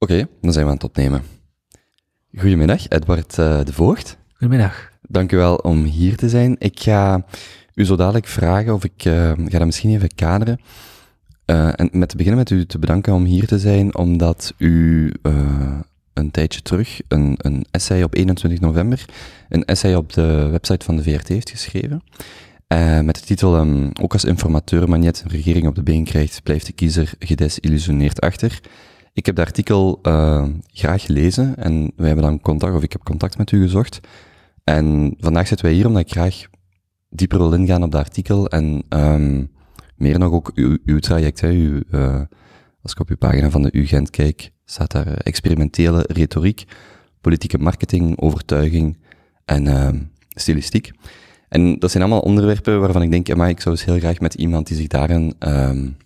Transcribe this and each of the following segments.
Oké, dan zijn we aan het opnemen. Goedemiddag, Edward uh, de Voogd. Goedemiddag. Dank u wel om hier te zijn. Ik ga u zo dadelijk vragen, of ik uh, ga dat misschien even kaderen. Uh, en met te beginnen met u te bedanken om hier te zijn, omdat u een tijdje terug een, een essay op 21 november, een essay op de website van de VRT heeft geschreven. Met de titel, um, ook als informateur maar net een regering op de been krijgt, blijft de kiezer gedesillusioneerd achter. Ik heb dat artikel uh, graag gelezen en wij hebben dan contact, of ik heb contact met u gezocht. En vandaag zitten wij hier omdat ik graag dieper wil ingaan op dat artikel en um, meer nog ook uw, uw traject, hè, uh, als ik op uw pagina van de UGent kijk, staat daar experimentele retoriek, politieke marketing, overtuiging en uh, stilistiek. En dat zijn allemaal onderwerpen waarvan ik denk, maar ik zou dus heel graag met iemand die zich daarin, um,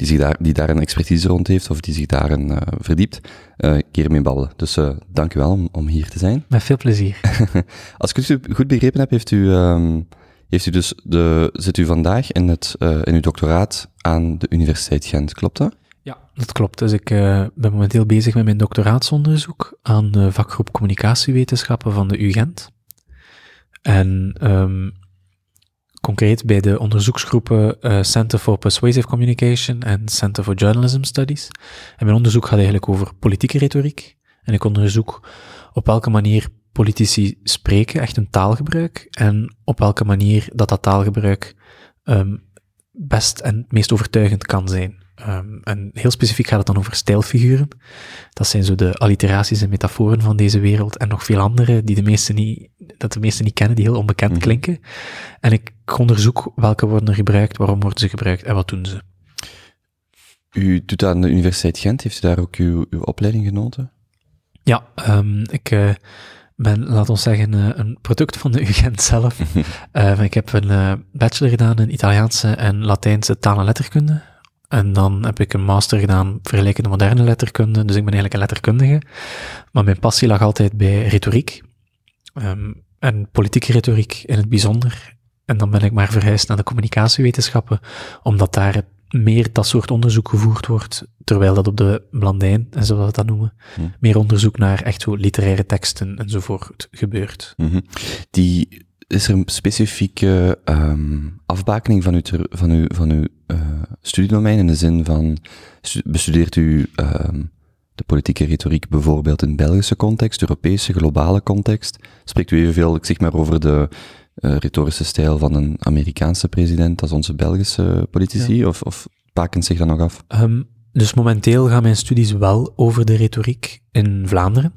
die, zich daar, die daar een expertise rond heeft of die zich daarin uh, verdiept, uh, een keer mee babbelen. Dus uh, dank u wel om, om hier te zijn. Met veel plezier. Als ik het goed begrepen heb, heeft u, um, heeft u dus de, zit u vandaag in, het, in uw doctoraat aan de Universiteit Gent, klopt dat? Ja, dat klopt. Dus ik ben momenteel bezig met mijn doctoraatsonderzoek aan de vakgroep communicatiewetenschappen van de UGent. En um, concreet bij de onderzoeksgroepen uh, Center for Persuasive Communication en Center for Journalism Studies. En mijn onderzoek gaat eigenlijk over politieke retoriek. En ik onderzoek op welke manier politici spreken, echt een taalgebruik, en op welke manier dat dat taalgebruik um, best en meest overtuigend kan zijn. Um, en heel specifiek gaat het dan over stijlfiguren. Dat zijn zo de alliteraties en metaforen van deze wereld en nog veel andere die de meesten niet, dat de meesten niet kennen, die heel onbekend Mhm. klinken. En ik onderzoek welke worden er gebruikt, waarom worden ze gebruikt en wat doen ze. U doet aan de Universiteit Gent, heeft u daar ook uw, uw opleiding genoten? Ja, um, ik uh, ben, laat ons zeggen, uh, een product van de UGent zelf. uh, ik heb een bachelor gedaan in Italiaanse en Latijnse taal en letterkunde. En dan heb ik een master gedaan vergelijkende moderne letterkunde, dus ik ben eigenlijk een letterkundige. Maar mijn passie lag altijd bij retoriek. Um, en politieke retoriek in het bijzonder. En dan ben ik maar verhuisd naar de communicatiewetenschappen, omdat daar meer dat soort onderzoek gevoerd wordt, terwijl dat op de Blandijn, en zoals we dat noemen, Hm. meer onderzoek naar echt zo literaire teksten enzovoort gebeurt. Mm -hmm. Die, is er een specifieke um, afbakening van uw, ter, van uw, van uw studiedomein in de zin van, bestudeert u um, de politieke retoriek bijvoorbeeld in Belgische context, Europese, globale context? Spreekt u evenveel, ik zeg maar, over de uh, retorische stijl van een Amerikaanse president als onze Belgische politici, ja. of, of zich dat nog af? Um, dus momenteel gaan mijn studies wel over de retoriek in Vlaanderen.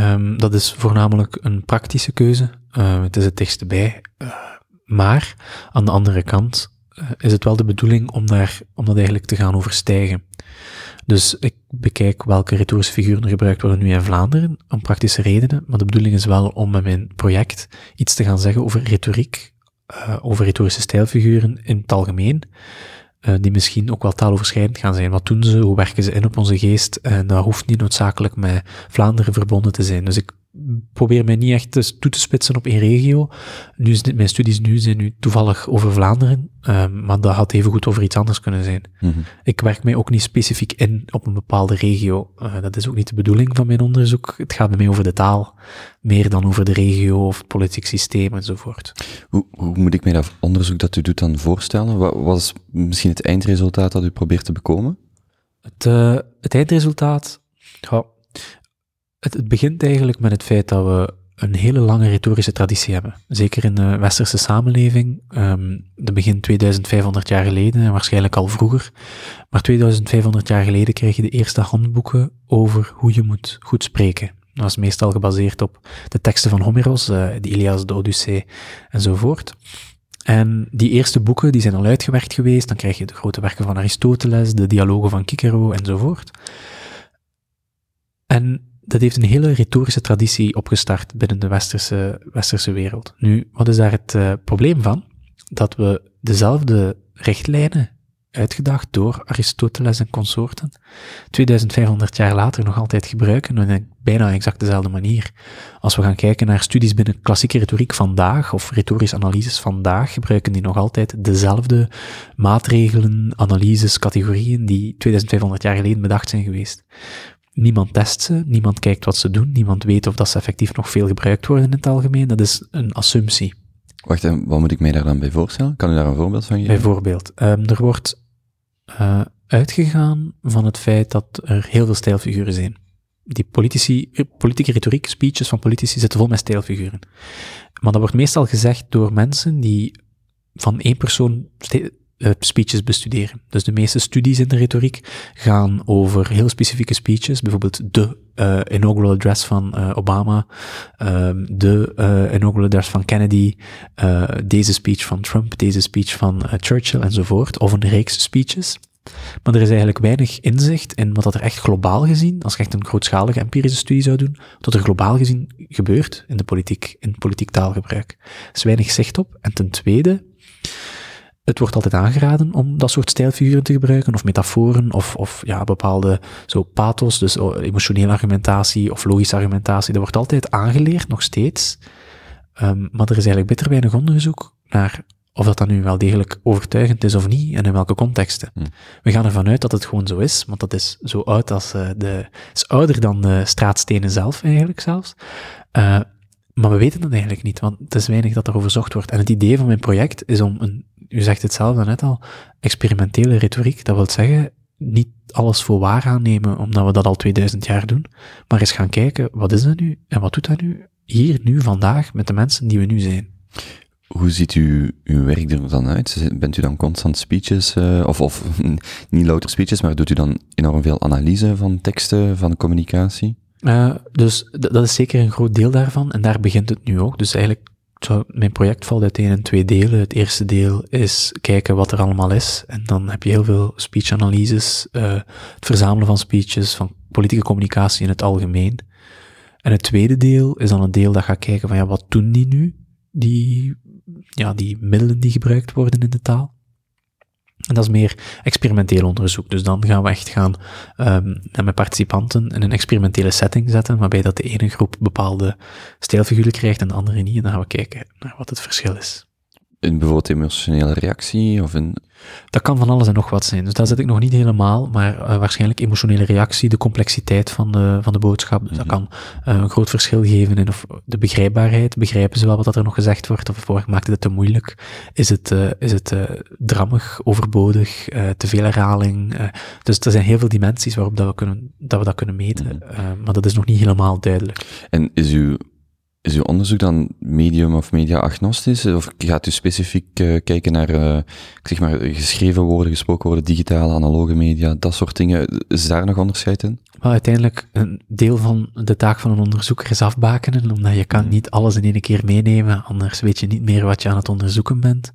Um, dat is voornamelijk een praktische keuze. Uh, het is het dichtste bij. Uh, maar aan de andere kant is het wel de bedoeling om, daar, om dat eigenlijk te gaan overstijgen. Dus ik bekijk welke retorische figuren gebruikt worden nu in Vlaanderen, om praktische redenen. Maar de bedoeling is wel om met mijn project iets te gaan zeggen over retoriek, uh, over retorische stijlfiguren in het algemeen. Uh, die misschien ook wel taaloverschrijdend gaan zijn. Wat doen ze? Hoe werken ze in op onze geest? En dat hoeft niet noodzakelijk met Vlaanderen verbonden te zijn. Dus ik probeer mij niet echt toe te spitsen op één regio. Nu mijn studies nu zijn nu toevallig over Vlaanderen, uh, maar dat had even goed over iets anders kunnen zijn. Mm -hmm. Ik werk mij ook niet specifiek in op een bepaalde regio. Uh, dat is ook niet de bedoeling van mijn onderzoek. Het gaat bij mij over de taal, meer dan over de regio of het politiek systeem enzovoort. Hoe, hoe moet ik mij dat onderzoek dat u doet dan voorstellen? Wat was misschien het eindresultaat dat u probeert te bekomen? Het, uh, het eindresultaat, ja, het, begint eigenlijk met het feit dat we een hele lange retorische traditie hebben. Zeker in de westerse samenleving. Um, dat begint 2500 jaar geleden en waarschijnlijk al vroeger. Maar 2500 jaar geleden kreeg je de eerste handboeken over hoe je moet goed spreken. Dat was meestal gebaseerd op de teksten van Homeros, uh, de Ilias, de Odyssee enzovoort. En die eerste boeken die zijn al uitgewerkt geweest. Dan krijg je de grote werken van Aristoteles, de dialogen van Cicero enzovoort. En dat heeft een hele retorische traditie opgestart binnen de westerse, westerse wereld. Nu, wat is daar het uh, probleem van? Dat we dezelfde richtlijnen uitgedacht door Aristoteles en consorten, 2500 jaar later nog altijd gebruiken, en bijna exact dezelfde manier. Als we gaan kijken naar studies binnen klassieke retoriek vandaag, of retorische analyses vandaag, gebruiken die nog altijd dezelfde maatregelen, analyses, categorieën die 2500 jaar geleden bedacht zijn geweest. Niemand test ze, niemand kijkt wat ze doen, niemand weet of dat ze effectief nog veel gebruikt worden in het algemeen. Dat is een assumptie. Wacht, en wat moet ik mij daar dan bij voorstellen? Kan u daar een voorbeeld van geven? Bijvoorbeeld, um, er wordt uh, uitgegaan van het feit dat er heel veel stijlfiguren zijn. Die politici, politieke retoriek, speeches van politici zitten vol met stijlfiguren. Maar dat wordt meestal gezegd door mensen die van één persoon uh, speeches bestuderen. Dus de meeste studies in de retoriek gaan over heel specifieke speeches, bijvoorbeeld de uh, inaugural address van uh, Obama, um, de inaugural address van Kennedy, deze speech van Trump, deze speech van Churchill enzovoort, of een reeks speeches. Maar er is eigenlijk weinig inzicht in wat dat er echt globaal gezien, als je echt een grootschalige empirische studie zou doen, wat er globaal gezien gebeurt in de politiek, in politiek taalgebruik. Er is weinig zicht op. En ten tweede, het wordt altijd aangeraden om dat soort stijlfiguren te gebruiken, of metaforen, of, of ja, bepaalde zo pathos, dus oh, emotionele argumentatie of logische argumentatie. Dat wordt altijd aangeleerd, nog steeds. Um, maar er is eigenlijk bitter weinig onderzoek naar of dat dan nu wel degelijk overtuigend is of niet, en in welke contexten. Hm. We gaan ervan uit dat het gewoon zo is, want dat is zo oud als uh, de, is ouder dan de straatstenen zelf eigenlijk zelfs. Uh, maar we weten dat eigenlijk niet, want het is weinig dat er overzocht wordt. En het idee van mijn project is om een u zegt het zelf net al, experimentele retoriek, dat wil zeggen, niet alles voor waar aannemen, omdat we dat al 2000 jaar doen, maar eens gaan kijken, wat is dat nu, en wat doet dat nu, hier, nu, vandaag, met de mensen die we nu zijn. Hoe ziet u uw werk er dan uit? Bent u dan constant speeches, uh, of, of niet louter speeches, maar doet u dan enorm veel analyse van teksten, van communicatie? Uh, dus dat is zeker een groot deel daarvan, en daar begint het nu ook. Dus eigenlijk mijn project valt uiteen in twee delen. Het eerste deel is kijken wat er allemaal is. En dan heb je heel veel speech-analyses, uh, het verzamelen van speeches, van politieke communicatie in het algemeen. En het tweede deel is dan een deel dat gaat kijken van ja, wat doen die nu? Die, ja, die middelen die gebruikt worden in de taal. En dat is meer experimenteel onderzoek. Dus dan gaan we echt gaan um, met participanten in een experimentele setting zetten, waarbij dat de ene groep bepaalde stijlfiguren krijgt en de andere niet. En dan gaan we kijken naar wat het verschil is. In bijvoorbeeld emotionele reactie of in dat kan van alles en nog wat zijn. Dus daar zit ik nog niet helemaal, maar uh, waarschijnlijk emotionele reactie, de complexiteit van de, van de boodschap. Dus dat mhm. kan uh, een groot verschil geven in of de begrijpbaarheid. Begrijpen ze wel wat er nog gezegd wordt? Of maakt het te moeilijk? Is het, uh, is het drammig, overbodig, te veel herhaling? dus er zijn heel veel dimensies waarop dat we, kunnen, dat, we dat kunnen meten, mm maar dat is nog niet helemaal duidelijk. En is uw is uw onderzoek dan medium of media-agnostisch? Of gaat u specifiek uh, kijken naar, uh, zeg maar, geschreven woorden, gesproken woorden, digitale, analoge media, dat soort dingen? Is daar nog onderscheid in? Wel, uiteindelijk, een deel van de taak van een onderzoeker is afbakenen, omdat je kan hmm. niet alles in één keer meenemen, anders weet je niet meer wat je aan het onderzoeken bent.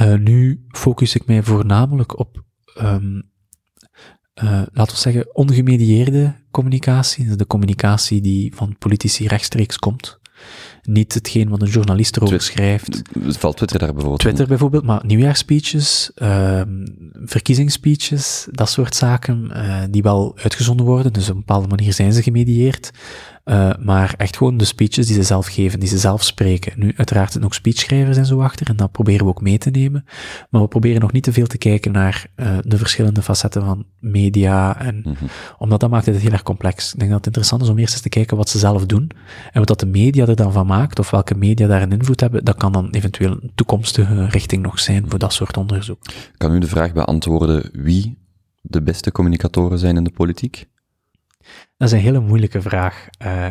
Uh, nu focus ik mij voornamelijk op um, uh, laten we zeggen, ongemedieerde communicatie. De communicatie die van politici rechtstreeks komt niet hetgeen wat een journalist erover schrijft. Valt Twitter daar bijvoorbeeld Twitter bijvoorbeeld, maar nieuwjaarspeeches, uh, verkiezingsspeeches, dat soort zaken, uh, die wel uitgezonden worden, dus op een bepaalde manier zijn ze gemedieerd. Uh, maar echt gewoon de speeches die ze zelf geven, die ze zelf spreken. Nu, uiteraard zijn ook speechschrijvers en zo achter, en dat proberen we ook mee te nemen. Maar we proberen nog niet te veel te kijken naar uh, de verschillende facetten van media, en, mm -hmm. omdat dat maakt het heel erg complex. Ik denk dat het interessant is om eerst eens te kijken wat ze zelf doen, en wat dat de media er dan van maakt, of welke media daar een invloed hebben, dat kan dan eventueel een toekomstige richting nog zijn voor dat soort onderzoek. Kan u de vraag beantwoorden wie de beste communicatoren zijn in de politiek? Dat is een hele moeilijke vraag. Uh,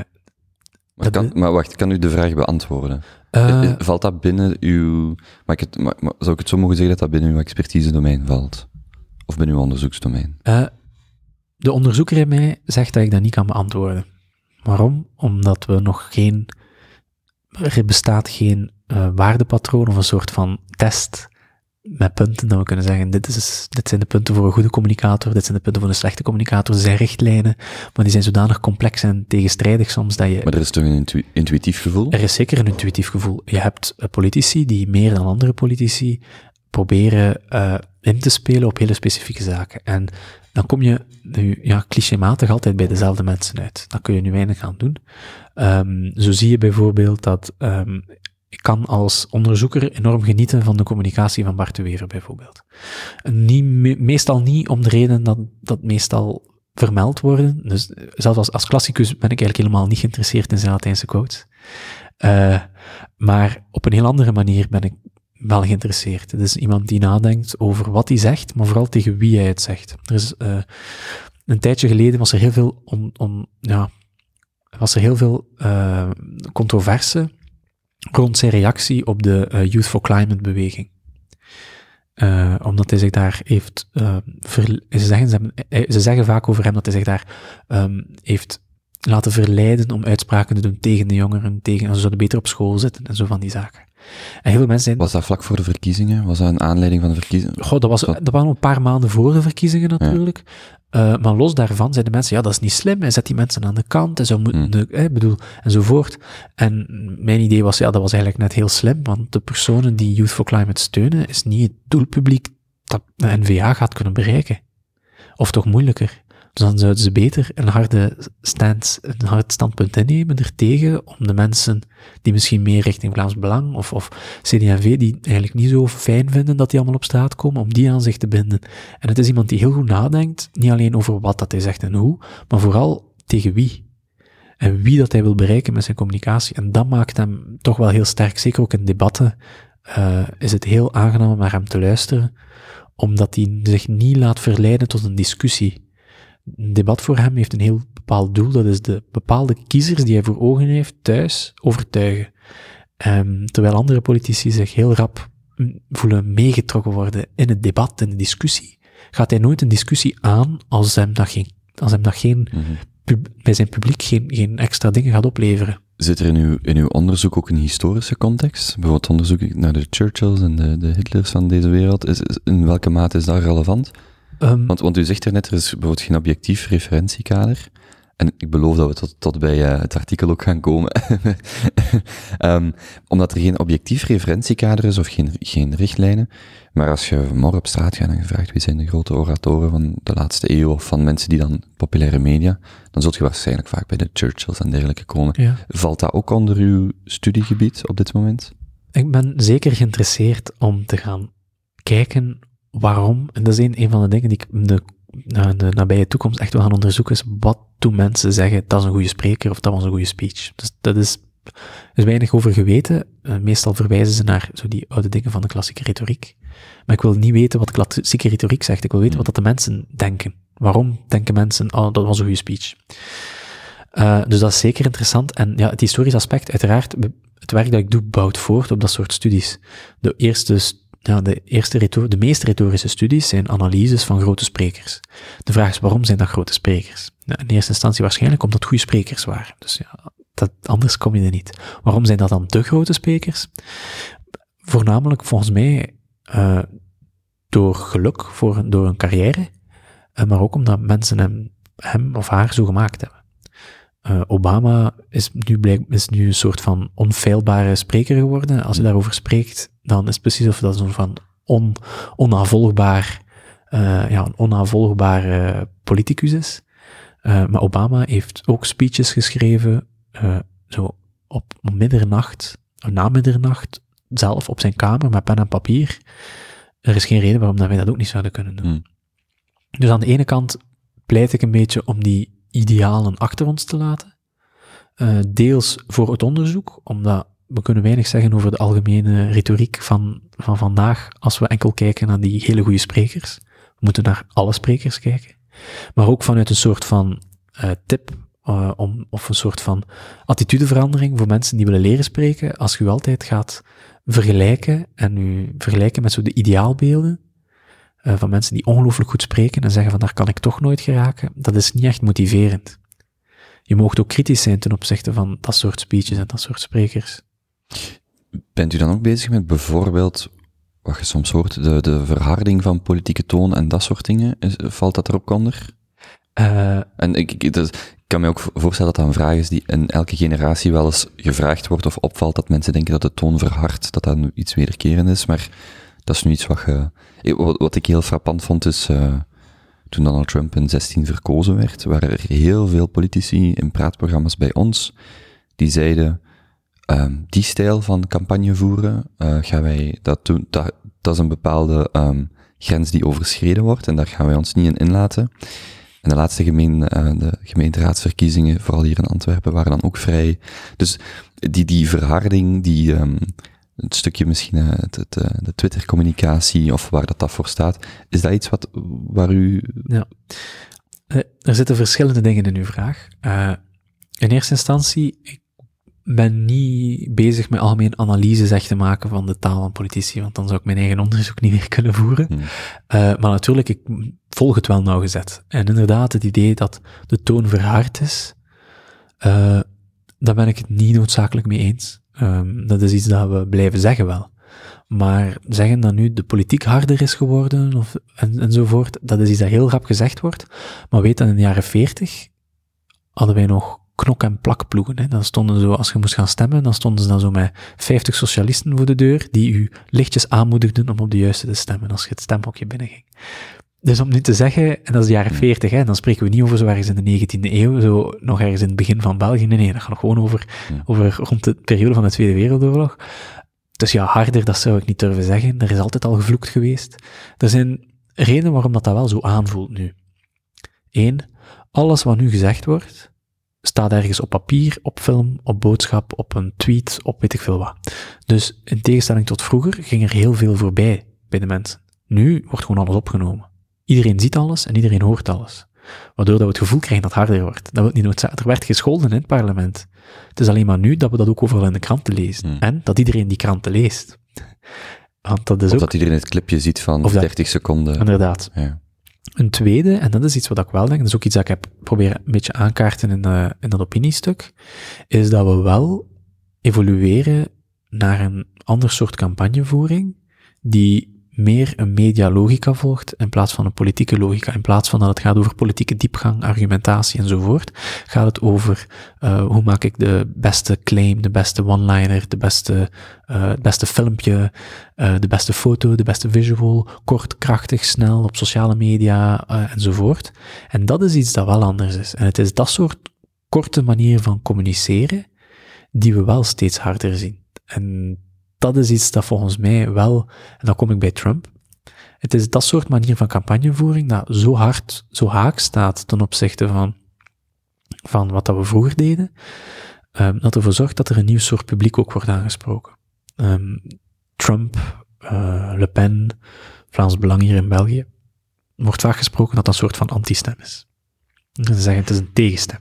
maar, kan, maar, wacht, kan u de vraag beantwoorden? Uh, valt dat binnen uw... Maar, ik het, maar, maar, zou ik het zo mogen zeggen dat dat binnen uw expertise-domein valt? Of binnen uw onderzoeksdomein? Uh, de onderzoeker in mij zegt dat ik dat niet kan beantwoorden. Waarom? Omdat we nog geen... Er bestaat geen uh, waardepatroon of een soort van test met punten dat we kunnen zeggen, dit, is, dit zijn de punten voor een goede communicator, dit zijn de punten voor een slechte communicator, zijn richtlijnen, maar die zijn zodanig complex en tegenstrijdig soms dat je... Maar er is toch een intuïtief gevoel? Er is zeker een intuïtief gevoel. Je hebt politici die meer dan andere politici proberen uh, in te spelen op hele specifieke zaken. En dan kom je nu, ja, clichématig altijd bij dezelfde mensen uit. Dan kun je nu weinig aan doen. Um, zo zie je bijvoorbeeld dat um, ik kan als onderzoeker enorm genieten van de communicatie van Bart de Wever bijvoorbeeld. Meestal niet om de reden dat dat meestal vermeld worden. Dus zelfs als, als klassicus ben ik eigenlijk helemaal niet geïnteresseerd in zijn Latijnse quotes. Uh, maar op een heel andere manier ben ik wel geïnteresseerd. Het is iemand die nadenkt over wat hij zegt, maar vooral tegen wie hij het zegt. Er is, uh, een tijdje geleden was er heel veel om ja, was er heel veel uh, controverse rond zijn reactie op de uh, Youth for Climate beweging. Uh, omdat hij zich daar heeft, uh, ze, zeggen, ze, hebben, ze, zeggen vaak over hem dat hij zich daar um, heeft laten verleiden om uitspraken te doen tegen de jongeren, tegen, ze zouden beter op school zitten en zo van die zaken. En heel veel mensen zijn... Was dat vlak voor de verkiezingen? Was dat een aanleiding van de verkiezingen? Goh, dat was, dat waren een paar maanden voor de verkiezingen natuurlijk. Uh, maar los daarvan zeiden de mensen, ja, dat is niet slim, hij zet die mensen aan de kant, en zo moeten, mm. de, eh, bedoel, enzovoort. En mijn idee was, ja, dat was eigenlijk net heel slim, want de personen die Youth for Climate steunen, is niet het doelpubliek dat de NVA gaat kunnen bereiken. Of toch moeilijker. Dus dan zouden ze beter een harde stand, een hard standpunt innemen ertegen om de mensen die misschien meer richting Vlaams Belang of, of CD&V, die eigenlijk niet zo fijn vinden dat die allemaal op straat komen, om die aan zich te binden. En het is iemand die heel goed nadenkt, niet alleen over wat dat hij zegt en hoe, maar vooral tegen wie. En wie dat hij wil bereiken met zijn communicatie. En dat maakt hem toch wel heel sterk, zeker ook in debatten, uh, is het heel aangenaam naar hem te luisteren, omdat hij zich niet laat verleiden tot een discussie een debat voor hem heeft een heel bepaald doel. Dat is de bepaalde kiezers die hij voor ogen heeft thuis overtuigen. Um, terwijl andere politici zich heel rap voelen meegetrokken worden in het debat, in de discussie, gaat hij nooit een discussie aan als hem dat geen, als hem dat geen mm-hmm. bij zijn publiek geen, geen extra dingen gaat opleveren. Zit er in uw, in uw onderzoek ook een historische context? Bijvoorbeeld onderzoek naar de Churchills en de, de Hitlers van deze wereld. Is, in welke mate is dat relevant? Um, want, want u zegt er net, er is bijvoorbeeld geen objectief referentiekader. En ik beloof dat we tot, tot bij uh, het artikel ook gaan komen. um, omdat er geen objectief referentiekader is of geen, geen richtlijnen. Maar als je morgen op straat gaat en je vraagt wie zijn de grote oratoren van de laatste eeuw of van mensen die dan populaire media, dan zult je waarschijnlijk vaak bij de Churchills en dergelijke komen. Ja. Valt dat ook onder uw studiegebied op dit moment? Ik ben zeker geïnteresseerd om te gaan kijken waarom, en dat is een, een van de dingen die ik in de, de nabije toekomst echt wil gaan onderzoeken, is wat doen mensen zeggen, dat is een goede spreker of dat was een goede speech. Dus dat is, er is weinig over geweten. Uh, meestal verwijzen ze naar zo die oude dingen van de klassieke retoriek. Maar ik wil niet weten wat klassieke retoriek zegt, ik wil weten wat dat de mensen denken. Waarom denken mensen, oh, dat was een goede speech. Uh, dus dat is zeker interessant. En ja, het historisch aspect, uiteraard, het werk dat ik doe bouwt voort op dat soort studies. De eerste ja, de, eerste retor de meeste retorische studies zijn analyses van grote sprekers. De vraag is waarom zijn dat grote sprekers? Nou, in eerste instantie waarschijnlijk omdat goede sprekers waren. Dus ja, dat, anders kom je er niet. Waarom zijn dat dan de grote sprekers? Voornamelijk volgens mij uh, door geluk, voor, door een carrière, uh, maar ook omdat mensen hem, hem of haar zo gemaakt hebben. Uh, Obama is nu, blijk, is nu een soort van onfeilbare spreker geworden. Als hij daarover spreekt, dan is het precies of dat zo'n van on, onnavolgbaar, uh, ja, een onnavolgbare politicus is. Uh, maar Obama heeft ook speeches geschreven, zo op middernacht, na middernacht, zelf op zijn kamer met pen en papier. Er is geen reden waarom dat wij dat ook niet zouden kunnen doen. Hmm. Dus aan de ene kant pleit ik een beetje om die idealen achter ons te laten. Uh, deels voor het onderzoek, omdat we kunnen weinig zeggen over de algemene retoriek van, van vandaag als we enkel kijken naar die hele goede sprekers. We moeten naar alle sprekers kijken. Maar ook vanuit een soort van uh, tip uh, om, of een soort van attitudeverandering voor mensen die willen leren spreken. Als je altijd gaat vergelijken en u vergelijken met zo de ideaalbeelden, uh, van mensen die ongelooflijk goed spreken en zeggen van daar kan ik toch nooit geraken, dat is niet echt motiverend. Je moogt ook kritisch zijn ten opzichte van dat soort speeches en dat soort sprekers. Bent u dan ook bezig met bijvoorbeeld, wat je soms hoort, de, de verharding van politieke toon en dat soort dingen? Is, valt dat erop onder? Uh, en ik, ik, ik kan me ook voorstellen dat dat een vraag is die in elke generatie wel eens gevraagd wordt of opvalt, dat mensen denken dat de toon verhardt, dat dat nu iets wederkerend is, maar dat is nu iets wat je... Wat, wat ik heel frappant vond is, uh, toen Donald Trump in 16 verkozen werd, waren er heel veel politici in praatprogramma's bij ons, die zeiden, um, die stijl van campagne voeren, uh, gaan wij dat doen, dat, dat is een bepaalde um, grens die overschreden wordt en daar gaan wij ons niet in inlaten. En de laatste gemeen, uh, de gemeenteraadsverkiezingen, vooral hier in Antwerpen, waren dan ook vrij. Dus die, die verharding, die, um, het stukje misschien uh, het, het, de Twitter-communicatie of waar dat, dat voor staat, is dat iets wat, waar u... Ja, er zitten verschillende dingen in uw vraag. in eerste instantie, ben niet bezig met algemeen analyses echt te maken van de taal van politici, want dan zou ik mijn eigen onderzoek niet meer kunnen voeren. Hmm. Uh, maar natuurlijk, ik volg het wel nauwgezet. En inderdaad, het idee dat de toon verhard is, uh, daar ben ik het niet noodzakelijk mee eens. Um, dat is iets dat we blijven zeggen wel. Maar zeggen dat nu de politiek harder is geworden of, en, enzovoort, dat is iets dat heel rap gezegd wordt. Maar weet dat in de jaren 40 hadden wij nog knok- en plakploegen. Hè. Dan stonden zo, als je moest gaan stemmen, dan stonden ze dan zo met 50 socialisten voor de deur, die u lichtjes aanmoedigden om op de juiste te stemmen als je het stemhokje binnenging. Dus om nu te zeggen, en dat is de jaren 40, hè, dan spreken we niet over zo ergens in de 19e eeuw, zo nog ergens in het begin van België. Nee, nee, dat gaat gewoon over, over rond de periode van de Tweede Wereldoorlog. Dus ja, harder, dat zou ik niet durven zeggen. Er is altijd al gevloekt geweest. Er zijn redenen waarom dat, dat wel zo aanvoelt nu. Eén, alles wat nu gezegd wordt, staat ergens op papier, op film, op boodschap, op een tweet, op weet ik veel wat. Dus in tegenstelling tot vroeger ging er heel veel voorbij bij de mensen. Nu wordt gewoon alles opgenomen. Iedereen ziet alles en iedereen hoort alles. Waardoor dat we het gevoel krijgen dat het harder wordt. Dat wordt niet Er werd gescholden in het parlement. Het is alleen maar nu dat we dat ook overal in de kranten lezen. Hmm. En dat iedereen die kranten leest. Want dat is of ook... dat iedereen het clipje ziet van 30 seconden. Inderdaad. Ja. Een tweede, en dat is iets wat ik wel denk, dat is ook iets dat ik heb proberen een beetje aankaarten in, uh, in dat opiniestuk, is dat we wel evolueren naar een ander soort campagnevoering, die meer een medialogica volgt in plaats van een politieke logica. In plaats van dat het gaat over politieke diepgang, argumentatie enzovoort, gaat het over uh, hoe maak ik de beste claim, de beste one-liner, de beste, uh, het beste filmpje, uh, de beste foto, de beste visual, kort, krachtig, snel, op sociale media enzovoort. En dat is iets dat wel anders is. En het is dat soort korte manier van communiceren die we wel steeds harder zien. En dat is iets dat volgens mij wel, en dan kom ik bij Trump, het is dat soort manier van campagnevoering dat zo hard, zo haak staat ten opzichte van, van wat dat we vroeger deden, um, dat ervoor zorgt dat er een nieuw soort publiek ook wordt aangesproken. Um, Trump, uh, Le Pen, Vlaams Belang hier in België, wordt vaak gesproken dat dat een soort van anti-stem is. Ze zeggen het is een tegenstem.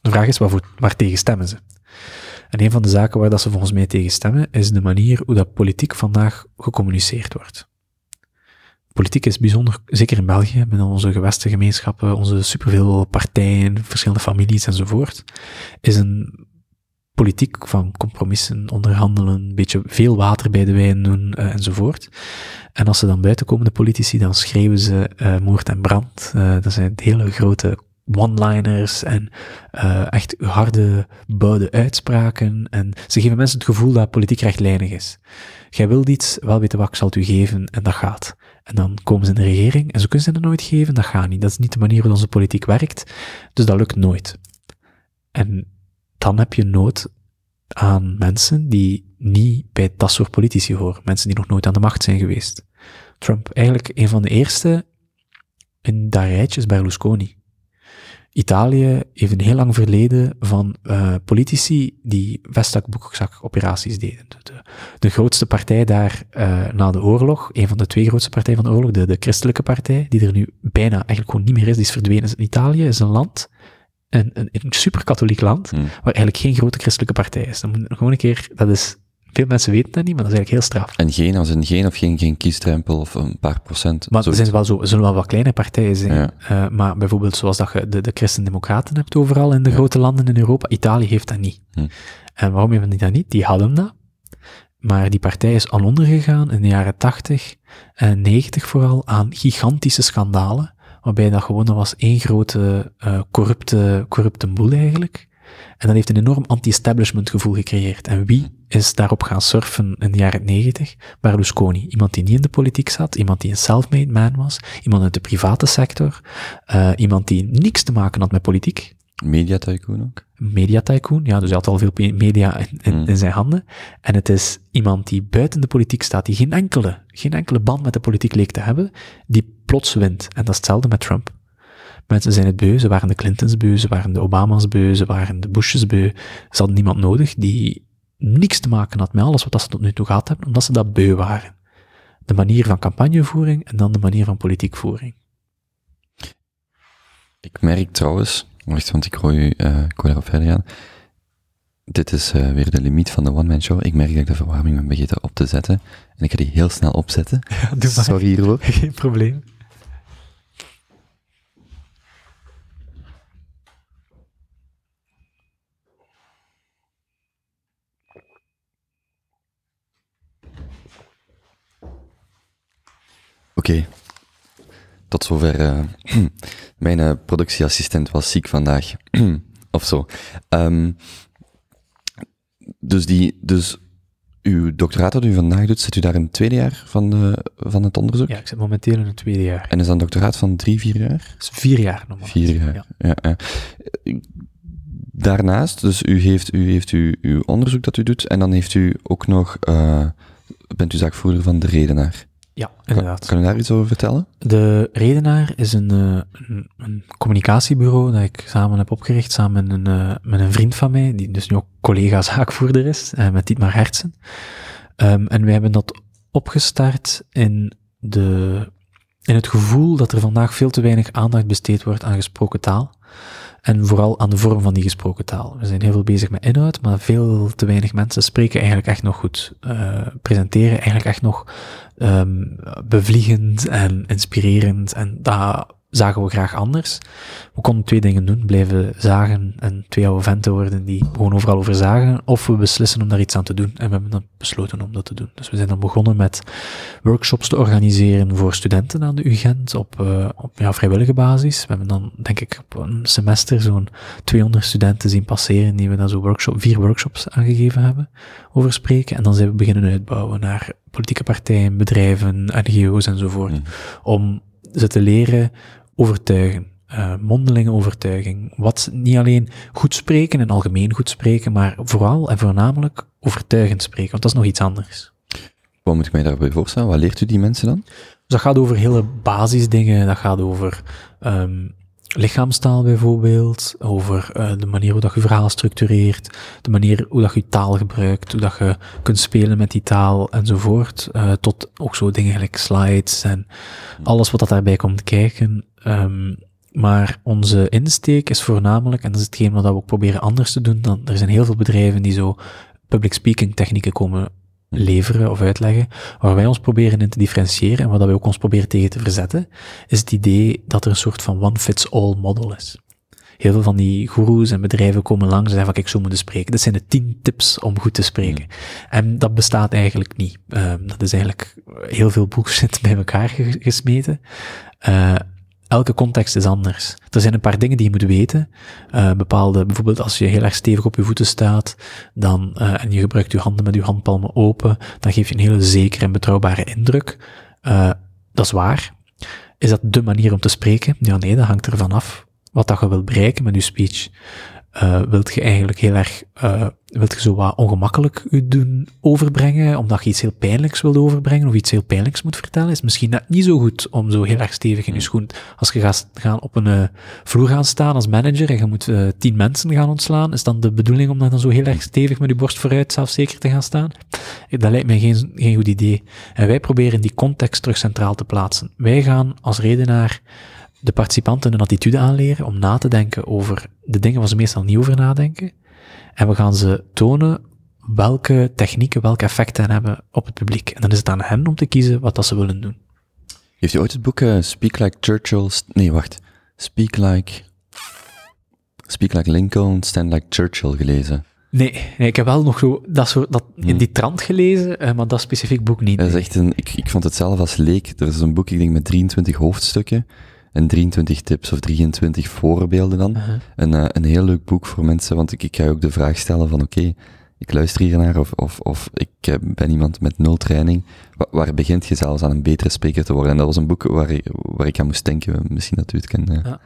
De vraag is, waarvoor, waar tegen stemmen ze? En een van de zaken waar dat ze volgens mij tegen stemmen, is de manier hoe dat politiek vandaag gecommuniceerd wordt. Politiek is bijzonder, zeker in België, met onze gewesten, gemeenschappen, onze superveel partijen, verschillende families enzovoort, is een politiek van compromissen, onderhandelen, een beetje veel water bij de wijn doen uh, enzovoort. En als ze dan buiten komen, de politici, dan schreeuwen ze uh, moord en brand. Uh, dat zijn hele grote one-liners en uh, echt harde, boude uitspraken. En ze geven mensen het gevoel dat politiek rechtlijnig is. Jij wilt iets, wel weten wat ik zal u geven, en dat gaat. En dan komen ze in de regering, en ze kunnen ze het nooit geven, dat gaat niet. Dat is niet de manier waarop onze politiek werkt, dus dat lukt nooit. En dan heb je nood aan mensen die niet bij dat soort politici horen. Mensen die nog nooit aan de macht zijn geweest. Trump, eigenlijk een van de eerste in dat rijtje is Berlusconi. Italië heeft een heel lang verleden van uh, politici die vestzak-boekzak-operaties deden. De, de, grootste partij daar uh, na de oorlog, een van de twee grootste partijen van de oorlog, de, de christelijke partij, die er nu bijna eigenlijk gewoon niet meer is, die is verdwenen. In Italië is een land, een, een, een super-katholiek land, hmm. waar eigenlijk geen grote christelijke partij is. Dan moet gewoon een keer, dat is veel mensen weten dat niet, maar dat is eigenlijk heel straf. En geen, als een geen of geen, geen kiesdrempel of een paar procent? Maar er zijn wel zo, zullen wel wat kleine partijen zijn. Uh, maar bijvoorbeeld zoals dat je de, de christen-democraten hebt overal in de grote landen in Europa. Italië heeft dat niet. Hm. En waarom hebben die dat niet? Die hadden dat. Maar die partij is al ondergegaan in de jaren 80 en 90 vooral aan gigantische schandalen. Waarbij dat gewoon was één grote uh, corrupte, corrupte boel eigenlijk. En dat heeft een enorm anti-establishment gevoel gecreëerd. En wie is daarop gaan surfen in de jaren 90? Berlusconi. Iemand die niet in de politiek zat, iemand die een self-made man was, iemand uit de private sector, uh, iemand die niks te maken had met politiek. Media tycoon ook? Media tycoon, ja, dus hij had al veel media in, in, Mm. in zijn handen. En het is iemand die buiten de politiek staat, die geen enkele, geen enkele band met de politiek leek te hebben, die plots wint. En dat is hetzelfde met Trump. Mensen zijn het beu, ze waren de Clintons beu, ze waren de Obama's beu, ze waren de Bushes beu. Ze hadden niemand nodig die niks te maken had met alles wat ze tot nu toe gehad hebben, omdat ze dat beu waren. De manier van campagnevoering en dan de manier van politiekvoering. Ik merk trouwens, wacht, want ik gooi, u, eh, ik daarop verder gaan. Dit is eh, weer de limiet van de one-man show. Ik merk dat ik de verwarming ben beginnen op te zetten. En ik ga die heel snel opzetten. doe maar. Sorry hiervoor. Geen probleem. Oké. Tot zover. eh, mijn eh, productieassistent was ziek vandaag. of zo. Ehm, dus, die, dus uw doctoraat dat u vandaag doet, zit u daar in het tweede jaar van, de, van het onderzoek? Ja, ik zit momenteel in het tweede jaar. En is dat een doctoraat van drie, vier jaar? Is vier jaar normaal. Vier jaar. Ja. Ja. Ja, Daarnaast, dus u heeft, u heeft u, uw onderzoek dat u doet, en dan heeft u ook nog, eh, bent u zaakvoerder van de Redenaar. Ja, inderdaad. kan u daar iets over vertellen? De Redenaar is een, eh, een, een communicatiebureau dat ik samen heb opgericht, samen met een, eh, met een vriend van mij, die dus nu ook collega zaakvoerder is, eh, met Dietmar Hertsen. Ehm, en wij hebben dat opgestart in, de, in het gevoel dat er vandaag veel te weinig aandacht besteed wordt aan gesproken taal. En vooral aan de vorm van die gesproken taal. We zijn heel veel bezig met inhoud, maar veel te weinig mensen spreken eigenlijk echt nog goed. presenteren eigenlijk echt nog ehm, bevliegend en inspirerend. En dat zagen we graag anders. We konden twee dingen doen. Blijven zagen en twee oude venten worden die gewoon overal over zagen. Of we beslissen om daar iets aan te doen. En we hebben dan besloten om dat te doen. Dus we zijn dan begonnen met workshops te organiseren voor studenten aan de UGent op, eh, op ja, vrijwillige basis. We hebben dan, denk ik, op een semester zo'n 200 studenten zien passeren die we dan zo workshop, vier workshops aangegeven hebben over spreken. En dan zijn we beginnen uitbouwen naar politieke partijen, bedrijven, NGO's enzovoort. Mhm. Om ze te leren overtuigen. eh, mondelinge overtuiging. Wat niet alleen goed spreken en algemeen goed spreken, maar vooral en voornamelijk overtuigend spreken, want dat is nog iets anders. Wat moet ik mij daarbij voorstellen? Wat leert u die mensen dan? Dus dat gaat over hele basisdingen. Dat gaat over ehm, lichaamstaal bijvoorbeeld, over eh, de manier hoe dat je verhaal structureert, de manier hoe dat je taal gebruikt, hoe dat je kunt spelen met die taal enzovoort, eh, tot ook zo dingen gelijk slides en alles wat dat daarbij komt kijken. Ehm, maar onze insteek is voornamelijk, en dat is hetgeen wat we ook proberen anders te doen, dan er zijn heel veel bedrijven die zo public speaking technieken komen leveren of uitleggen, waar wij ons proberen in te differentiëren en waar dat wij ook ons proberen tegen te verzetten, is het idee dat er een soort van one-fits-all model is. Heel veel van die goeroes en bedrijven komen langs en zeggen van kijk, zo moeten spreken. Dit zijn de tien tips om goed te spreken. En dat bestaat eigenlijk niet. Ehm, dat is eigenlijk heel veel bullshit bij elkaar ge- gesmeten. Eh, elke context is anders. Er zijn een paar dingen die je moet weten. Eh, bepaalde, bijvoorbeeld als je heel erg stevig op je voeten staat, dan, eh, en je gebruikt je handen met je handpalmen open, dan geef je een hele zekere en betrouwbare indruk. Eh, dat is waar. Is dat de manier om te spreken? Ja, nee, dat hangt ervan af wat dat je wilt bereiken met je speech. Uh, wilt je eigenlijk heel erg, uh, wilt je zo wat ongemakkelijk u doen overbrengen, omdat je iets heel pijnlijks wilt overbrengen, of iets heel pijnlijks moet vertellen, is misschien net niet zo goed om zo heel erg stevig in je schoen, als je gaat gaan op een uh, vloer gaan staan als manager en je moet tien mensen gaan ontslaan, is dan de bedoeling om dan zo heel erg stevig met je borst vooruit zelfzeker te gaan staan? Dat lijkt mij geen, geen goed idee. En wij proberen die context terug centraal te plaatsen. Wij gaan als redenaar de participanten een attitude aanleren om na te denken over de dingen waar ze meestal niet over nadenken. En we gaan ze tonen welke technieken, welke effecten hebben op het publiek. En dan is het aan hen om te kiezen wat dat ze willen doen. Heeft u ooit het boek uh, Speak Like Churchill... Nee, wacht. Speak Like... Speak Like Lincoln, Stand Like Churchill gelezen? Nee, nee ik heb wel nog zo, dat soort, dat, in die trant gelezen, uh, maar dat specifiek boek niet. Dat is echt een... Ik, ik vond het zelf als leek. Er is een boek, ik denk, met 23 hoofdstukken. En 23 tips of 23 voorbeelden dan. Een, eh, een heel leuk boek voor mensen, want ik, ik ga je ook de vraag stellen van oké, ik luister hier naar of, of, of ik eh, ben iemand met nul training. Waar, waar begint je zelfs aan een betere spreker te worden? En dat was een boek waar, ik- waar ik aan moest denken, misschien dat u het kent. ja. Ja.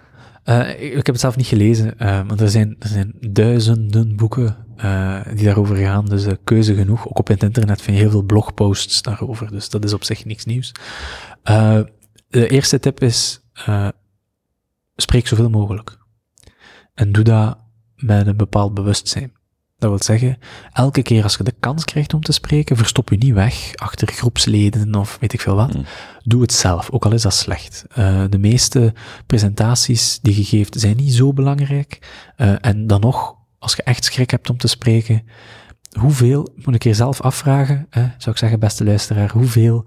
Eh, ik, ik heb het zelf niet gelezen, eh, maar er zijn, er zijn duizenden boeken eh, die daarover gaan. Dus eh, keuze genoeg. Ook op het internet vind je heel veel blogposts daarover. Dus dat is op zich niks nieuws. Eh, de eerste tip is, eh, spreek zoveel mogelijk. En doe dat met een bepaald bewustzijn. Dat wil zeggen, elke keer als je de kans krijgt om te spreken, verstop je niet weg achter groepsleden of weet ik veel wat. Mm. Doe het zelf, ook al is dat slecht. Eh, de meeste presentaties die je geeft zijn niet zo belangrijk. Eh, en dan nog, als je echt schrik hebt om te spreken, hoeveel, moet ik hier zelf afvragen, hè, zou ik zeggen, beste luisteraar, hoeveel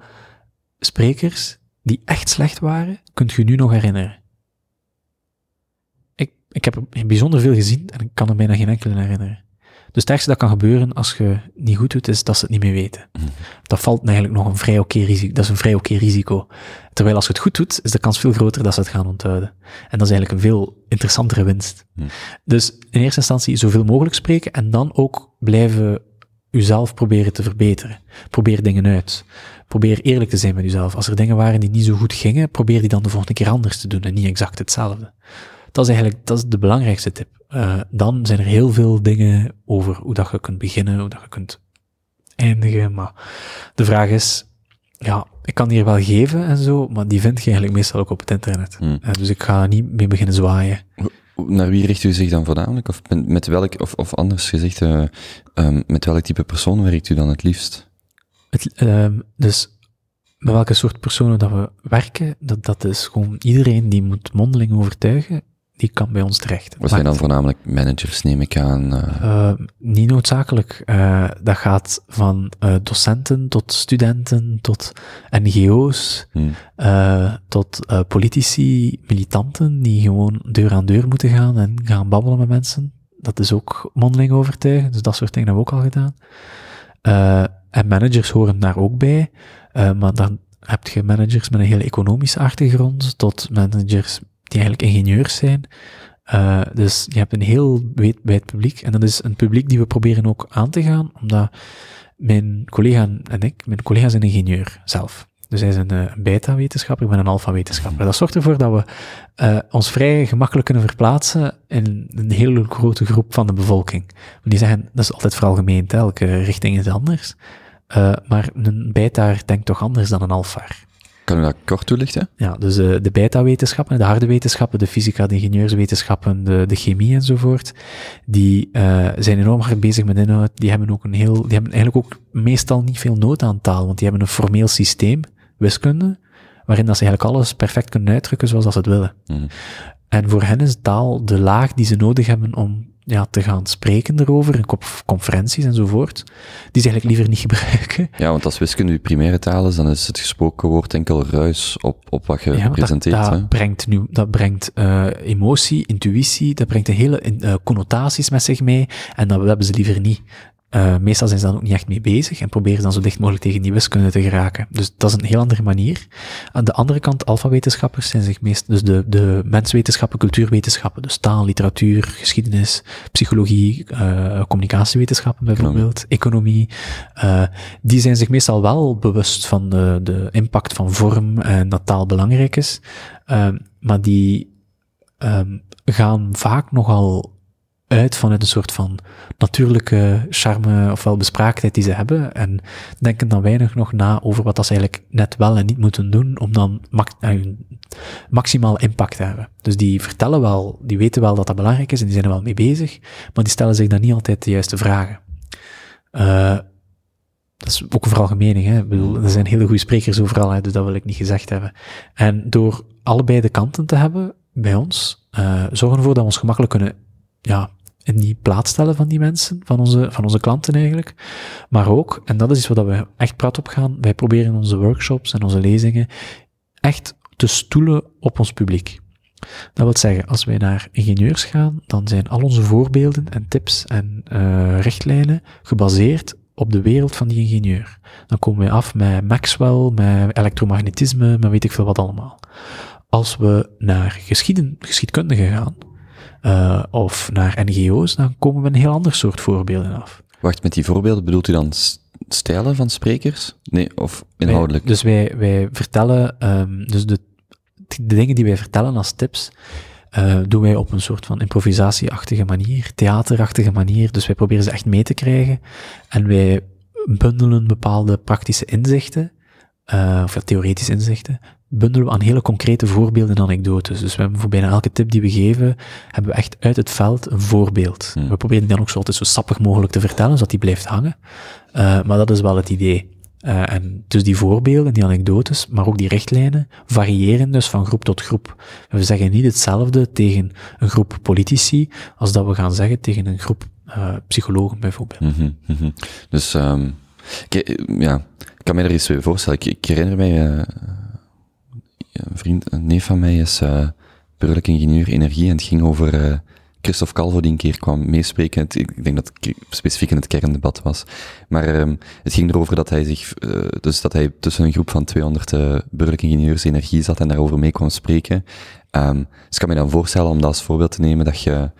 sprekers die echt slecht waren, kunt je nu nog herinneren? Ik, ik heb er bijzonder veel gezien en ik kan er bijna geen enkele herinneren. Dus het ergste dat kan gebeuren als je niet goed doet, is dat ze het niet meer weten. Dat valt eigenlijk nog een vrij oké risico. Dat is een vrij oké risico. Terwijl als je het goed doet, is de kans veel groter dat ze het gaan onthouden. En dat is eigenlijk een veel interessantere winst. Hmm. Dus in eerste instantie zoveel mogelijk spreken en dan ook blijven uzelf proberen te verbeteren. Probeer dingen uit. Probeer eerlijk te zijn met uzelf. Als er dingen waren die niet zo goed gingen, probeer die dan de volgende keer anders te doen en niet exact hetzelfde. Dat is eigenlijk dat is de belangrijkste tip. Eh, dan zijn er heel veel dingen over hoe dat je kunt beginnen, hoe dat je kunt eindigen. Maar de vraag is, ja, ik kan die hier wel geven en zo, maar die vind je eigenlijk meestal ook op het internet. Hmm. Eh, dus ik ga niet mee beginnen zwaaien. Naar wie richt u zich dan voornamelijk? Of met, met welk, of, of anders gezegd, eh, ehm, met welk type persoon werkt u dan het liefst? Het, ehm, dus met welke soort personen dat we werken, dat, dat is gewoon iedereen die moet mondeling overtuigen, die kan bij ons terecht. Wat zijn dan voornamelijk managers, neem ik aan? eh, Eh, niet noodzakelijk. Eh, dat gaat van eh, docenten tot studenten, tot NGO's, hm. eh, tot politici, militanten die gewoon deur aan deur moeten gaan en gaan babbelen met mensen. Dat is ook mondeling overtuigen, dus dat soort dingen hebben we ook al gedaan. En managers horen daar ook bij, eh, maar dan heb je managers met een hele economische achtergrond, tot managers die eigenlijk ingenieurs zijn. Eh, dus je hebt een heel wijd, publiek. En dat is een publiek die we proberen ook aan te gaan, omdat mijn collega en ik, mijn collega is een ingenieur zelf. Dus hij is een, eh, beta-wetenschapper, ik ben een alpha-wetenschapper. Dat zorgt ervoor dat we ons vrij gemakkelijk kunnen verplaatsen in een hele grote groep van de bevolking. Want die zeggen, dat is altijd veralgemeend, hè, elke richting is anders. Eh, maar een beta denkt toch anders dan een alfa. Kan u dat kort toelichten? Ja, dus eh, de beta-wetenschappen, de harde wetenschappen, de fysica, de ingenieurswetenschappen, de, de chemie enzovoort, die eh, zijn enorm hard bezig met inhoud. Die hebben ook een heel, die hebben eigenlijk ook meestal niet veel nood aan taal, want die hebben een formeel systeem, wiskunde, waarin dat ze eigenlijk alles perfect kunnen uitdrukken zoals dat ze het willen. Mhm. En voor hen is taal de laag die ze nodig hebben om ja, te gaan spreken erover, conferenties enzovoort, die ze eigenlijk liever niet gebruiken. Ja, want als wiskunde uw primaire taal is, dan is het gesproken woord enkel ruis op, op wat je Ja, presenteert. dat, hè. dat brengt, nu, dat brengt eh, emotie, intuïtie, dat brengt een hele eh, connotaties met zich mee. En dat hebben ze liever niet. Eh, meestal zijn ze dan ook niet echt mee bezig en proberen ze dan zo dicht mogelijk tegen die wiskunde te geraken. Dus dat is een heel andere manier. Aan de andere kant, alfawetenschappers zijn zich meest, dus de, de menswetenschappen, cultuurwetenschappen, dus taal, literatuur, geschiedenis, psychologie, eh, communicatiewetenschappen bijvoorbeeld, economie, eh, die zijn zich meestal wel bewust van de, de impact van vorm en dat taal belangrijk is, maar die ehm, gaan vaak nogal uit vanuit een soort van natuurlijke charme ofwel bespraaktheid die ze hebben en denken dan weinig nog na over wat dat ze eigenlijk net wel en niet moeten doen om dan eh, maximaal impact te hebben. Dus die vertellen wel, die weten wel dat dat belangrijk is en die zijn er wel mee bezig, maar die stellen zich dan niet altijd de juiste vragen. Eh, dat is ook een veralgemening, hè. Ik bedoel, er zijn hele goede sprekers overal, hè, dus dat wil ik niet gezegd hebben. En door allebei de kanten te hebben bij ons, eh zorgen ervoor dat we ons gemakkelijk kunnen, ja, in die plaats stellen van die mensen, van onze, van onze klanten eigenlijk. Maar ook, en dat is iets waar we echt prat op gaan, wij proberen onze workshops en onze lezingen echt te stoelen op ons publiek. Dat wil zeggen, als wij naar ingenieurs gaan, dan zijn al onze voorbeelden en tips en uh, richtlijnen gebaseerd op de wereld van die ingenieur. Dan komen wij af met Maxwell, met elektromagnetisme, met weet ik veel wat allemaal. als we naar geschieden, geschiedkundigen gaan, uh, of naar NGO's, dan komen we een heel ander soort voorbeelden af. Wacht, met die voorbeelden bedoelt u dan stijlen van sprekers? Nee, of inhoudelijk? Wij, dus wij, wij vertellen, um, dus de, de dingen die wij vertellen als tips, uh, doen wij op een soort van improvisatieachtige manier, theaterachtige manier. Dus wij proberen ze echt mee te krijgen. En wij bundelen bepaalde praktische inzichten, uh, of theoretische inzichten, bundelen we aan hele concrete voorbeelden en anekdotes. Dus we hebben voor bijna elke tip die we geven, hebben we echt uit het veld een voorbeeld. We proberen die dan ook zo altijd zo sappig mogelijk te vertellen, zodat die blijft hangen. Uh, maar dat is wel het idee. Uh, en dus die voorbeelden, die anekdotes, maar ook die richtlijnen, variëren dus van groep tot groep. We zeggen niet hetzelfde tegen een groep politici, als dat we gaan zeggen tegen een groep uh, psychologen bijvoorbeeld. Mm -hmm, mm -hmm. Dus, um, ik, ja, ik kan me er iets voorstellen. Ik, ik herinner mij, een vriend, een neef van mij is uh, ingenieur energie en het ging over Christophe Calvo die een keer kwam meespreken. ik denk dat het specifiek in het kerndebat was. Maar um, het ging erover dat hij zich, uh, dus dat hij tussen een groep van 200 uh, ingenieurs energie zat en daarover mee kon spreken. Um, dus ik kan me dan voorstellen om dat als voorbeeld te nemen dat je,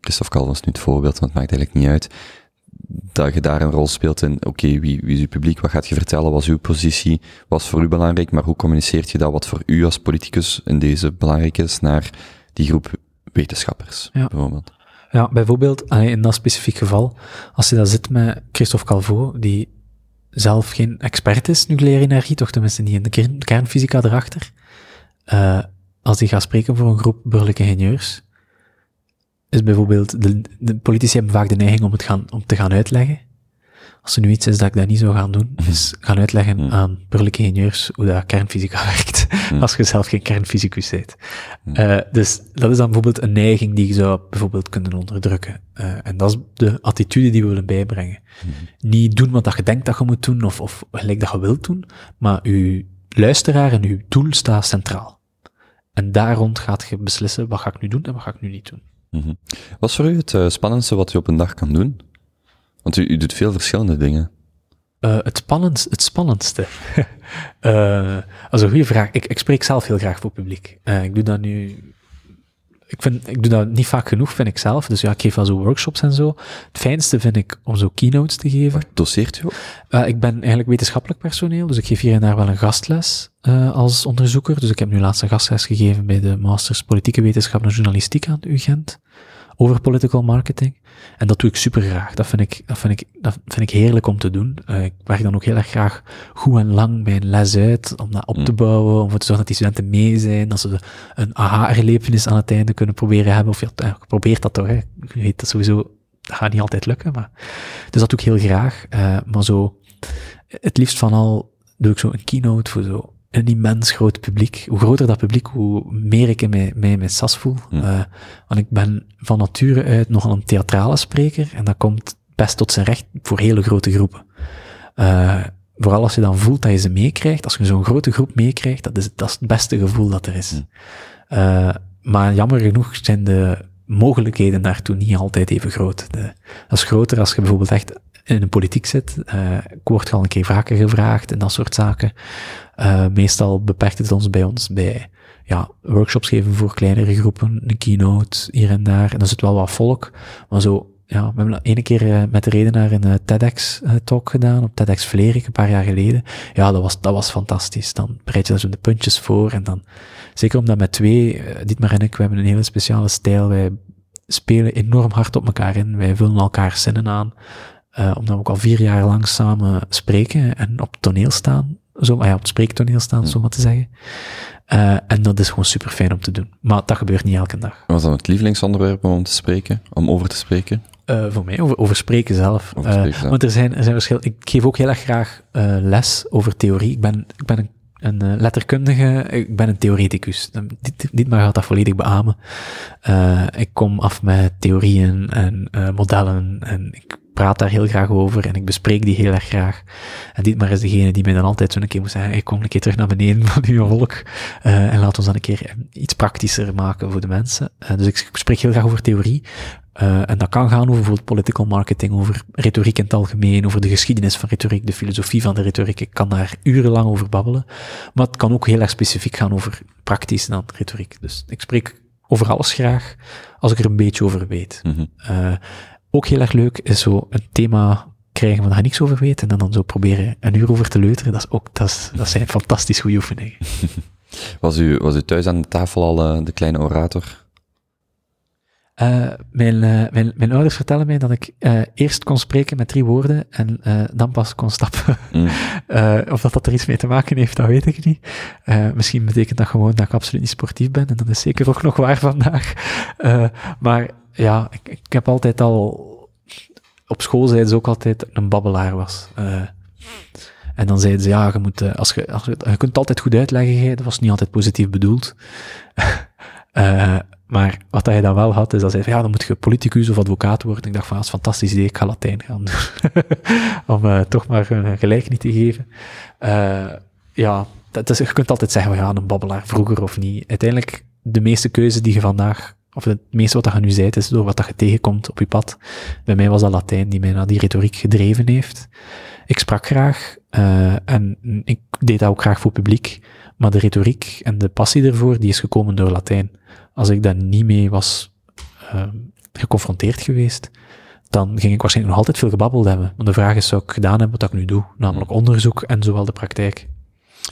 Christophe Calvo is nu het voorbeeld, want het maakt eigenlijk niet uit dat je daar een rol speelt in, oké, okay, wie, wie is uw publiek, wat gaat je vertellen, wat is uw positie, wat is voor u belangrijk, maar hoe communiceert je dat? Wat voor u als politicus in deze belangrijk is naar die groep wetenschappers, ja. bijvoorbeeld. Ja, bijvoorbeeld, in dat specifiek geval, als je daar zit met Christophe Calvo, die zelf geen expert is, nucleaire energie, toch tenminste niet in de kern, kernfysica erachter, uh, als die gaat spreken voor een groep burgerlijke ingenieurs, is bijvoorbeeld, de, de politici hebben vaak de neiging om het gaan, om te gaan uitleggen, als er nu iets is dat ik dat niet zou gaan doen, mhm. is gaan uitleggen mm. aan burgerlijke ingenieurs hoe dat kernfysica werkt, mm. als je zelf geen kernfysicus bent. Uh, dus dat is dan bijvoorbeeld een neiging die je zou bijvoorbeeld kunnen onderdrukken. Uh, en dat is de attitude die we willen bijbrengen. Niet doen wat dat je denkt dat je moet doen, of, of gelijk dat je wilt doen, maar je luisteraar en je doel staat centraal. En daar rond gaat je beslissen, wat ga ik nu doen en wat ga ik nu niet doen. -hmm. Wat is voor u het uh, spannendste wat je op een dag kan doen? Want u, u doet veel verschillende dingen. Uh, het, spannendst, het spannendste. uh, dat een goede vraag. Ik, ik spreek zelf heel graag voor publiek. Ik doe dat nu. Ik, vind, ik doe dat niet vaak genoeg, vind ik zelf. Dus ja, ik geef wel zo workshops en zo. Het fijnste vind ik om zo keynotes te geven. Wat doseert u ook? ik ben eigenlijk wetenschappelijk personeel, dus ik geef hier en daar wel een gastles als onderzoeker. Dus ik heb nu laatst een gastles gegeven bij de Masters Politieke Wetenschap en Journalistiek aan de UGent over political marketing. En dat doe ik super graag. Dat vind ik, dat vind ik, dat vind ik heerlijk om te doen. Uh, ik werk dan ook heel erg graag goed en lang bij een les uit, om dat op te mm. bouwen, om te zorgen dat die studenten mee zijn, dat ze een aha-erlevenis aan het einde kunnen proberen hebben. Of ja, uh, probeert dat toch, hè. Je weet dat sowieso, dat gaat niet altijd lukken, maar... Dus dat doe ik heel graag. Uh, maar zo, het liefst van al doe ik zo een keynote voor zo een immens groot publiek. Hoe groter dat publiek, hoe meer ik in mij, mij mijn sas voel. Uh, want ik ben van nature uit nogal een theatrale spreker en dat komt best tot zijn recht voor hele grote groepen. Uh, vooral als je dan voelt dat je ze meekrijgt, als je zo'n grote groep meekrijgt, dat is, dat is het beste gevoel dat er is. Uh, maar jammer genoeg zijn de mogelijkheden daartoe niet altijd even groot. De, dat is groter als je bijvoorbeeld echt in de politiek zit. Uh, ik word al een keer vaker gevraagd en dat soort zaken. Uh, meestal beperkt het ons bij ons bij ja, workshops geven voor kleinere groepen, een keynote hier en daar. En dan zit wel wat volk, maar zo, ja, we hebben ene keer uh, met de redenaar een TEDx-talk gedaan, op TEDx Vlerik, een paar jaar geleden. Ja, dat was, dat was fantastisch. Dan bereid je daar zo de puntjes voor en dan, zeker omdat met twee, Dietmar en ik, we hebben een hele speciale stijl. Wij spelen enorm hard op elkaar in. Wij vullen elkaar zinnen aan. Uh, omdat we ook al vier jaar lang samen spreken en op toneel staan. Zo, ja, op het spreektoneel staan, zo maar te zeggen. Uh, en dat is gewoon super fijn om te doen. Maar dat gebeurt niet elke dag. Was dat het lievelingsonderwerp om te spreken? Om over te spreken? Uh, voor mij, over, over spreken zelf. Over spreken zelf. Want er zijn, er zijn verschillen. Ik geef ook heel erg graag les over theorie. Ik ben, ik ben een een letterkundige, ik ben een theoreticus. Dit, dit maar gaat dat volledig beamen. Uh, ik kom af met theorieën en uh, modellen en ik praat daar heel graag over en ik bespreek die heel erg graag. En dit maar is degene die mij dan altijd zo'n keer moet zeggen, ik kom een keer terug naar beneden van uw volk uh, en laat ons dan een keer iets praktischer maken voor de mensen. Uh, dus ik, spreek heel graag over theorie. Uh, en dat kan gaan over bijvoorbeeld political marketing, over retoriek in het algemeen, over de geschiedenis van retoriek, de filosofie van de retoriek. Ik kan daar urenlang over babbelen. Maar het kan ook heel erg specifiek gaan over praktisch dan retoriek. Dus ik spreek over alles graag, als ik er een beetje over weet. Mhm. Uh, ook heel erg leuk is zo een thema krijgen waar je niks over weet en dan, dan zo proberen een uur over te leuteren. Dat, is ook, dat, is, dat zijn fantastisch goede oefeningen. Was u, was u thuis aan de tafel al uh, de kleine orator? Uh, mijn, uh, mijn, mijn ouders vertellen mij dat ik uh, eerst kon spreken met drie woorden en dan pas kon stappen. Mm. of dat dat er iets mee te maken heeft, dat weet ik niet. misschien betekent dat gewoon dat ik absoluut niet sportief ben en dat is zeker ook nog waar vandaag. maar ja, ik, ik, heb altijd al... Op school zeiden ze ook altijd een babbelaar was. en dan zeiden ze, ja, je, moet, als je, als je, je kunt altijd goed uitleggen, dat was niet altijd positief bedoeld. Maar wat hij dan wel had, is dat hij zei, ja, dan moet je politicus of advocaat worden. Ik dacht van, dat is een fantastisch idee, ik ga Latijn gaan doen. Om toch maar gelijk niet te geven. Ja, dat is, je kunt altijd zeggen, ja, een babbelaar, vroeger of niet. Uiteindelijk, de meeste keuze die je vandaag, of het meeste wat je nu zei, is door wat je tegenkomt op je pad. Bij mij was dat Latijn die mij naar die retoriek gedreven heeft. Ik sprak graag, uh, en ik deed dat ook graag voor publiek. Maar de retoriek en de passie ervoor, die is gekomen door Latijn als ik daar niet mee was uh, geconfronteerd geweest, dan ging ik waarschijnlijk nog altijd veel gebabbeld hebben. Maar de vraag is, zou ik gedaan hebben wat ik nu doe? Namelijk onderzoek en zowel de praktijk.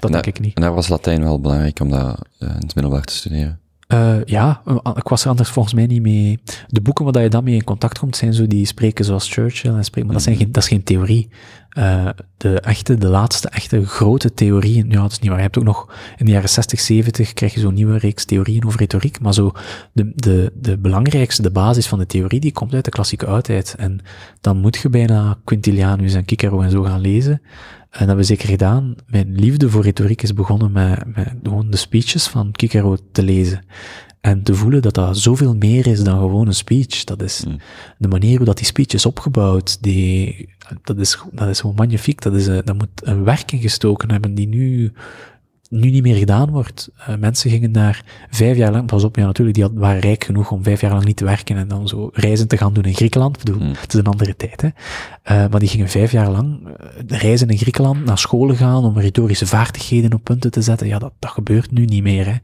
Dat denk ik niet. En daar was Latijn wel belangrijk om dat uh, in het middelbaar te studeren. Uh, ja, ik was er anders volgens mij niet mee. De boeken waar je dan mee in contact komt, zijn zo die spreken zoals Churchill en spreken, maar dat, zijn geen, dat is geen theorie. Uh, de echte, de laatste echte grote theorieën, ja, dat is niet waar. Je hebt ook nog in de jaren 60, 70 krijg je zo'n nieuwe reeks theorieën over retoriek, maar zo de, de, de belangrijkste, de basis van de theorie, die komt uit de klassieke oudheid. En dan moet je bijna Quintilianus en Cicero en zo gaan lezen. En dat hebben we zeker gedaan. Mijn liefde voor retoriek is begonnen met, met gewoon de speeches van Cicero te lezen. En te voelen dat dat zoveel meer is dan gewoon een speech. Dat is Mm. de manier hoe dat die speech is opgebouwd. Die, dat, is, dat is gewoon magnifiek. Dat, is, eh, dat moet een werk in gestoken hebben die nu, nu niet meer gedaan wordt. Uh, mensen gingen daar vijf jaar lang, pas op, ja natuurlijk, die had, waren rijk genoeg om vijf jaar lang niet te werken en dan zo reizen te gaan doen in Griekenland. Ik bedoel, Mm. het is een andere tijd, hè. Uh, maar die gingen vijf jaar lang uh, reizen in Griekenland, naar scholen gaan om retorische vaardigheden op punten te zetten. Ja, dat, dat gebeurt nu niet meer, hè.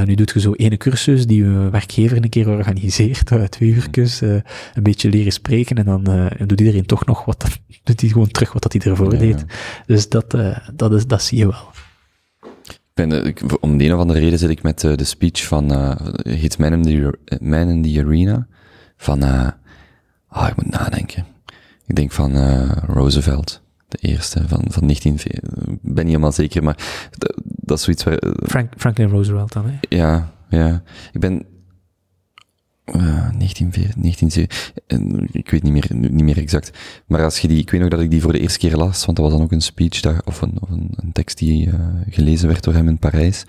Uh, nu doet je zo ene cursus die je werkgever een keer organiseert, twee uurtjes, een beetje leren spreken en dan doet iedereen toch nog wat, dat, doet hij gewoon terug wat dat hij ervoor Ja, deed. ja. Dus dat, dat, is, dat zie je wel. Ben, ik, om de een of andere reden zit ik met uh, de speech van, uh, heet Man in the, Man in the Arena, van, uh, oh, ik moet nadenken. Ik denk van uh, Roosevelt, de eerste van, van 19, ik ben niet helemaal zeker, maar dat, dat is zoiets waar... Frank, Franklin Roosevelt dan, hè? Ja, ja. Ik ben... Uh, 19, ik weet niet meer, niet meer exact. Maar als je die, ik weet nog dat ik die voor de eerste keer las, want dat was dan ook een speech, dat, of, een, of een, een tekst die uh, gelezen werd door hem in Parijs.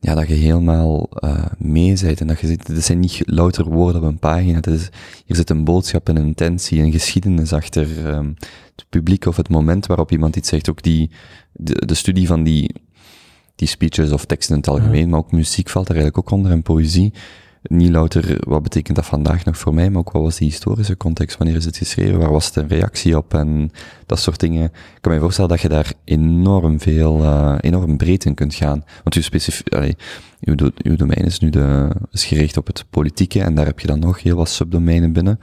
Ja, dat je helemaal uh, mee bent en dat je zit, het zijn niet louter woorden op een pagina, het is, hier zit een boodschap, een intentie, een geschiedenis achter um, het publiek of het moment waarop iemand iets zegt. Ook die, de, de studie van die, die speeches of teksten in het algemeen, ja. maar ook muziek valt er eigenlijk ook onder en poëzie. Niet louter, wat betekent dat vandaag nog voor mij, maar ook wat was die historische context, wanneer is het geschreven, waar was het een reactie op en dat soort dingen. Ik kan me voorstellen dat je daar enorm veel, uh, enorm breed in kunt gaan. Want uw allee, uw, do, uw domein is nu de, is gericht op het politieke en daar heb je dan nog heel wat subdomeinen binnen.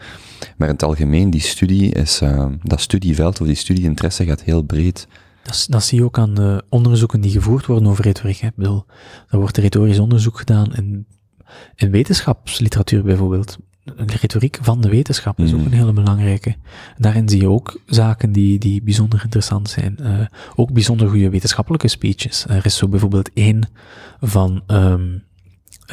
Maar in het algemeen, die studie is, uh, dat studieveld of die studieinteresse gaat heel breed. Dat, dat, zie je ook aan de onderzoeken die gevoerd worden over retoriek. Hè. Ik bedoel, er wordt retorisch onderzoek gedaan in, in wetenschapsliteratuur bijvoorbeeld. De retoriek van de wetenschap is ook een hele belangrijke. Daarin zie je ook zaken die, die bijzonder interessant zijn. Uh, ook bijzonder goede wetenschappelijke speeches. Er is zo bijvoorbeeld één van um,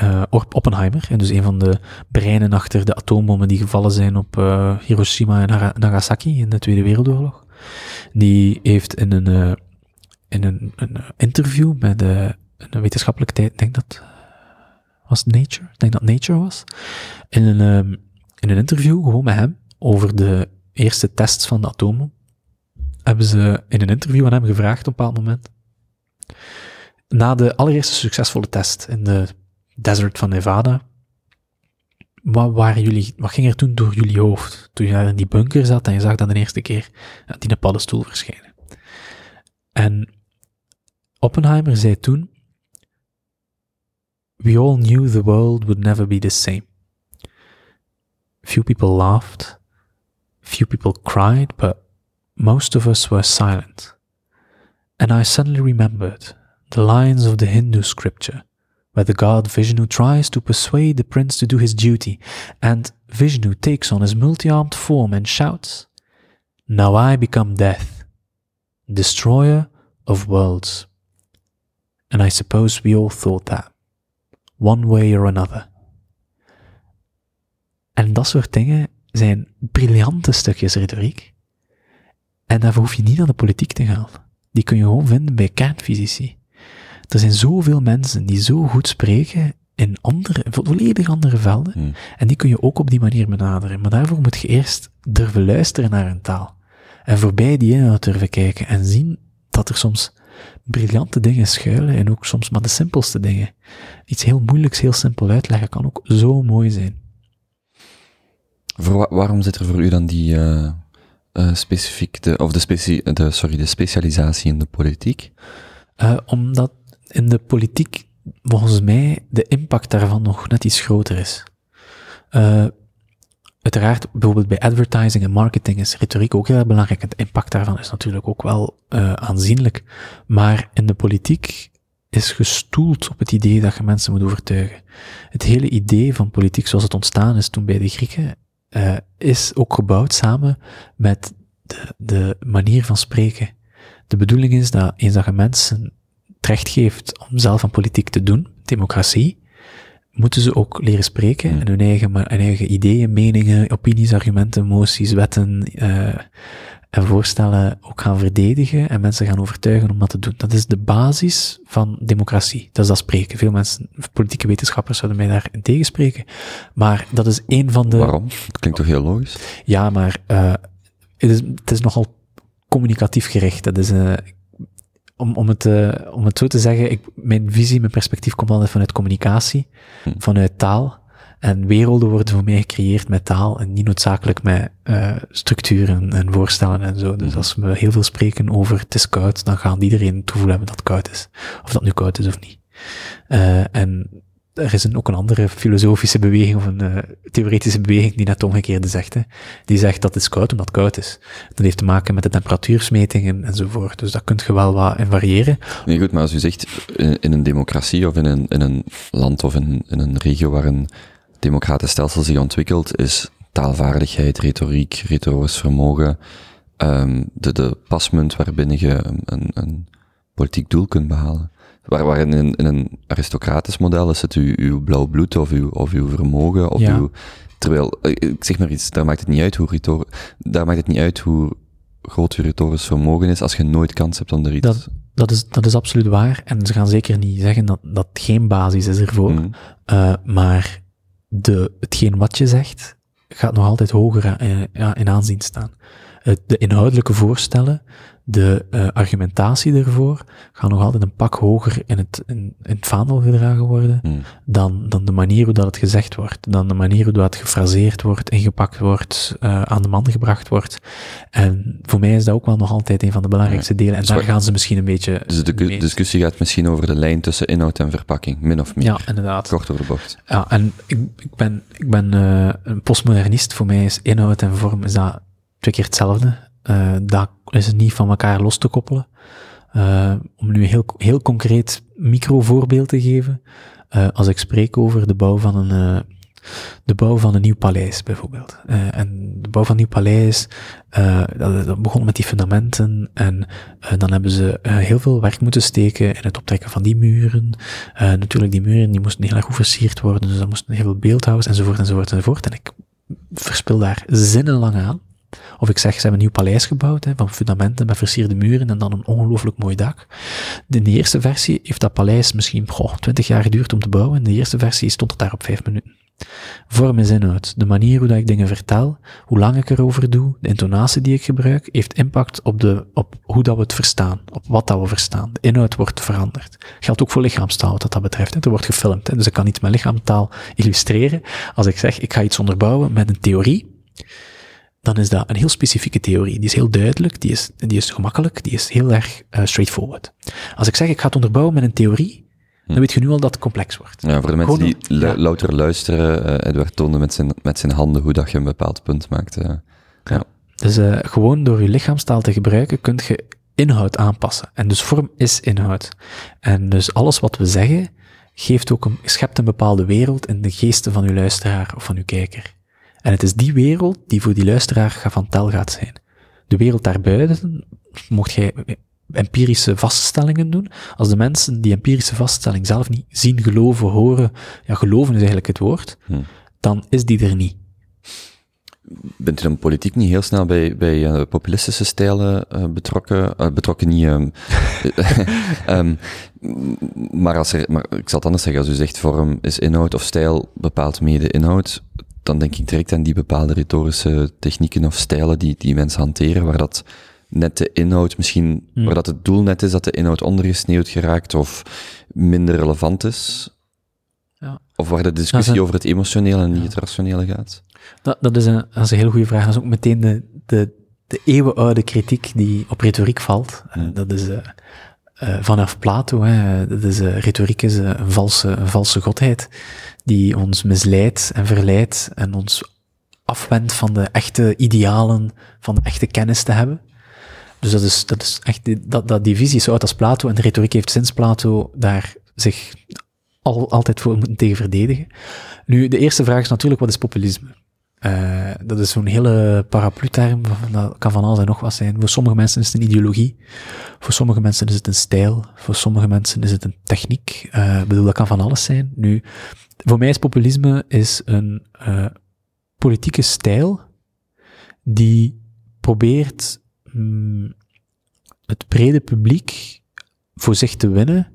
uh, Oppenheimer, en dus een van de breinen achter de atoombommen die gevallen zijn op uh, Hiroshima en Nagasaki in de Tweede Wereldoorlog. Die heeft in een, in een, een interview met een wetenschappelijke tijd, ik denk dat was Nature, ik denk dat Nature was, in een, um, in een interview gewoon met hem over de eerste tests van de atomen, hebben ze in een interview aan hem gevraagd op een bepaald moment, na de allereerste succesvolle test in de desert van Nevada, wat, waren jullie, wat ging er toen door jullie hoofd? Toen je daar in die bunker zat en je zag dan de eerste keer die paddenstoel verschijnen. En Oppenheimer zei toen, We all knew the world would never be the same. Few people laughed, few people cried, but most of us were silent. And I suddenly remembered the lines of the Hindu scripture where the god Vishnu tries to persuade the prince to do his duty, and Vishnu takes on his multi armed form and shouts, Now I become death, destroyer of worlds. And I suppose we all thought that, one way or another. En dat soort dingen zijn briljante stukjes retoriek. En daarvoor hoef je niet naar de politiek te gaan. Die kun je gewoon vinden bij kernfysici. Er zijn zoveel mensen die zo goed spreken in andere, volledig andere velden. Hmm. En die kun je ook op die manier benaderen. Maar daarvoor moet je eerst durven luisteren naar een taal. En voorbij die inhoud durven kijken en zien dat er soms briljante dingen schuilen en ook soms maar de simpelste dingen. Iets heel moeilijks, heel simpel uitleggen kan ook zo mooi zijn. Voor waarom zit er voor u dan die eh, eh, specifiek, de, of de, specie, de, sorry, de specialisatie in de politiek? Eh, omdat in de politiek, volgens mij, de impact daarvan nog net iets groter is. Uiteraard, bijvoorbeeld bij advertising en marketing is retoriek ook heel belangrijk. Het impact daarvan is natuurlijk ook wel eh, aanzienlijk. Maar in de politiek is gestoeld op het idee dat je mensen moet overtuigen. Het hele idee van politiek zoals het ontstaan is toen bij de Grieken, eh, is ook gebouwd samen met de, de manier van spreken. De bedoeling is dat eens dat je mensen het recht geeft om zelf aan politiek te doen, democratie, moeten ze ook leren spreken Hmm. en hun eigen, ma- hun eigen ideeën, meningen, opinies, argumenten, moties, wetten eh, en voorstellen ook gaan verdedigen en mensen gaan overtuigen om dat te doen. Dat is de basis van democratie. Dat is dat spreken. Veel mensen, politieke wetenschappers zouden mij daar tegenspreken. Maar dat is een van de... Waarom? Dat klinkt toch heel logisch? Ja, maar eh het, is, het is nogal communicatief gericht. Dat is, eh, om, om, het, eh, om het zo te zeggen, ik, mijn visie, mijn perspectief komt altijd vanuit communicatie, Hm. vanuit taal. En werelden worden voor mij gecreëerd met taal en niet noodzakelijk met eh, structuren en voorstellen en zo. Dus Mhm. als we heel veel spreken over het is koud, dan gaat iedereen het gevoel hebben dat het koud is. Of dat nu koud is of niet. Eh, en er is een, ook een andere filosofische beweging of een eh, theoretische beweging die net omgekeerde zegt. Hè. Die zegt dat het koud omdat het koud is. Dat heeft te maken met de temperatuursmetingen enzovoort. Dus dat kunt je wel wat in variëren. Nee, goed, maar als u zegt, in, in een democratie of in een, in een land of in, in een regio waar een democratisch stelsel zich ontwikkelt, is taalvaardigheid, retoriek, retorisch vermogen, ehm, de, de pasmunt waarbinnen je een, een politiek doel kunt behalen. Waar, waar in, een, in een aristocratisch model is het uw, uw blauw bloed of uw, of uw vermogen of Ja. uw, terwijl, eh, ik zeg maar iets, daar maakt het niet uit hoe daar maakt het niet uit hoe groot uw retorisch vermogen is als je nooit kans hebt om er iets... Dat- Dat is, dat is absoluut waar. En ze gaan zeker niet zeggen dat dat geen basis is ervoor. Mm. Eh, maar de, hetgeen wat je zegt, gaat nog altijd hoger eh, ja, in aanzien staan. De inhoudelijke voorstellen, de eh, argumentatie ervoor, gaan nog altijd een pak hoger in het, in, in het vaandel gedragen worden Mm. dan, dan de manier hoe dat het gezegd wordt, dan de manier hoe dat gefraseerd wordt, ingepakt wordt, eh, aan de man gebracht wordt. En voor mij is dat ook wel nog altijd een van de belangrijkste delen. En Dus daar gaan ze misschien een beetje... Dus de mee- discussie gaat misschien over de lijn tussen inhoud en verpakking, min of meer. Ja, inderdaad. Kort door de bocht. Ja, en ik, ik ben, ik ben eh, een postmodernist. Voor mij is inhoud en vorm is dat twee keer hetzelfde. Eh dat is het niet van elkaar los te koppelen. Eh, om nu een heel, heel concreet microvoorbeeld te geven. Eh, als ik spreek over de bouw van een, de bouw van een nieuw paleis, bijvoorbeeld. En de bouw van een nieuw paleis, dat, dat begon met die fundamenten. En dan hebben ze heel veel werk moeten steken in het optrekken van die muren. Natuurlijk, die muren die moesten heel erg goed versierd worden, dus dat moesten heel veel beeldhouwers, enzovoort, enzovoort, enzovoort. En ik verspil daar zinnenlang aan. Of ik zeg, ze hebben een nieuw paleis gebouwd, hè, van fundamenten met versierde muren en dan een ongelooflijk mooi dak. In de eerste versie heeft dat paleis misschien goh, 20 jaar geduurd om te bouwen. In de eerste versie stond het daar op vijf minuten. Vorm is inhoud. De manier hoe dat ik dingen vertel, hoe lang ik erover doe, de intonatie die ik gebruik, heeft impact op, de, op hoe dat we het verstaan, op wat dat we verstaan. De inhoud wordt veranderd. Geldt ook voor lichaamstaal wat dat betreft. Er wordt gefilmd, dus ik kan iets met lichaamstaal illustreren. Als ik zeg, ik ga iets onderbouwen met een theorie, dan is dat een heel specifieke theorie. Die is heel duidelijk, die is, die is gemakkelijk, die is heel erg uh, straightforward. Als ik zeg, ik ga het onderbouwen met een theorie, dan weet je nu al dat het complex wordt. Ja, voor de mensen die louter luisteren, uh, Edward toonde met zijn, met zijn handen hoe dat je een bepaald punt maakt. Uh, ja. Dus uh, gewoon door je lichaamstaal te gebruiken, kun je inhoud aanpassen. En dus vorm is inhoud. En dus alles wat we zeggen, geeft ook een, schept een bepaalde wereld in de geesten van uw luisteraar of van uw kijker. En het is die wereld die voor die luisteraar van tel gaat zijn. De wereld daarbuiten, mocht jij empirische vaststellingen doen, als de mensen die empirische vaststelling zelf niet zien, geloven, horen, ja, geloven is eigenlijk het woord, hm. dan is die er niet. Bent u dan politiek niet heel snel bij, bij uh, populistische stijlen uh, betrokken? Uh, betrokken niet, um, um, maar, als er, maar ik zal het anders zeggen, als u zegt vorm is inhoud of stijl bepaalt mede inhoud, dan denk ik direct aan die bepaalde retorische technieken of stijlen die, die mensen hanteren, waar dat net de inhoud misschien, hmm. waar dat het doel net is dat de inhoud ondergesneeuwd geraakt of minder relevant is. Ja. Of waar de discussie over het emotionele en niet het rationele gaat. Dat, dat, is een, dat is een heel goede vraag. Dat is ook meteen de, de, de eeuwenoude kritiek die op retoriek valt. Hmm. Dat is uh, uh, vanaf Plato. Hè. Uh, retoriek is een, valse, een valse godheid die ons misleidt en verleidt en ons afwendt van de echte idealen, van de echte kennis te hebben. Dus dat is, dat is echt, dat, dat die visie is zo oud als Plato en de retoriek heeft sinds Plato daar zich al, altijd voor moeten tegen verdedigen. Nu, de eerste vraag is natuurlijk, wat is populisme? Uh, dat is zo'n hele paraplu-term, dat kan van alles en nog wat zijn. Voor sommige mensen is het een ideologie, voor sommige mensen is het een stijl, voor sommige mensen is het een techniek. Uh, bedoel, dat kan van alles zijn. Nu, voor mij is populisme is een uh, politieke stijl die probeert mm, het brede publiek voor zich te winnen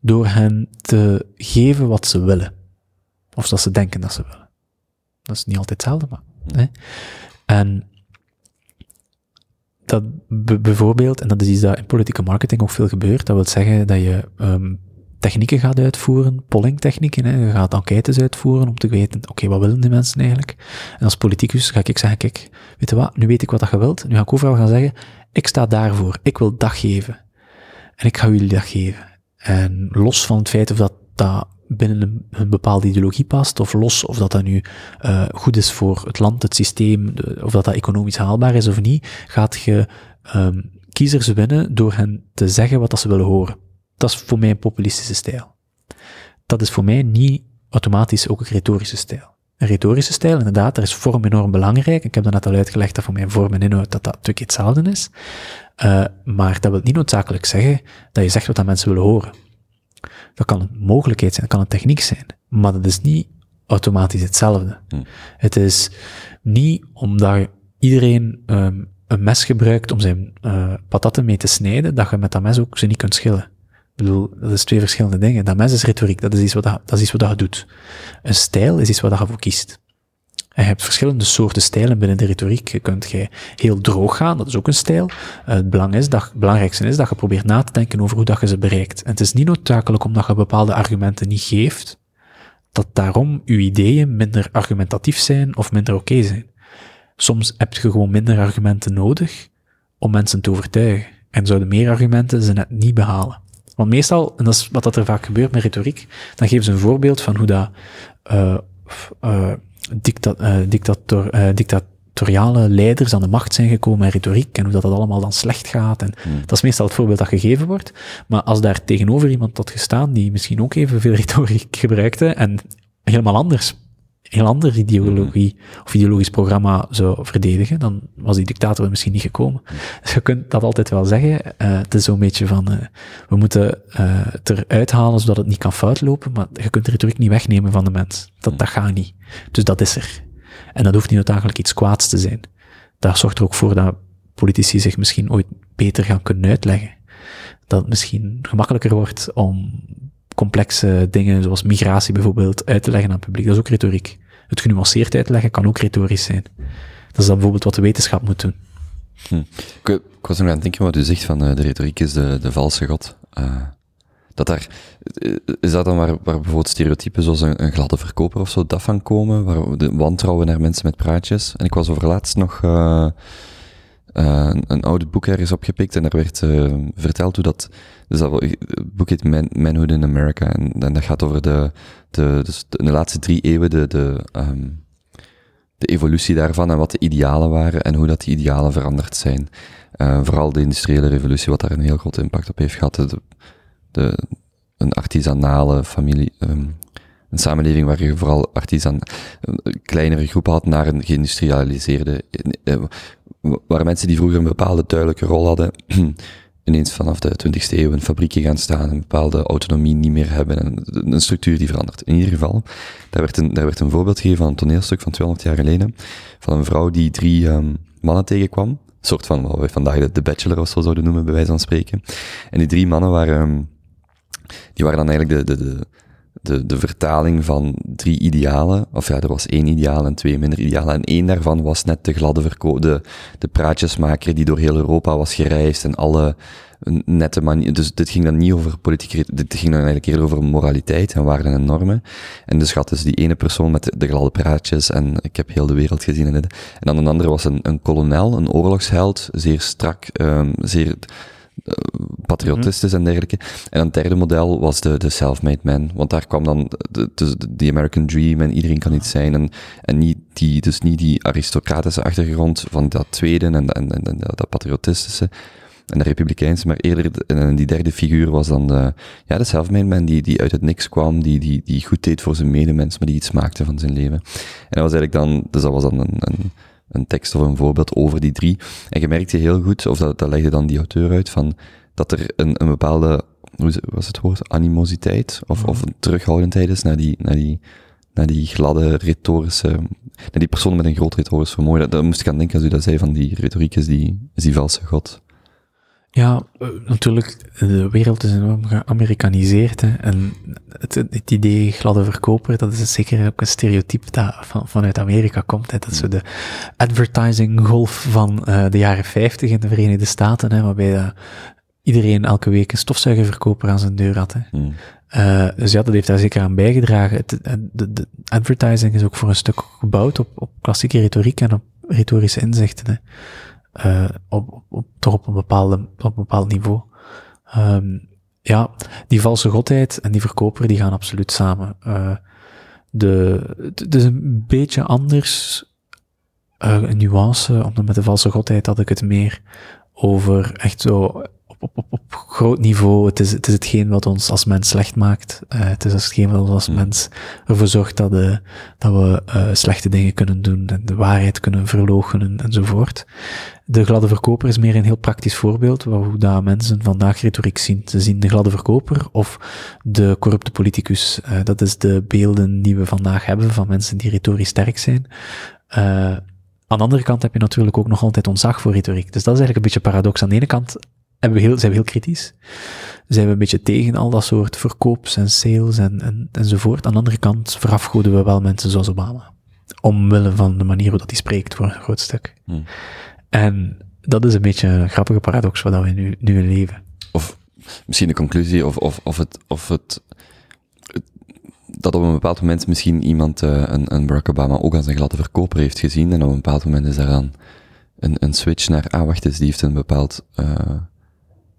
door hen te geven wat ze willen. Of dat ze denken dat ze willen. Dat is niet altijd hetzelfde, maar. Hè? En dat bijvoorbeeld, en dat is iets dat in politieke marketing ook veel gebeurt, dat wil zeggen dat je um, technieken gaat uitvoeren, polling technieken, hè. je gaat enquêtes uitvoeren om te weten, oké, wat willen die mensen eigenlijk? En als politicus ga ik zeggen, kijk, weet je wat, nu weet ik wat dat je wilt, nu ga ik overal gaan zeggen, ik sta daarvoor, ik wil dag geven. En ik ga jullie dat geven. En los van het feit of dat, dat binnen een, bepaalde ideologie past, of los of dat dat nu uh, goed is voor het land, het systeem, of dat dat economisch haalbaar is of niet, gaat je um, kiezers winnen door hen te zeggen wat dat ze willen horen. Dat is voor mij een populistische stijl. Dat is voor mij niet automatisch ook een retorische stijl. Een retorische stijl, inderdaad, daar is vorm enorm belangrijk. Ik heb dat net al uitgelegd dat voor mij vorm en inhoud dat dat natuurlijk hetzelfde is. Uh, maar dat wil niet noodzakelijk zeggen dat je zegt wat dat mensen willen horen. Dat kan een mogelijkheid zijn, dat kan een techniek zijn, maar dat is niet automatisch hetzelfde. Hm. Het is niet omdat iedereen um, een mes gebruikt om zijn uh, patatten mee te snijden, dat je met dat mes ook ze niet kunt schillen. Ik bedoel, dat is twee verschillende dingen. Dat mes is retoriek, dat is iets wat, dat, dat, is iets wat je doet. Een stijl is iets wat je voor kiest. En je hebt verschillende soorten stijlen binnen de retoriek. Je kunt jij heel droog gaan, dat is ook een stijl. het, belang is dat, het belangrijkste is dat je probeert na te denken over hoe dat je ze bereikt. En het is niet noodzakelijk omdat je bepaalde argumenten niet geeft, dat daarom je ideeën minder argumentatief zijn of minder oké zijn. Soms heb je gewoon minder argumenten nodig om mensen te overtuigen. En zouden meer argumenten ze net niet behalen. Want meestal, en dat is wat dat er vaak gebeurt met retoriek, dan geven ze een voorbeeld van hoe dat uh, uh, dicta uh, dictator, dictatoriale leiders aan de macht zijn gekomen met retoriek en hoe dat, dat allemaal dan slecht gaat. En hmm. dat is meestal het voorbeeld dat gegeven wordt. Maar als daar tegenover iemand had gestaan die misschien ook evenveel retoriek gebruikte en helemaal anders heel andere ideologie mm-hmm. of ideologisch programma zou verdedigen, dan was die dictator misschien niet gekomen. Dus je kunt dat altijd wel zeggen. Uh, het is zo'n beetje van, uh, we moeten uh, het eruit halen zodat het niet kan fout lopen, maar je kunt de retoriek niet wegnemen van de mens. Dat, dat gaat niet. Dus dat is er. En dat hoeft niet noodzakelijk iets kwaads te zijn. Dat zorgt er ook voor dat politici zich misschien ooit beter gaan kunnen uitleggen. Dat het misschien gemakkelijker wordt om complexe dingen zoals migratie bijvoorbeeld uit te leggen aan het publiek. Dat is ook retoriek. het genuanceerd uitleggen kan ook retorisch zijn. Dat is dan bijvoorbeeld wat de wetenschap moet doen. Hm. Ik, was nog aan het denken wat u zegt van uh, de retoriek is de, de valse god. Uh, dat daar, is dat dan waar, waar bijvoorbeeld stereotypen zoals een, gladde verkoper of zo, dat van komen? Waar de wantrouwen naar mensen met praatjes? En ik was over laatst nog een, een oud boek ergens opgepikt en daar werd verteld hoe dat, dus dat het boek heet Man, Manhood in America en, dat gaat over de, de, dus de, laatste drie eeuwen de, de um, de evolutie daarvan en wat de idealen waren en hoe dat die idealen veranderd zijn. Uh, vooral de industriële revolutie, wat daar een heel groot impact op heeft gehad. De, de, een artisanale familie, um, een samenleving waar je vooral artisan, kleinere groepen had naar een geïndustrialiseerde, waar mensen die vroeger een bepaalde duidelijke rol hadden, ineens vanaf de 20e eeuw in fabrieken gaan staan, een bepaalde autonomie niet meer hebben, en een structuur die verandert. In ieder geval, daar werd een, daar werd een voorbeeld gegeven van een toneelstuk van 200 jaar geleden, van een vrouw die drie um, mannen tegenkwam, een soort van wat wij vandaag de, de bachelor of zo zouden noemen, bij wijze van spreken. En die drie mannen waren, um, die waren dan eigenlijk de, de, de de, de vertaling van drie idealen, of ja, er was één ideaal en twee minder idealen, en één daarvan was net de gladde verkoop, de, de praatjesmaker die door heel Europa was gereisd en alle nette manier, dus dit ging dan niet over politiek, dit ging dan eigenlijk eerder over moraliteit en waarden en normen. En dus had dus die ene persoon met de, gladde praatjes en ik heb heel de wereld gezien en. En dan een andere was een, een kolonel, een oorlogsheld, zeer strak, um, zeer patriotistisch en dergelijke. En een derde model was de, de self-made man. Want daar kwam dan de, de, de, American Dream en iedereen kan iets zijn. En, en niet die, dus niet die aristocratische achtergrond van dat tweede en, en, en, en dat patriotistische en de republikeinse, maar eerder en die derde figuur was dan de, ja, de self-made man die, die uit het niks kwam, die, die, die goed deed voor zijn medemens, maar die iets maakte van zijn leven. En dat was eigenlijk dan, dus dat was dan een, een een tekst of een voorbeeld over die drie. En je merkte heel goed, of dat, dat legde dan die auteur uit, van dat er een, een bepaalde, hoe was het woord, animositeit of, of een terughoudendheid is naar die, naar die, naar die gladde retorische, naar die persoon met een groot retorisch vermogen. Daar moest ik aan denken als u dat zei, van die retoriek is die, is die valse god. Ja, natuurlijk, de wereld is enorm geamerikaniseerd. Hè, en het, het, idee gladde verkoper, dat is zeker ook een stereotype dat van, vanuit Amerika komt. Hè, dat is zo de advertising golf van uh, de jaren 50 in de Verenigde Staten, hè, waarbij uh, iedereen elke week een stofzuigerverkoper aan zijn deur had. Hè. Mm. dus ja, dat heeft daar zeker aan bijgedragen. Het, de, de, advertising is ook voor een stuk gebouwd op, op klassieke retoriek en op retorische inzichten. Hè uh, op, op, toch op een, bepaalde, op een bepaald niveau. Um, ja, die valse godheid en die verkoper, die gaan absoluut samen. Uh, de, het is een beetje anders, uh, een nuance, omdat met de valse godheid had ik het meer over echt zo op, op, op groot niveau. Het is, het is hetgeen wat ons als mens slecht maakt. Uh, het is hetgeen wat ons als hmm. mens ervoor zorgt dat, de, dat we uh, slechte dingen kunnen doen en de waarheid kunnen verloochenen enzovoort. De gladde verkoper is meer een heel praktisch voorbeeld waar hoe dat mensen vandaag retoriek zien. Ze zien de gladde verkoper of de corrupte politicus. Uh, dat is de beelden die we vandaag hebben van mensen die retorisch sterk zijn. Aan de andere kant heb je natuurlijk ook nog altijd ontzag voor retoriek. Dus dat is eigenlijk een beetje paradox. Aan de ene kant hebben we heel, zijn we heel kritisch. Zijn we een beetje tegen al dat soort verkoops en sales en, en, enzovoort. Aan de andere kant verafgoeden we wel mensen zoals Obama. Omwille van de manier hoe dat hij spreekt voor een groot stuk. Hmm. En dat is een beetje een grappige paradox waar we nu, nu in leven. Of misschien de conclusie, of, of, of, het, of het, dat op een bepaald moment misschien iemand, uh, een, een Barack Obama, ook als een gladde verkoper heeft gezien. En op een bepaald moment is dan een, een switch naar, ah wacht eens, die heeft een bepaald uh,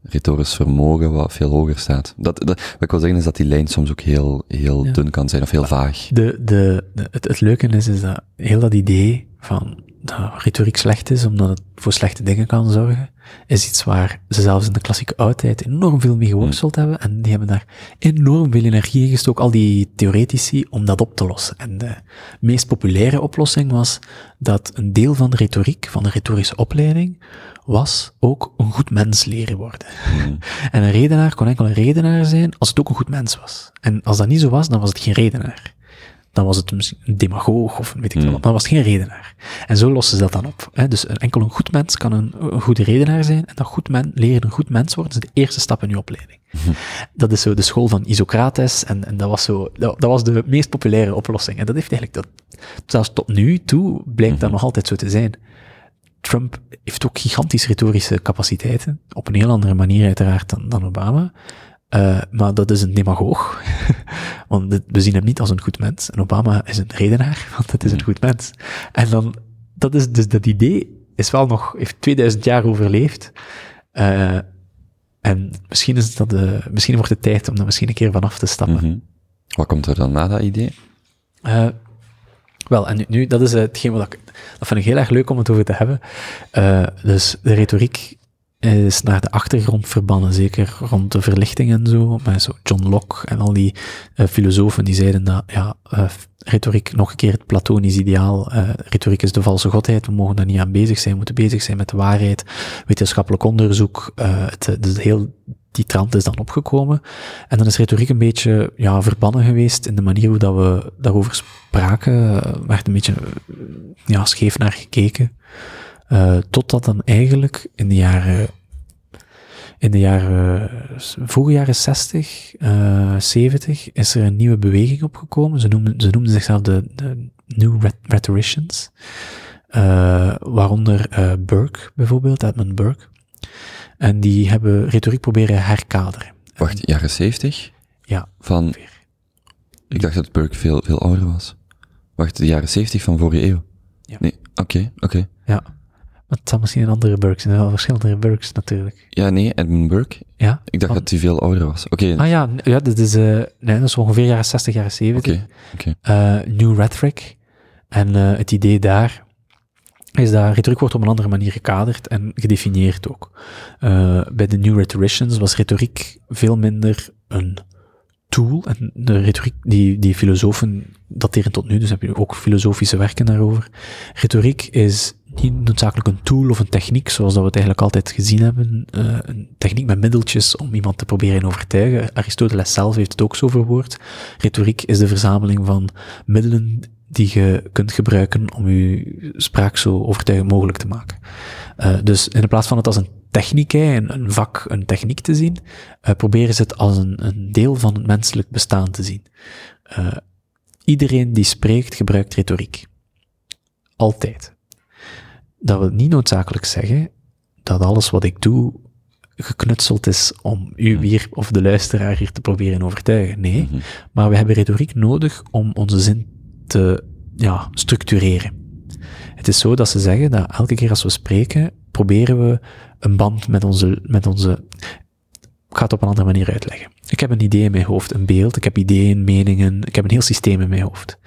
retorisch vermogen wat veel hoger staat. Dat, dat, wat ik wil zeggen is dat die lijn soms ook heel, heel dun kan zijn of heel vaag. De, de, de, het, het leuke is, is dat heel dat idee van dat retoriek slecht is, omdat het voor slechte dingen kan zorgen, is iets waar ze zelfs in de klassieke oudheid enorm veel mee geworsteld hmm. hebben. En die hebben daar enorm veel energie in gestoken, al die theoretici, om dat op te lossen. En de meest populaire oplossing was dat een deel van de retoriek, van de retorische opleiding, was ook een goed mens leren worden. Hmm. En een redenaar kon enkel een redenaar zijn als het ook een goed mens was. En als dat niet zo was, dan was het geen redenaar. Dan was het misschien een demagoog of weet ik veel Hmm. wat, maar was het geen redenaar. En zo lossen ze dat dan op. Hè? Dus enkel een goed mens kan een, een goede redenaar zijn, en dat goed men, leren een goed mens worden, is de eerste stap in je opleiding. Dat is zo de school van Isocrates, en, en dat was zo, dat, dat was de meest populaire oplossing. En dat heeft eigenlijk, dat, zelfs tot nu toe, blijkt dat nog altijd zo te zijn. Trump heeft ook gigantisch retorische capaciteiten, op een heel andere manier uiteraard dan, dan Obama. Eh, maar dat is een demagoog. want dit- we zien hem niet als een goed mens. En Obama is een redenaar, want het is een goed mens. En dan, dat is dus dat idee is wel nog, heeft 2000 jaar overleefd. Eh, en misschien is dat de, misschien wordt het tijd om daar misschien een keer vanaf te stappen. Mhm. Wat komt er dan na dat idee? Eh, wel, en nu, nu dat is hetgeen wat ik, dat vind ik heel erg leuk om het over te hebben. Dus de retoriek is naar de achtergrond verbannen, zeker rond de verlichting en zo, met zo John Locke en al die eh, filosofen die zeiden dat, ja, eh, retoriek, nog een keer het platonisch ideaal, eh, retoriek is de valse godheid, we mogen daar niet aan bezig zijn, we moeten bezig zijn met de waarheid, wetenschappelijk onderzoek, het, dus heel, die trant is dan opgekomen. En dan is retoriek een beetje ja, verbannen geweest in de manier hoe dat we daarover spraken. Er werd een beetje ja, scheef naar gekeken. Eh, totdat dan eigenlijk in de jaren, in de jaren, vroege jaren 60, eh 70, is er een nieuwe beweging opgekomen. Ze noemden, ze noemden zichzelf de, de New Rhet- Rhetoricians. Eh, waaronder eh, Burke bijvoorbeeld, Edmund Burke. En die hebben retoriek proberen herkaderen. Wacht, jaren 70? Ja, Van, ongeveer. ik dacht dat Burke veel, veel ouder was. Wacht, de jaren 70 van vorige eeuw? Ja. Nee, oké, oké. Ja. Maar het zal misschien een andere Burks zijn. Er zijn wel verschillende Burks natuurlijk. Ja, nee, Edmund Burke. Ja? Ik dacht Van- dat hij veel ouder was. Oké, Ah ja, ja dat, is, eh, nee, dat is ongeveer jaren 60, jaren 70. oké, oké. Eh, New Rhetoric. En eh, het idee daar is dat retoriek wordt op een andere manier gekaderd en gedefinieerd ook. Bij de New Rhetoricians was retoriek veel minder een tool. En de retoriek, die, die filosofen dateren tot nu, dus heb je ook filosofische werken daarover. Retoriek is niet noodzakelijk een tool of een techniek, zoals dat we het eigenlijk altijd gezien hebben. Eh, een techniek met middeltjes om iemand te proberen overtuigen. Aristoteles zelf heeft het ook zo verwoord. Retoriek is de verzameling van middelen die je kunt gebruiken om je spraak zo overtuigend mogelijk te maken. Eh, dus in plaats van het als een techniek, een, een vak, een techniek te zien, eh, proberen ze het als een, een deel van het menselijk bestaan te zien. Iedereen die spreekt gebruikt retoriek. Altijd. Dat wil niet noodzakelijk zeggen dat alles wat ik doe geknutseld is om u hier of de luisteraar hier te proberen overtuigen. Nee, Mhm. maar we hebben retoriek nodig om onze zin te ja, structureren. Het is zo dat ze zeggen dat elke keer als we spreken, proberen we een band met onze, met onze ik ga het op een andere manier uitleggen. Ik heb een idee in mijn hoofd, een beeld, ik heb ideeën, meningen, ik heb een heel systeem in mijn hoofd.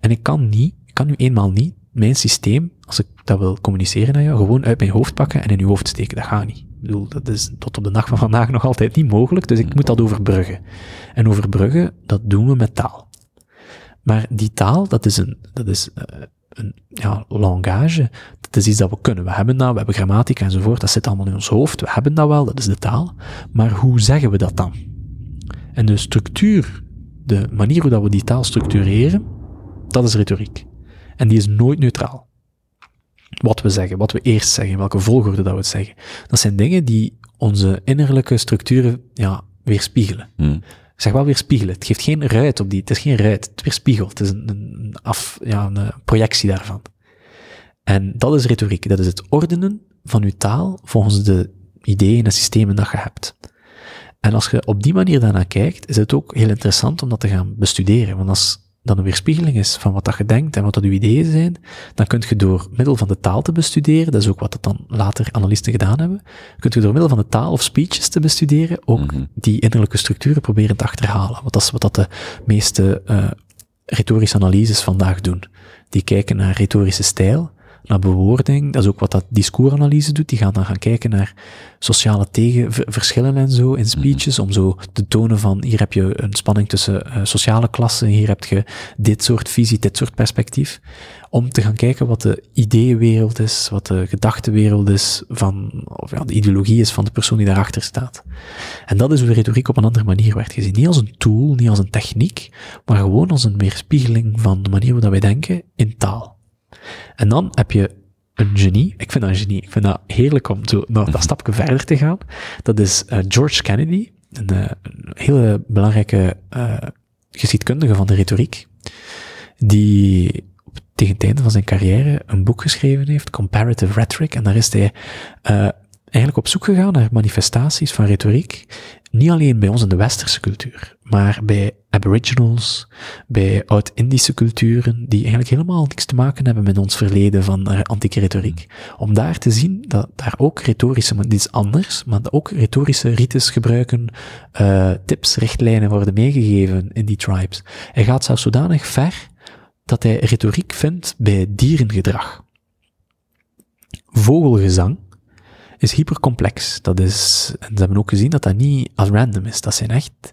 En ik kan niet, ik kan nu eenmaal niet mijn systeem, als ik dat wil communiceren naar jou, gewoon uit mijn hoofd pakken en in uw hoofd steken. Dat gaat niet. Ik bedoel, dat is tot op de dag van vandaag nog altijd niet mogelijk, dus ik moet dat overbruggen. En overbruggen, dat doen we met taal. Maar die taal, dat is een, dat is eh, een ja, langage. Dat is iets dat we kunnen. We hebben dat, we hebben grammatica enzovoort. Dat zit allemaal in ons hoofd. We hebben dat wel, dat is de taal. Maar hoe zeggen we dat dan? En de structuur, de manier hoe dat we die taal structureren, dat is retoriek. En die is nooit neutraal. Wat we zeggen, wat we eerst zeggen, welke volgorde dat we het zeggen. Dat zijn dingen die onze innerlijke structuren ja, weerspiegelen. Ik zeg wel weerspiegelen. Het geeft geen ruit op die, het is geen ruit, het weerspiegelt. Het is een, een, af, ja, een eh, projectie daarvan. En dat is retoriek. Dat is het ordenen van uw taal volgens de ideeën en systemen dat je hebt. En als je op die manier daarnaar kijkt, is het ook heel interessant om dat te gaan bestuderen. Want als dat een weerspiegeling is van wat dat je denkt en wat dat uw ideeën zijn, dan kun je door middel van de taal te bestuderen, dat is ook wat dat dan later analisten gedaan hebben, kun je door middel van de taal of speeches te bestuderen ook Mhm. die innerlijke structuren proberen te achterhalen. Want dat is wat dat de meeste eh, retorische analyses vandaag doen. Die kijken naar retorische stijl, naar bewoording. Dat is ook wat dat discoursanalyse doet. Die gaan dan gaan kijken naar sociale tegen, v- verschillen en zo in speeches, om zo te tonen van, hier heb je een spanning tussen eh, sociale klassen, hier heb je dit soort visie, dit soort perspectief. Om te gaan kijken wat de ideeënwereld is, wat de gedachtenwereld is van, of ja, de ideologie is van de persoon die daarachter staat. En dat is hoe de retoriek op een andere manier werd gezien. Niet als een tool, niet als een techniek, maar gewoon als een weerspiegeling van de manier waarop wij denken in taal. En dan heb je een genie. Ik vind dat een genie. Ik vind dat heerlijk om zo nog dat stapje verder te gaan. Dat is eh, George Kennedy, een, eh, hele belangrijke eh, geschiedkundige van de retoriek, die op, tegen het einde van zijn carrière een boek geschreven heeft, Comparative Rhetoric, en daar is hij eigenlijk op zoek gegaan naar manifestaties van retoriek, niet alleen bij ons in de westerse cultuur, maar bij aboriginals, bij oud-Indische culturen, die eigenlijk helemaal niks te maken hebben met ons verleden van eh, antieke retoriek. Om daar te zien dat daar ook retorische, maar dit is anders, maar ook retorische rites gebruiken, eh, tips, richtlijnen worden meegegeven in die tribes. Hij gaat zelfs zodanig ver dat hij retoriek vindt bij dierengedrag. Vogelgezang is hypercomplex. Dat is, en ze hebben ook gezien dat dat niet als random is. Dat zijn echt,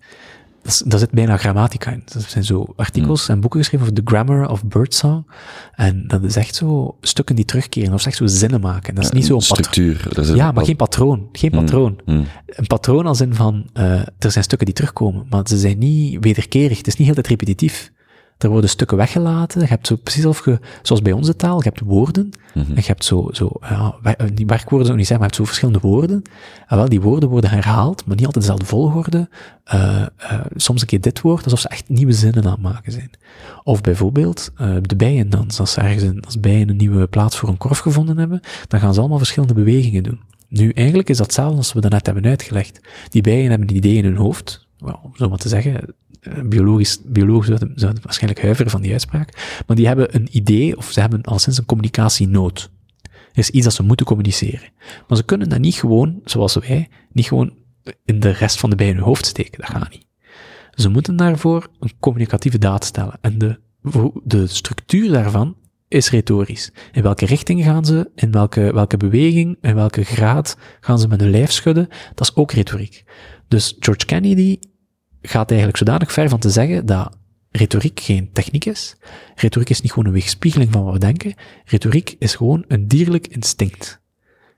dat, daar zit bijna grammatica in. Dat zijn zo artikels en boeken geschreven over the grammar of birdsong. En dat is echt zo stukken die terugkeren, of echt zo zinnen maken. Dat is niet zo'n patroon. structuur. Is Ja, maar geen patroon. Geen Hmm, patroon. hmm. Een patroon als in van, eh, er zijn stukken die terugkomen, maar ze zijn niet wederkerig. Het is niet heel tijd repetitief. Er worden stukken weggelaten. Je hebt zo precies of je, zoals bij onze taal, je hebt woorden. Mhm. En je hebt zo, zo ja, eh, die werkwoorden zou ik niet zeggen, maar je hebt zo verschillende woorden. En wel, die woorden worden herhaald, maar niet altijd dezelfde volgorde. Eh, eh, soms een keer dit woord, alsof ze echt nieuwe zinnen aan het maken zijn. Of bijvoorbeeld, eh, de bijendans. Als, ze ergens als bijen een nieuwe plaats voor een korf gevonden hebben, dan gaan ze allemaal verschillende bewegingen doen. Nu, eigenlijk is dat hetzelfde als we daarnet hebben uitgelegd. Die bijen hebben een idee in hun hoofd, wel, om zo maar te zeggen, biologisch, biologisch zouden waarschijnlijk huiveren van die uitspraak, maar die hebben een idee, of ze hebben al sinds een communicatienood. Er is iets dat ze moeten communiceren. Maar ze kunnen dat niet gewoon, zoals wij, niet gewoon in de rest van de in hun hoofd steken. Dat gaat niet. Ze moeten daarvoor een communicatieve daad stellen. En de, de structuur daarvan is retorisch. In welke richting gaan ze, in welke, welke beweging, in welke graad gaan ze met hun lijf schudden, dat is ook retoriek. Dus George Kennedy gaat eigenlijk zodanig ver van te zeggen dat retoriek geen techniek is. Retoriek is niet gewoon een weerspiegeling van wat we denken. Retoriek is gewoon een dierlijk instinct.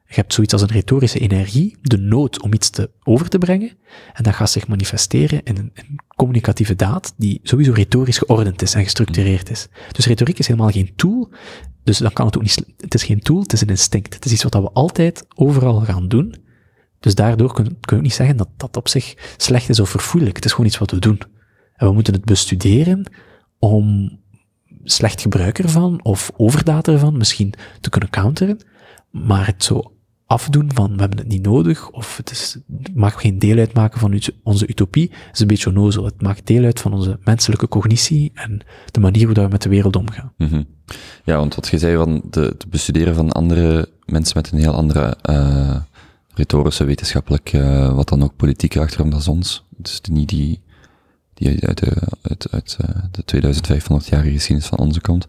Je hebt zoiets als een retorische energie, de nood om iets te over te brengen, en dat gaat zich manifesteren in een, een communicatieve daad die sowieso retorisch geordend is en gestructureerd is. Dus retoriek is helemaal geen tool, dus dan kan het ook niet, het is geen tool, het is een instinct. Het is iets wat we altijd overal gaan doen. Dus daardoor kun, kun je ook niet zeggen dat dat op zich slecht is of verfoeilijk. Het is gewoon iets wat we doen. En we moeten het bestuderen om slecht gebruik ervan of overdaad ervan misschien te kunnen counteren. Maar het zo afdoen van we hebben het niet nodig of het, het mag geen deel uitmaken van onze utopie, is een beetje onnozel. Het maakt deel uit van onze menselijke cognitie en de manier hoe we met de wereld omgaan. Mhm. Ja, want wat je zei van het bestuderen van andere mensen met een heel andere eh retorische, wetenschappelijk, eh, wat dan ook politieke achtergrond als ons. Dus niet die, die uit de, uit, eh, de 2500-jarige geschiedenis van onze komt.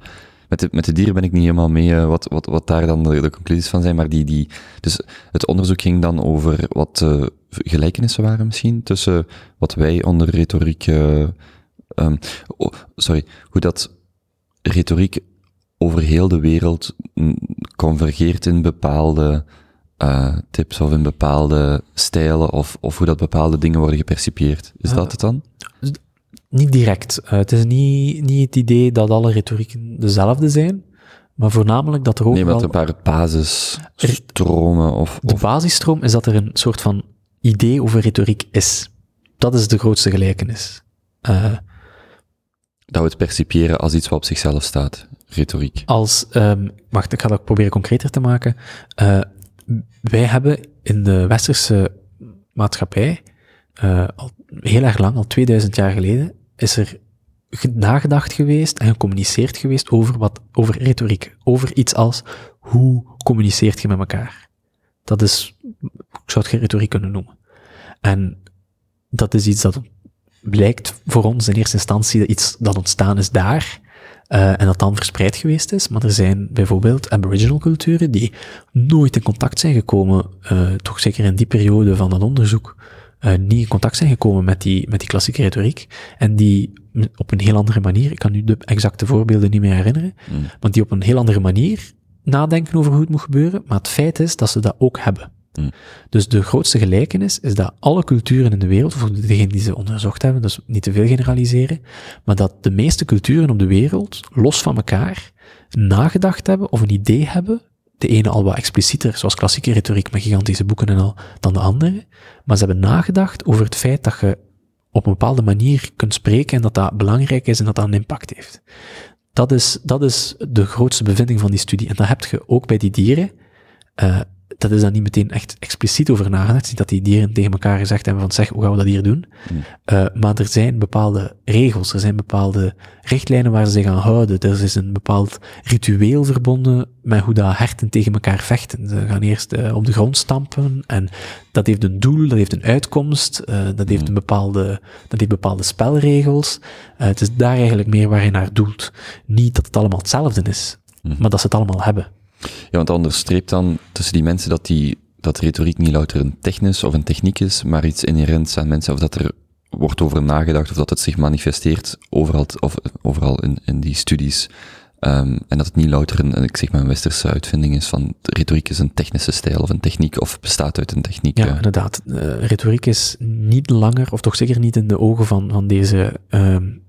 Met de, met de dieren ben ik niet helemaal mee, eh, wat, wat, wat daar dan de, conclusies van zijn, maar die, die, dus het onderzoek ging dan over wat eh, gelijkenissen waren misschien tussen wat wij onder retoriek, eh, ehm, sorry, hoe dat retoriek over heel de wereld mm, convergeert in bepaalde eh, tips of in bepaalde stijlen of, of hoe dat bepaalde dingen worden gepercipieerd. Is Ja. dat het dan? Niet direct. Eh, het is niet, niet het idee dat alle retorieken dezelfde zijn, maar voornamelijk dat er ook Nee, maar wel... een paar basisstromen of, De of basisstroom is dat er een soort van idee over retoriek is. Dat is de grootste gelijkenis. Eh, dat we het percipiëren als iets wat op zichzelf staat. Retoriek. als, ehm, wacht, ik ga dat proberen concreter te maken. Eh, wij hebben in de westerse maatschappij, eh, al heel erg lang, al 2000 jaar geleden, is er ge- nagedacht geweest en gecommuniceerd geweest over wat, over retoriek. Over iets als, hoe communiceert je met elkaar? Dat is, ik zou het geen retoriek kunnen noemen. En dat is iets dat blijkt voor ons in eerste instantie iets dat ontstaan is daar, Uh, en dat dan verspreid geweest is. Maar er zijn bijvoorbeeld aboriginal culturen die nooit in contact zijn gekomen, uh, toch zeker in die periode van dat onderzoek, uh, niet in contact zijn gekomen met die, met die klassieke retoriek. En die op een heel andere manier, ik kan nu de exacte voorbeelden niet meer herinneren, mm. want die op een heel andere manier nadenken over hoe het moet gebeuren. Maar het feit is dat ze dat ook hebben. Mm. Dus de grootste gelijkenis is dat alle culturen in de wereld, voor degenen die ze onderzocht hebben, dus niet te veel generaliseren, maar dat de meeste culturen op de wereld, los van elkaar, nagedacht hebben of een idee hebben de ene al wat explicieter, zoals klassieke retoriek met gigantische boeken en al, dan de andere. Maar ze hebben nagedacht over het feit dat je op een bepaalde manier kunt spreken en dat dat belangrijk is en dat dat een impact heeft. Dat is, dat is de grootste bevinding van die studie. En dat heb je ook bij die dieren. Uh, dat is dan niet meteen echt expliciet over nagedacht. Niet dat die dieren tegen elkaar gezegd hebben van zeg, hoe gaan we dat hier doen? Hmm. Uh, maar er zijn bepaalde regels, er zijn bepaalde richtlijnen waar ze zich aan houden. Er is een bepaald ritueel verbonden met hoe dat herten tegen elkaar vechten. Ze gaan eerst uh, op de grond stampen en dat heeft een doel, dat heeft een uitkomst, uh, dat, heeft hmm. een bepaalde, dat heeft bepaalde spelregels. het is daar eigenlijk meer waar je naar doelt. Niet dat het allemaal hetzelfde is, hmm. maar dat ze het allemaal hebben. Ja, want anders streept dan tussen die mensen dat, die, dat retoriek niet louter een technisch of een techniek is, maar iets inherents aan mensen, of dat er wordt over nagedacht, of dat het zich manifesteert overal, of, overal in, in die studies. Um, en dat het niet louter een, ik zeg maar, een westerse uitvinding is van retoriek is een technische stijl of een techniek of bestaat uit een techniek. Ja, inderdaad. Uh, retoriek is niet langer, of toch zeker niet in de ogen van, van deze um,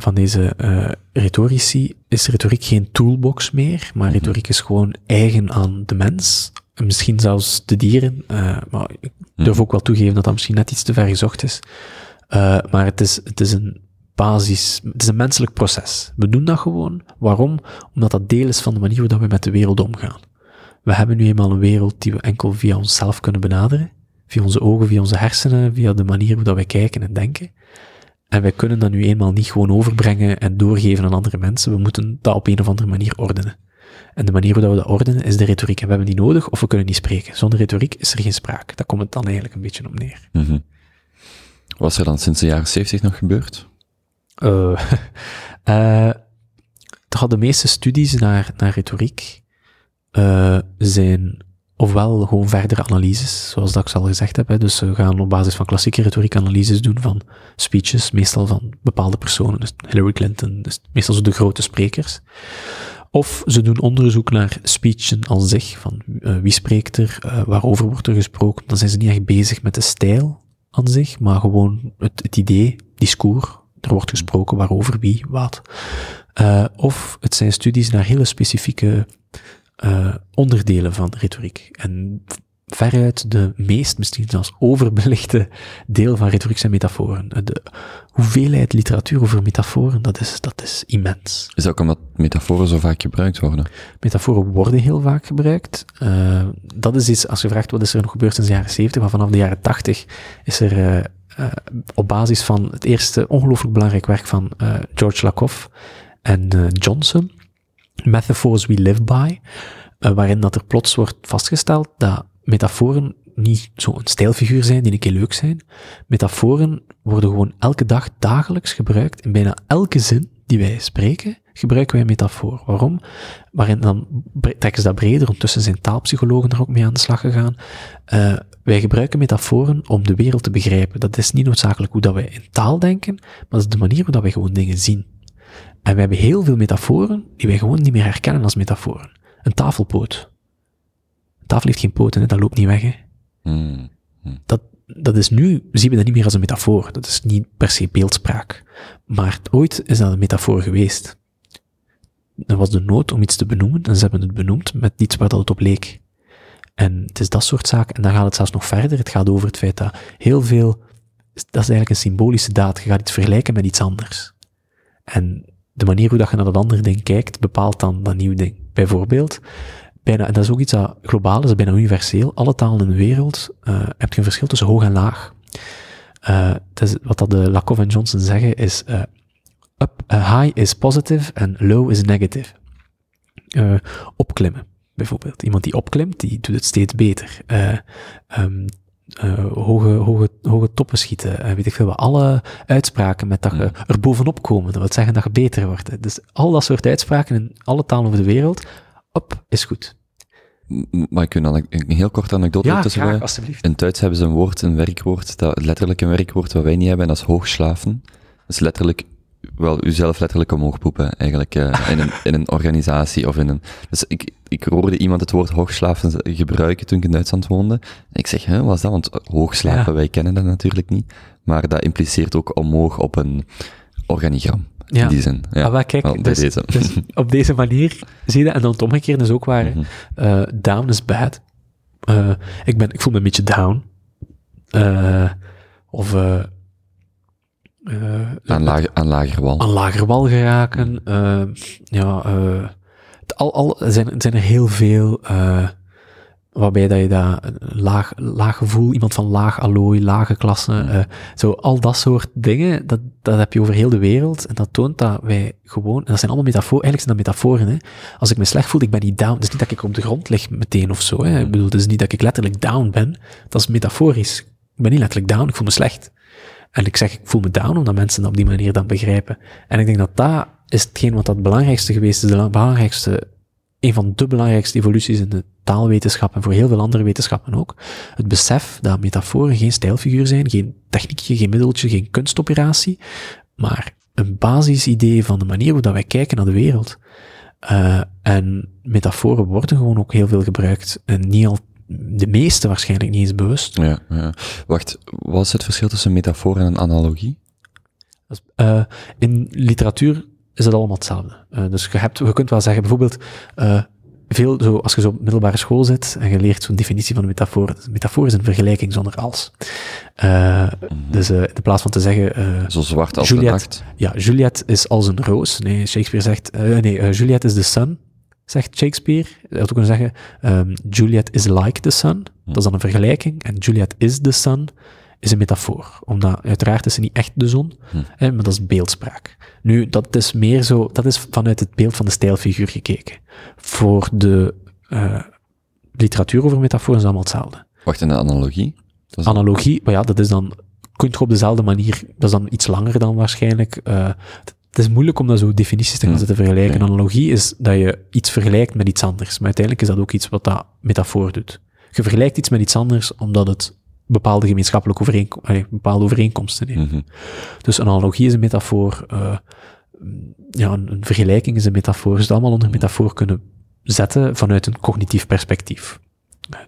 van deze uh, retorici is retoriek geen toolbox meer, maar mhm. retoriek is gewoon eigen aan de mens. En misschien zelfs de dieren, uh, maar ik durf mhm. ook wel toegeven dat dat misschien net iets te ver gezocht is. Uh, maar het is, het is een basis, het is een menselijk proces. We doen dat gewoon. Waarom? Omdat dat deel is van de manier waarop we met de wereld omgaan. We hebben nu eenmaal een wereld die we enkel via onszelf kunnen benaderen. Via onze ogen, via onze hersenen, via de manier waarop wij kijken en denken. En wij kunnen dat nu eenmaal niet gewoon overbrengen en doorgeven aan andere mensen. We moeten dat op een of andere manier ordenen. En de manier waarop we dat ordenen is de retoriek. En we hebben die nodig of we kunnen niet spreken. Zonder retoriek is er geen spraak. Daar komt het dan eigenlijk een beetje op neer. Mm -hmm. Wat is er dan sinds de jaren 70 nog gebeurd? Uh, uh, de meeste studies naar, naar retoriek uh, zijn ofwel gewoon verdere analyses, zoals dat ik al gezegd heb. Hè. Dus we gaan op basis van klassieke retoriek analyses doen van speeches, meestal van bepaalde personen. Dus Hillary Clinton, dus meestal zo de grote sprekers. Of ze doen onderzoek naar speechen aan zich, van uh, wie spreekt er, uh, waarover wordt er gesproken. Dan zijn ze niet echt bezig met de stijl aan zich, maar gewoon het, het idee, discours. Er wordt gesproken waarover, wie, wat. Uh, of het zijn studies naar hele specifieke uh, onderdelen van retoriek. En veruit de meest, misschien zelfs overbelichte deel van retoriek zijn metaforen. De hoeveelheid literatuur over metaforen, dat is, dat is immens. Is dat ook omdat metaforen zo vaak gebruikt worden? Metaforen worden heel vaak gebruikt. Uh, dat is iets, als je vraagt wat is er nog gebeurd sinds de jaren 70, maar vanaf de jaren 80 is er uh, uh, op basis van het eerste ongelooflijk belangrijk werk van George Lakoff en Johnson, Metaphors We Live By, uh, waarin dat er plots wordt vastgesteld dat metaforen niet zo'n stijlfiguur zijn die een keer leuk zijn. Metaforen worden gewoon elke dag dagelijks gebruikt. In bijna elke zin die wij spreken, gebruiken wij een metafoor. Waarom? Waarin dan trekken ze dat breder, ondertussen zijn taalpsychologen er ook mee aan de slag gegaan. Uh, wij gebruiken metaforen om de wereld te begrijpen. Dat is niet noodzakelijk hoe dat wij in taal denken, maar dat is de manier waarop wij gewoon dingen zien. En we hebben heel veel metaforen die wij gewoon niet meer herkennen als metaforen. Een tafelpoot. Een tafel heeft geen poten, dat loopt niet weg. Hè. Hmm. Hmm. Dat, dat is nu, zien we dat niet meer als een metafoor. Dat is niet per se beeldspraak. Maar ooit is dat een metafoor geweest. Er was de nood om iets te benoemen, en ze hebben het benoemd met iets waar dat het op leek. En het is dat soort zaken, en dan gaat het zelfs nog verder. Het gaat over het feit dat heel veel, dat is eigenlijk een symbolische daad. Je gaat iets vergelijken met iets anders. En de manier hoe dat je naar dat andere ding kijkt, bepaalt dan dat nieuwe ding. Bijvoorbeeld, bijna, en dat is ook iets dat globaal is, bijna universeel. Alle talen in de wereld uh, heb je een verschil tussen hoog en laag. Is, wat dat de Lakoff en Johnson zeggen is, uh, up, high is positive en low is negative. opklimmen, bijvoorbeeld. Iemand die opklimt, die doet het steeds beter. Um, eh, hoge, hoge, hoge toppen schieten, en weet ik veel wat. Alle uitspraken met dat je er bovenop komen, dat wil zeggen dat je beter wordt. Dus al dat soort uitspraken in alle talen over de wereld, op, is goed. Maar ik een, een heel kort anekdote Ja, tussen alsjeblieft. In Duits hebben ze een woord, een werkwoord, dat letterlijk een werkwoord wat wij niet hebben, en dat is hoogslafen. Dat is letterlijk, wel, uzelf letterlijk omhoog poepen, eigenlijk, eh, in, een, in een organisatie of in een... Dus ik, ik hoorde iemand het woord hoogslafen z- gebruiken toen ik in Duitsland woonde. En ik zeg, hè, wat is dat? Want hoogslapen, Ja. wij kennen dat natuurlijk niet. Maar dat impliceert ook omhoog op een organigram. Ja. In die zin. Ja. Ah, kijk, Wel, dus, deze. dus op deze manier zie je dat. En dan het omgekeerde is ook waar. Mhm. Eh, down is bad. Eh, ik, ben, ik voel me een beetje down. Of aan, lager, aan lager wal. aan lager wal geraken. eh, ja, eh, het al, al zijn, zijn er heel veel eh, waarbij dat je dat eh, laag, laag gevoel, iemand van laag allooi, lage klasse, eh, zo al dat soort dingen, dat, dat heb je over heel de wereld en dat toont dat wij gewoon, en dat zijn allemaal metaforen, eigenlijk zijn dat metaforen, hè. Als ik me slecht voel, ik ben niet down, het is niet dat ik op de grond lig meteen of zo, hè. Ik bedoel, het is niet dat ik letterlijk down ben, dat is metaforisch. Ik ben niet letterlijk down, ik voel me slecht. En ik zeg, ik voel me down, omdat mensen dat op die manier dan begrijpen. En ik denk dat dat is hetgeen wat dat belangrijkste geweest is, de la- belangrijkste, een van de belangrijkste evoluties in de taalwetenschap en voor heel veel andere wetenschappen ook. Het besef dat metaforen geen stijlfiguur zijn, geen techniekje, geen middeltje, geen kunstoperatie, maar een basisidee van de manier hoe dat wij kijken naar de wereld. Eh, en metaforen worden gewoon ook heel veel gebruikt. En niet al, de meeste waarschijnlijk niet eens bewust. Ja, ja. Wacht, wat is het verschil tussen metafoor en een analogie? Eh, in literatuur is het allemaal hetzelfde. Eh, dus je, hebt, je kunt wel zeggen, bijvoorbeeld, eh, veel, zo, als je zo op middelbare school zit en je leert zo'n definitie van een metafoor. Een metafoor is een vergelijking zonder als. Eh, Dus in plaats van te zeggen, eh, Zo zwart als Juliet. de nacht. ja, Juliet is als een roos. Nee, Shakespeare zegt, nee, Juliet is the sun, zegt Shakespeare. Je had ook kunnen zeggen, ehm, Juliet is like the sun. Dat is dan een vergelijking. En Juliet is the sun is een metafoor. Omdat uiteraard is ze niet echt de zon, hè, maar dat is beeldspraak. Nu, dat is meer zo, dat is vanuit het beeld van de stijlfiguur gekeken. Voor de eh, literatuur over metaforen is het allemaal hetzelfde. Wacht, en een analogie? Dat is Analogie, maar ja, dat is dan, kunt je op dezelfde manier, dat is dan iets langer dan waarschijnlijk. eh, het- is moeilijk om dat zo definities te gaan zitten vergelijken. Een analogie is dat je iets vergelijkt met iets anders, maar uiteindelijk is dat ook iets wat dat metafoor doet. Je vergelijkt iets met iets anders omdat het bepaalde gemeenschappelijke overeenkom bepaalde overeenkomsten heeft. Mhm. Dus een analogie is een metafoor, eh, ja, een, een vergelijking is een metafoor. Het allemaal onder metafoor kunnen zetten vanuit een cognitief perspectief.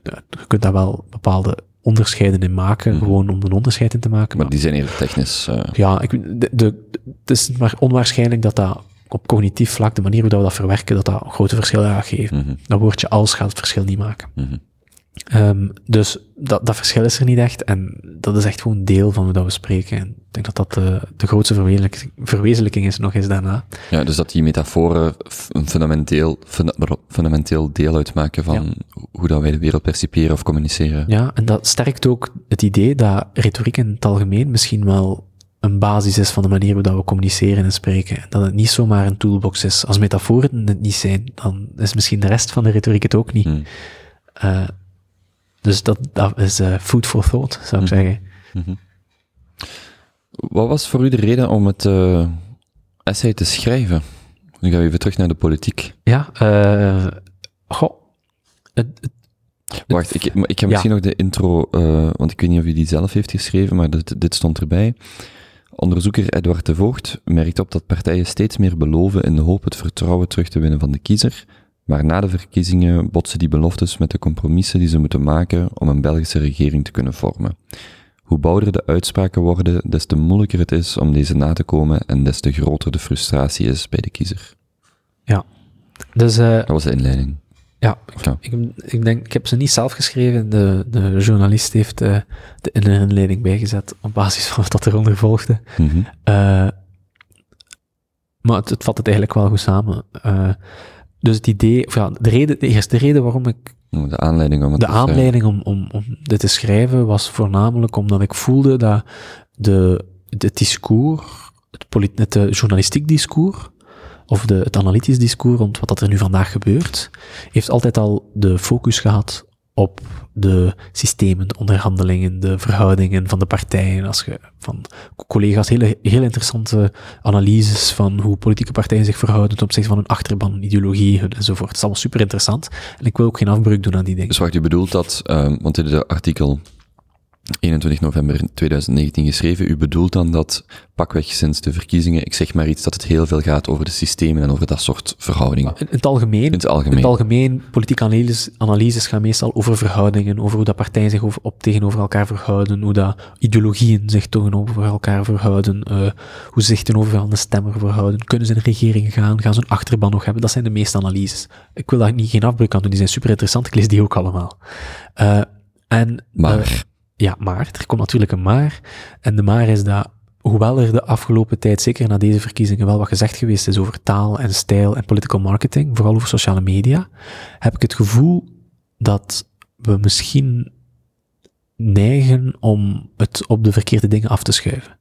Je kunt daar wel bepaalde onderscheiden in maken, gewoon om een onderscheid in te maken. Maar die zijn eerder technisch. eh, ja, ik, de, de, het is maar onwaarschijnlijk dat dat op cognitief vlak, de manier hoe dat we dat verwerken, dat dat grote verschillen gaat geven. mhm, Dat woordje als gaat het verschil niet maken. mhm. Ehm, dus dat, dat verschil is er niet echt. En dat is echt gewoon deel van hoe dat we spreken. En ik denk dat dat de, de grootste verwezenlijking, verwezenlijking is nog eens daarna. Ja, dus dat die metaforen een fundamenteel, funda- fundamenteel deel uitmaken van hoe dat wij de wereld perciperen of communiceren. Ja, en dat sterkt ook het idee dat retoriek in het algemeen misschien wel een basis is van de manier hoe dat we communiceren en spreken. Dat het niet zomaar een toolbox is. Als metaforen het niet zijn, dan is misschien de rest van de retoriek het ook niet. Hmm. Eh, dus dat, dat is eh, food for thought, zou ik Mhm. zeggen. Wat was voor u de reden om het eh, essay te schrijven? Nu gaan we even terug naar de politiek. Ja, eh goh. Het, het- Wacht, ik, ik heb Ja. misschien nog de intro, want ik weet niet of u die zelf heeft geschreven, maar dit, dit stond erbij. Onderzoeker Edward de Voogd merkt op dat partijen steeds meer beloven in de hoop het vertrouwen terug te winnen van de kiezer, maar na de verkiezingen botsen die beloftes met de compromissen die ze moeten maken om een Belgische regering te kunnen vormen. Hoe bouder de uitspraken worden, des te moeilijker het is om deze na te komen en des te groter de frustratie is bij de kiezer. dus eh, Dat was de inleiding. ja, Ja. ik, ik denk, ik heb ze niet zelf geschreven. De, de journalist heeft eh, de inleiding bijgezet op basis van wat eronder volgde. Mhm. Eh, maar het, het vat het eigenlijk wel goed samen. Dus het idee, of ja, de, reden, de eerste reden waarom ik De aanleiding om het De te aanleiding om, om, om dit te schrijven was voornamelijk omdat ik voelde dat de, het discours, het, polit- het eh, journalistiek discours, of de, het analytisch discours rond wat dat er nu vandaag gebeurt, heeft altijd al de focus gehad op de systemen, de onderhandelingen, de verhoudingen van de partijen. Als je van collega's hele, heel interessante analyses van hoe politieke partijen zich verhouden ten opzichte van hun achterban, ideologie enzovoort. Het is allemaal super interessant. En ik wil ook geen afbreuk doen aan die dingen. Dus wat je bedoelt dat, um, want is een artikel 21 november 2019 geschreven. U bedoelt dan dat pakweg sinds de verkiezingen, ik zeg maar iets, dat het heel veel gaat over de systemen en over dat soort verhoudingen. In het algemeen. In het algemeen. In het algemeen politieke analyses, analyses gaan meestal over verhoudingen, over hoe dat partijen zich over, op tegenover elkaar verhouden, hoe dat ideologieën zich tegenover elkaar verhouden, uh, hoe ze zich tegenover de stemmer verhouden. Kunnen ze in regering gaan? Gaan ze een achterban nog hebben? Dat zijn de meeste analyses. Ik wil daar niet geen afbreuk aan doen, die zijn super interessant. Ik lees die ook allemaal. Uh, en, maar. Uh, ja, maar. Er komt natuurlijk een maar. En de maar is dat, hoewel er de afgelopen tijd, zeker na deze verkiezingen, wel wat gezegd geweest is over taal en stijl en political marketing, vooral over sociale media, heb ik het gevoel dat we misschien neigen om het op de verkeerde dingen af te schuiven.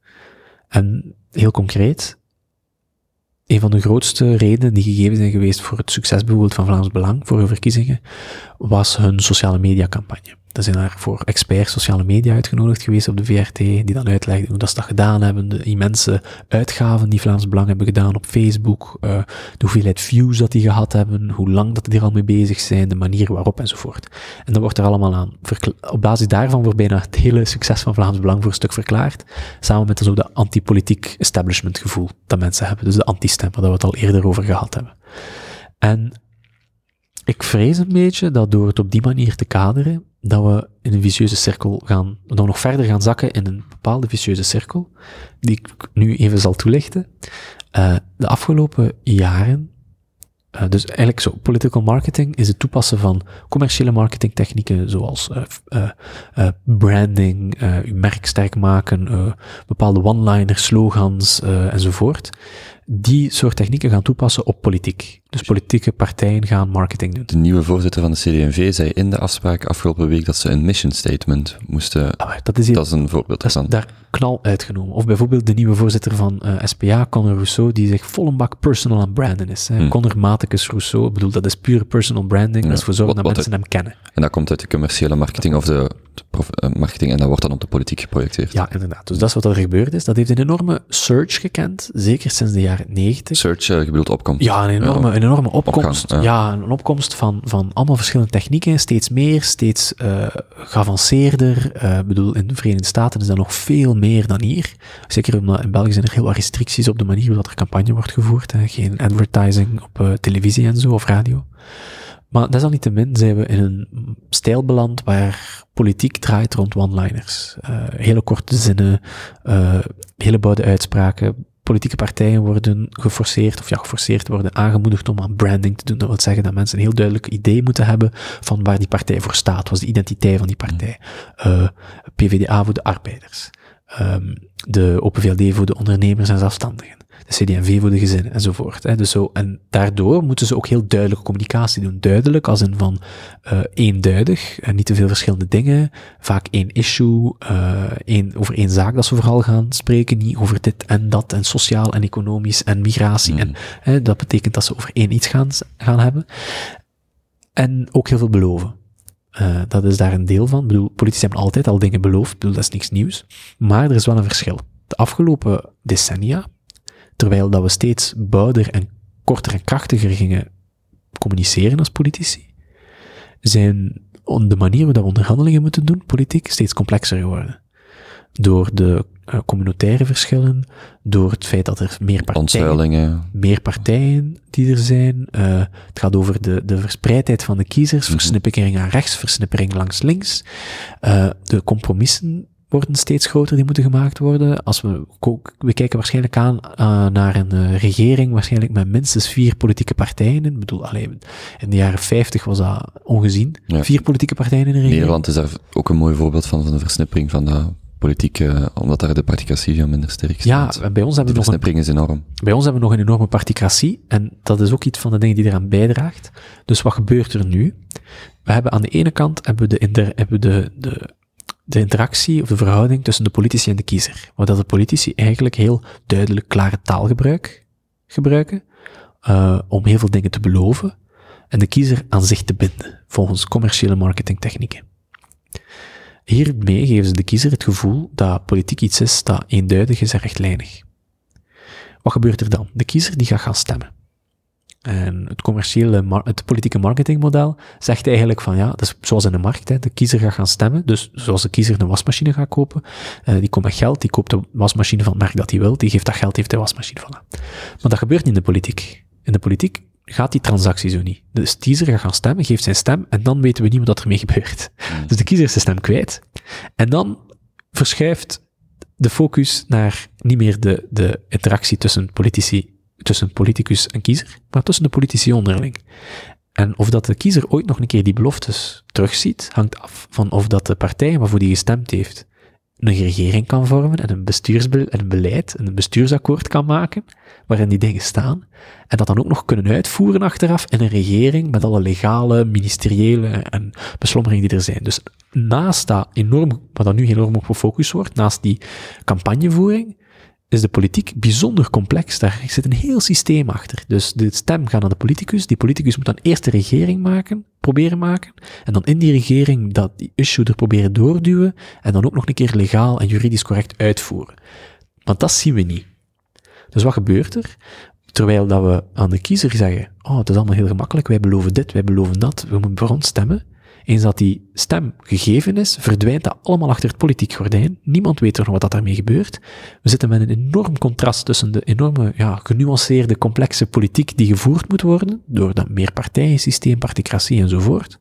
En heel concreet, een van de grootste redenen die gegeven zijn geweest voor het succes bijvoorbeeld van Vlaams Belang, voor hun verkiezingen, was hun sociale media campagne. Er zijn daar voor experts sociale media uitgenodigd geweest op de VRT, die dan uitlegden hoe dat ze dat gedaan hebben, de immense uitgaven die Vlaams Belang hebben gedaan op Facebook, uh, de hoeveelheid views dat die gehad hebben, hoe lang dat die er al mee bezig zijn, de manier waarop enzovoort. En dan wordt er allemaal aan, op basis daarvan wordt bijna het hele succes van Vlaams Belang voor een stuk verklaard, samen met zo de anti-politiek establishment gevoel dat mensen hebben, dus de anti-stem, waar we het al eerder over gehad hebben. En ik vrees een beetje dat door het op die manier te kaderen, dat we in een vicieuze cirkel gaan, dat we nog verder gaan zakken in een bepaalde vicieuze cirkel, die ik nu even zal toelichten. Uh, de afgelopen jaren, uh, dus eigenlijk zo, political marketing is het toepassen van commerciële marketingtechnieken zoals uh, branding, uw merk sterk maken, bepaalde one-liners, slogans enzovoort die soort technieken gaan toepassen op politiek. Dus politieke partijen gaan marketing doen. De nieuwe voorzitter van de CD&V zei in de afspraak afgelopen week dat ze een mission statement moesten... Ah, dat, is hier, dat is een voorbeeld daar knal uitgenomen. Of bijvoorbeeld de nieuwe voorzitter van uh, eh, SPA, Conor Rousseau, die zich vol een bak personal aan branden is. Hè. Hmm. Conor Maticus Rousseau, ik bedoel, dat is pure personal branding, dat is voor zorgen dat mensen hem kennen. En dat komt uit de commerciële marketing of de, de uh, marketing en dat wordt dan op de politiek geprojecteerd. Ja, inderdaad. Dus dat is wat er gebeurd is. Dat heeft een enorme surge gekend, zeker sinds de jaren 90. Surge, uh, gebeeld opkomst. Ja, een enorme, een enorme opkomst. ja. een opkomst van, van allemaal verschillende technieken, steeds meer, steeds uh, geavanceerder. Ik bedoel, in de Verenigde Staten is dat nog veel meer dan hier. Zeker omdat in België zijn er heel wat restricties op de manier waarop er campagne wordt gevoerd. Hè. Geen advertising op uh, televisie en zo, of radio. Maar desalniettemin zijn we in een stijl beland waar politiek draait rond one-liners. Uh, hele korte zinnen, uh, hele boude uitspraken. Politieke partijen worden geforceerd, of ja, geforceerd worden aangemoedigd om aan branding te doen. Dat wil zeggen dat mensen een heel duidelijk idee moeten hebben van waar die partij voor staat. Wat is de identiteit van die partij? Uh, PvdA voor de arbeiders um, de Open VLD voor de ondernemers en zelfstandigen, de CD&V voor de gezinnen enzovoort. Hè. Dus zo, en daardoor moeten ze ook heel duidelijke communicatie doen. Duidelijk als in van uh, eenduidig, en niet te veel verschillende dingen, vaak één issue, uh, één, over één zaak dat ze vooral gaan spreken, niet over dit en dat en sociaal en economisch en migratie. En hè, dat betekent dat ze over één iets gaan, gaan hebben. En ook heel veel beloven. Uh, dat is daar een deel van. Ik bedoel, politici hebben altijd al dingen beloofd. Ik bedoel, dat is niks nieuws. Maar er is wel een verschil. De afgelopen decennia, terwijl dat we steeds bouder en korter en krachtiger gingen communiceren als politici, zijn de manier waarop we onderhandelingen moeten doen, politiek, steeds complexer geworden. Door de uh, communautaire verschillen, door het feit dat er meer partijen, meer partijen die er zijn. Uh, het gaat over de, de verspreidheid van de kiezers, mm versnippering aan rechts, versnippering langs links. Uh, de compromissen worden steeds groter, die moeten gemaakt worden. Als we, we kijken waarschijnlijk aan uh, naar een uh, regering, waarschijnlijk met minstens vier politieke partijen. Ik bedoel, alleen in de jaren 50 was dat ongezien. Ja. Vier politieke partijen in de regering. Nederland is daar ook een mooi voorbeeld van, van de versnippering van de politiek, uh, omdat daar de particratie minder sterk staat. Ja, bij ons hebben we nog een, is enorm. Bij ons hebben we nog een enorme particratie en dat is ook iets van de dingen die eraan bijdraagt. Dus wat gebeurt er nu? We hebben aan de ene kant hebben we de, inter, hebben de, de, de interactie of de verhouding tussen de politici en de kiezer. Waar dat de politici eigenlijk heel duidelijk klare taalgebruik gebruiken, uh, om heel veel dingen te beloven, en de kiezer aan zich te binden. volgens commerciële marketingtechnieken. Hiermee geven ze de kiezer het gevoel dat politiek iets is dat eenduidig is en rechtlijnig. Wat gebeurt er dan? De kiezer die gaat gaan stemmen. En het commerciële, het politieke marketingmodel zegt eigenlijk van ja, dat is zoals in de markt, hè, de kiezer gaat gaan stemmen. Dus zoals de kiezer een wasmachine gaat kopen, uh, die komt met geld, die koopt de wasmachine van het merk dat hij wil, die geeft dat geld, heeft de wasmachine van. Maar dat gebeurt niet in de politiek. In de politiek gaat die transactie zo niet. De kiezer gaat gaan stemmen, geeft zijn stem, en dan weten we niet wat ermee gebeurt. Hmm. Dus de kiezer is zijn stem kwijt. En dan verschuift de focus naar niet meer de, de interactie tussen politici tussen politicus en kiezer, maar tussen de politici onderling. En of dat de kiezer ooit nog een keer die beloftes terugziet, hangt af van of dat de partij waarvoor die gestemd heeft een regering kan vormen en een, bestuursbe en een beleid en een bestuursakkoord kan maken, waarin die dingen staan, en dat dan ook nog kunnen uitvoeren achteraf in een regering met alle legale, ministeriële en beslommeringen die er zijn. Dus naast dat enorm, wat dan nu enorm op gefocust wordt, naast die campagnevoering, is de politiek bijzonder complex. Daar zit een heel systeem achter. Dus de stem gaat naar de politicus. Die politicus moet dan eerst de regering maken, proberen maken. En dan in die regering dat die issue er proberen doorduwen. En dan ook nog een keer legaal en juridisch correct uitvoeren. Want dat zien we niet. Dus wat gebeurt er? Terwijl dat we aan de kiezer zeggen, oh, het is allemaal heel gemakkelijk, wij beloven dit, wij beloven dat, we moeten voor ons stemmen. Eens dat die stem gegeven is, verdwijnt dat allemaal achter het politiek gordijn. Niemand weet er nog wat daarmee gebeurt. We zitten met een enorm contrast tussen de enorme, ja, genuanceerde, complexe politiek die gevoerd moet worden, door dat meerpartijensysteem, particratie enzovoort.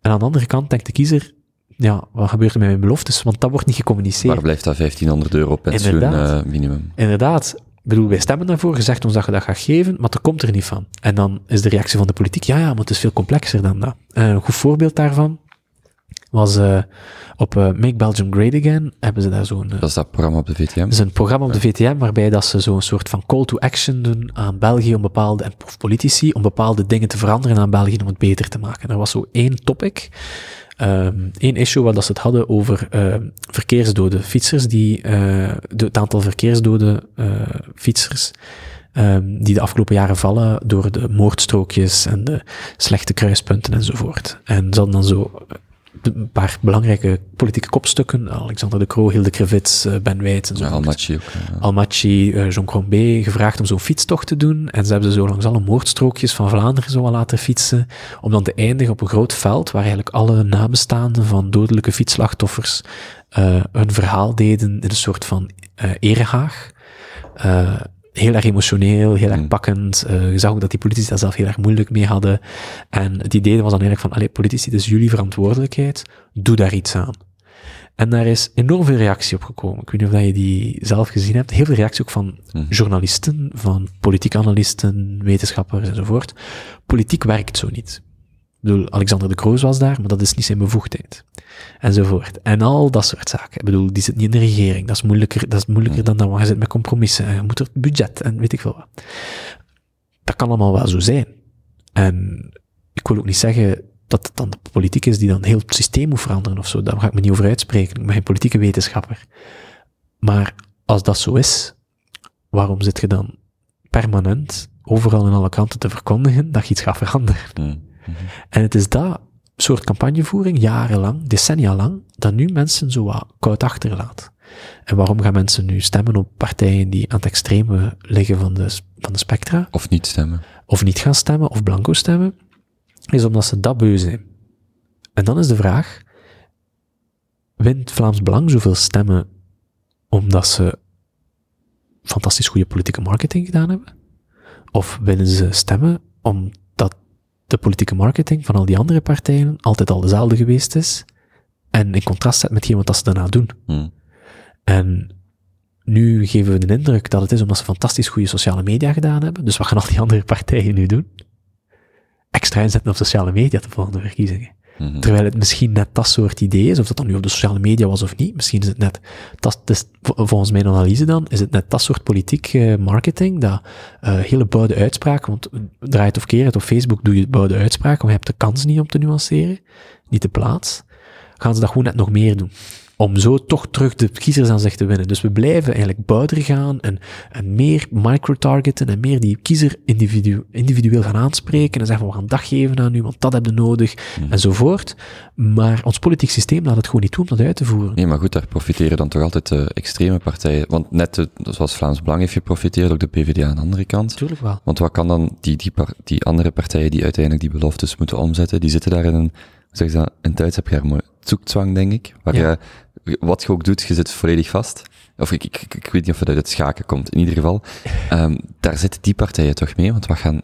En aan de andere kant denkt de kiezer, ja, wat gebeurt er met mijn beloftes? Want dat wordt niet gecommuniceerd. Waar blijft dat 1500 euro pensioen uh, minimum? Inderdaad bedoel, wij stemmen daarvoor, je zegt ons dat je dat gaat geven, maar er komt er niet van. En dan is de reactie van de politiek, ja, ja, maar het is veel complexer dan dat. En een goed voorbeeld daarvan was uh, op uh, Make Belgium Great Again, hebben ze daar zo'n... Uh, dat is dat programma op de VTM? Dat is een programma op de VTM, waarbij dat ze zo'n soort van call to action doen aan België om bepaalde, en politici, om bepaalde dingen te veranderen aan België om het beter te maken. Er was zo één topic, Ehm, issue waar dat ze het hadden over uh, verkeersdoden. Fietsers die, uh, het aantal verkeersdoden uh, fietsers um, die de afgelopen jaren vallen door de moordstrookjes en de slechte kruispunten enzovoort. En ze hadden dan zo een paar belangrijke politieke kopstukken. Alexander de Croo, Hilde Krevits, uh, Ben Wijts en zo. Ja, Almachi ook. Ja. Almachi, uh, Jean Crombé, gevraagd om zo'n fietstocht te doen. En ze hebben ze zo langs alle moordstrookjes van Vlaanderen zo laten fietsen. Om dan te eindigen op een groot veld waar eigenlijk alle nabestaanden van dodelijke fietsslachtoffers uh, hun verhaal deden in een soort van erehaag heel erg emotioneel, heel erg mm. pakkend. Uh, je zag ook dat die politici daar zelf heel erg moeilijk mee hadden. En het idee was dan eigenlijk van, allee, politici, het is jullie verantwoordelijkheid, doe daar iets aan. En daar is enorm veel reactie op gekomen. Ik weet niet of je die zelf gezien hebt. Heel veel reactie ook van mm. journalisten, van politiek analisten, wetenschappers enzovoort. Politiek werkt zo niet. Ik bedoel, Alexander de Kroos was daar, maar dat is niet zijn bevoegdheid. Enzovoort. En al dat soort zaken. Ik bedoel, die zit niet in de regering. Dat is moeilijker, dat is moeilijker dan dat, want je zit met compromissen. En je moet er budget en weet ik veel wat. Dat kan allemaal wel zo zijn. En ik wil ook niet zeggen dat het dan de politiek is die dan heel het systeem moet veranderen of zo. Daar ga ik me niet over uitspreken. Ik ben geen politieke wetenschapper. Maar als dat zo is, waarom zit je dan permanent overal in alle kanten te verkondigen dat je iets gaat veranderen? Mm. Mhm. En het is dat soort campagnevoering, jarenlang, decennia lang, dat nu mensen zo wat koud achterlaat. En waarom gaan mensen nu stemmen op partijen die aan het extreme liggen van de, van de spectra? Of niet stemmen. Of niet gaan stemmen, of blanco stemmen, is omdat ze dat beu zijn. En dan is de vraag, wint Vlaams Belang zoveel stemmen omdat ze fantastisch goede politieke marketing gedaan hebben? Of winnen ze stemmen om de politieke marketing van al die andere partijen altijd al dezelfde geweest is. En in contrast zet met hetgeen wat ze daarna doen. Hmm. En nu geven we de indruk dat het is omdat ze fantastisch goede sociale media gedaan hebben. Dus wat gaan al die andere partijen nu doen? Extra inzetten op sociale media de volgende verkiezingen. Mhm. Terwijl het misschien net dat soort idee is, of dat dan nu op de sociale media was of niet. Misschien is het net, dat is, volgens mijn analyse dan, is het net dat soort politiek uh, marketing, dat uh, hele bouwde uitspraken, want draait of keer op Facebook doe je bouwde uitspraken, maar je hebt de kans niet om te nuanceren, niet de plaats. Gaan ze dat gewoon net nog meer doen. Om zo toch terug de kiezers aan zich te winnen. Dus we blijven eigenlijk buiten gaan en, en meer micro-targeten en meer die kiezer individu individueel gaan aanspreken en zeggen van we gaan dag geven aan u, want dat hebben we nodig, Mhm. enzovoort. Maar ons politiek systeem laat het gewoon niet toe om dat uit te voeren. Nee, maar goed, daar profiteren dan toch altijd de extreme partijen. Want net de, zoals Vlaams Belang heeft geprofiteerd, ook de PvdA aan de andere kant. Natuurlijk wel. Want wat kan dan die, die, die andere partijen die uiteindelijk die beloftes moeten omzetten, die zitten daar in een, hoe zeg je dat, in Duits heb je daar mooi, zoekzwang, denk ik. Waar Ja. je, wat je ook doet, je zit volledig vast. Of ik, ik, weet niet of het uit het schaken komt. In ieder geval, ehm, daar zitten die partijen toch mee, want wat gaan,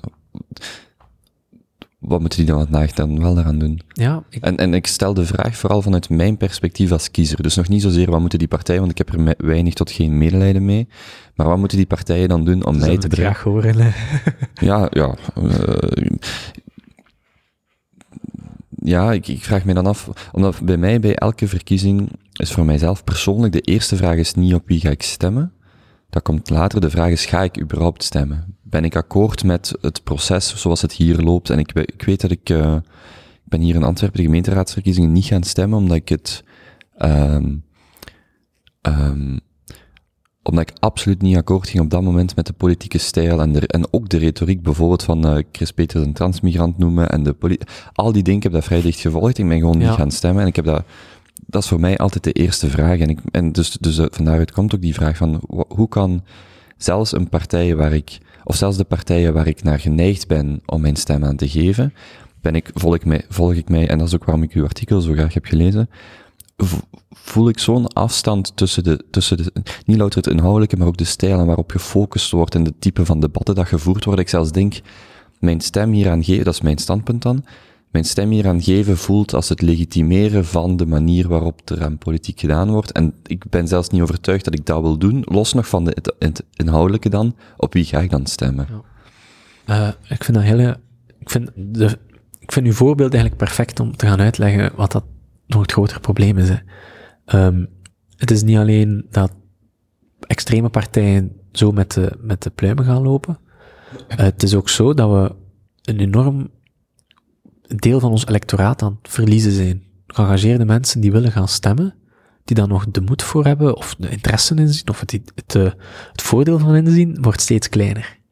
wat moeten die dan vandaag dan wel daaraan doen? Ja, ik, En, en ik stel de vraag vooral vanuit mijn perspectief als kiezer. Dus nog niet zozeer wat moeten die partijen, want ik heb er weinig tot geen medelijden mee. Maar wat moeten die partijen dan doen om mij te graag horen. hè. Ja, ja. eh, ja, ik, ik vraag me dan af, omdat bij mij bij elke verkiezing is voor mijzelf persoonlijk de eerste vraag is niet op wie ga ik stemmen. Dat komt later. De vraag is, ga ik überhaupt stemmen? Ben ik akkoord met het proces zoals het hier loopt? En ik, ik weet dat ik, eh, ik ben hier in Antwerpen de gemeenteraadsverkiezingen niet gaan stemmen, omdat ik het, ehm ehm omdat ik absoluut niet akkoord ging op dat moment met de politieke stijl en, de, en ook de retoriek bijvoorbeeld van eh, Chris Peters een transmigrant noemen en de al die dingen, ik heb dat vrij dicht gevolgd. Ik ben gewoon Ja. niet gaan stemmen en ik heb dat, dat is voor mij altijd de eerste vraag. En, ik, en dus, dus eh, van daaruit komt ook die vraag van, hoe kan zelfs een partij waar ik, of zelfs de partijen waar ik naar geneigd ben om mijn stem aan te geven, ben ik, volg ik mij, volg ik mij, en dat is ook waarom ik uw artikel zo graag heb gelezen, voel ik zo'n afstand tussen de, tussen de, niet louter het inhoudelijke, maar ook de stijl en waarop gefocust wordt en de type van debatten dat gevoerd worden. Ik zelfs denk, mijn stem hier aan geven, dat is mijn standpunt dan, mijn stem hier aan geven voelt als het legitimeren van de manier waarop er aan politiek gedaan wordt. En ik ben zelfs niet overtuigd dat ik dat wil doen, los nog van de, het, het inhoudelijke dan, op wie ga ik dan stemmen? Eh, ik vind dat hele, ik vind de, ik vind uw voorbeeld eigenlijk perfect om te gaan uitleggen wat dat nog het grotere probleem is. Hè. Ehm, het is niet alleen dat extreme partijen zo met de, met de pluimen gaan lopen. Eh, het is ook zo dat we een enorm deel van ons electoraat aan het verliezen zijn. Geëngageerde mensen die willen gaan stemmen, die daar nog de moed voor hebben, of de interesse in zien, of het, het, eh, het voordeel van inzien, wordt steeds kleiner.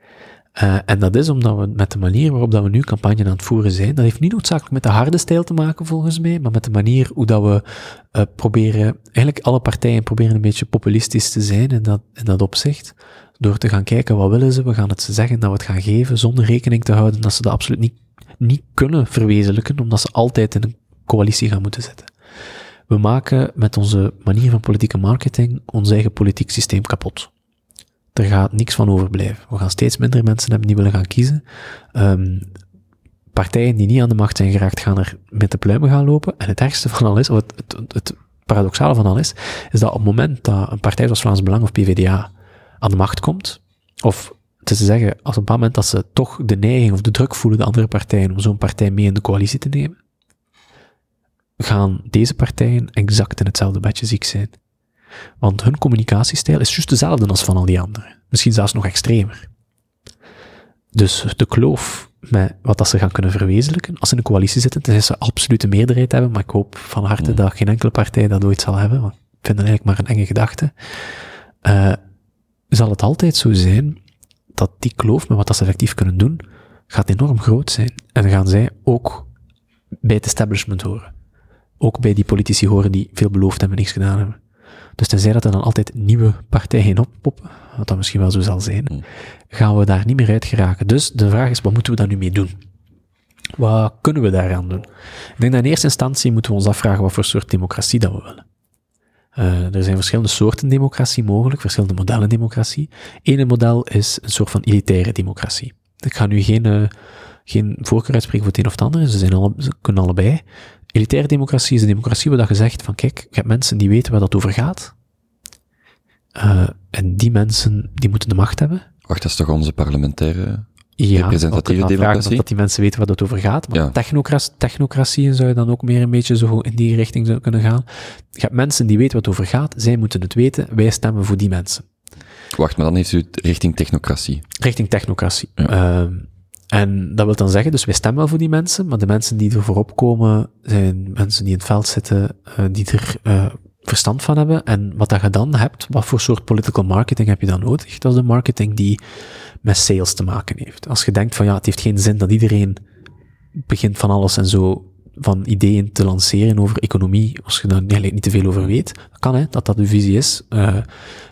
Uh, en dat is omdat we met de manier waarop dat we nu campagne aan het voeren zijn, dat heeft niet noodzakelijk met de harde stijl te maken volgens mij, maar met de manier hoe dat we uh, proberen, eigenlijk alle partijen proberen een beetje populistisch te zijn in dat, in dat opzicht, door te gaan kijken wat willen ze, we gaan het ze zeggen dat we het gaan geven, zonder rekening te houden dat ze dat absoluut niet, niet kunnen verwezenlijken, omdat ze altijd in een coalitie gaan moeten zitten. We maken met onze manier van politieke marketing ons eigen politiek systeem kapot er gaat niks van overblijven. We gaan steeds minder mensen hebben die willen gaan kiezen. Um, partijen die niet aan de macht zijn geraakt, gaan er met de pluimen gaan lopen. En het ergste van al is, of het, het, paradoxale van al is, dat op het moment dat een partij zoals Vlaams Belang of PvdA aan de macht komt, of te zeggen, als op het moment dat ze toch de neiging of de druk voelen, de andere partijen, om zo'n partij mee in de coalitie te nemen, gaan deze partijen exact in hetzelfde bedje ziek zijn. Want hun communicatiestijl is juist dezelfde als van al die anderen. Misschien zelfs nog extremer. Dus de kloof met wat dat ze gaan kunnen verwezenlijken, als ze in een coalitie zitten, tenzij ze absolute meerderheid hebben, maar ik hoop van harte ja. dat geen enkele partij dat ooit zal hebben, want ik vind dat eigenlijk maar een enge gedachte, uh, zal het altijd zo zijn dat die kloof met wat dat ze effectief kunnen doen, gaat enorm groot zijn. En gaan zij ook bij het establishment horen. Ook bij die politici horen die veel beloofd hebben en niks gedaan hebben. Dus tenzij dat er dan altijd nieuwe partijen oppoppen, wat dat misschien wel zo zal zijn, gaan we daar niet meer uit geraken. Dus de vraag is, wat moeten we daar nu mee doen? Wat kunnen we daaraan doen? Ik denk dat in eerste instantie moeten we ons afvragen wat voor soort democratie dat we willen. Uh, er zijn verschillende soorten democratie mogelijk, verschillende modellen democratie. Ene model is een soort van elitaire democratie. Ik ga nu geen, uh, geen voorkeur uitspreken voor het een of het andere, ze, zijn alle, ze kunnen allebei. Elitaire democratie is een democratie waar je zegt van kijk, je hebt mensen die weten waar dat over gaat. Uh, en die mensen, die moeten de macht hebben. Wacht, dat is toch onze parlementaire ja, representatieve democratie? Dat, dat die mensen weten waar dat over gaat. Maar Ja. technocratie, technocratieën zou je dan ook meer een beetje zo in die richting zou kunnen gaan. Je hebt mensen die weten wat het over gaat, zij moeten het weten, wij stemmen voor die mensen. Wacht, maar dan heeft u het richting technocratie. Richting technocratie. Ja. Uh, en dat wil dan zeggen, dus wij stemmen wel voor die mensen, maar de mensen die er voorop komen, zijn mensen die in het veld zitten, uh, die er uh, verstand van hebben. En wat dat je dan hebt, wat voor soort political marketing heb je dan nodig? Dat is de marketing die met sales te maken heeft. Als je denkt van ja, het heeft geen zin dat iedereen begint van alles en zo van ideeën te lanceren over economie, als je daar eigenlijk niet te veel over weet, kan hè, dat dat de visie is, uh,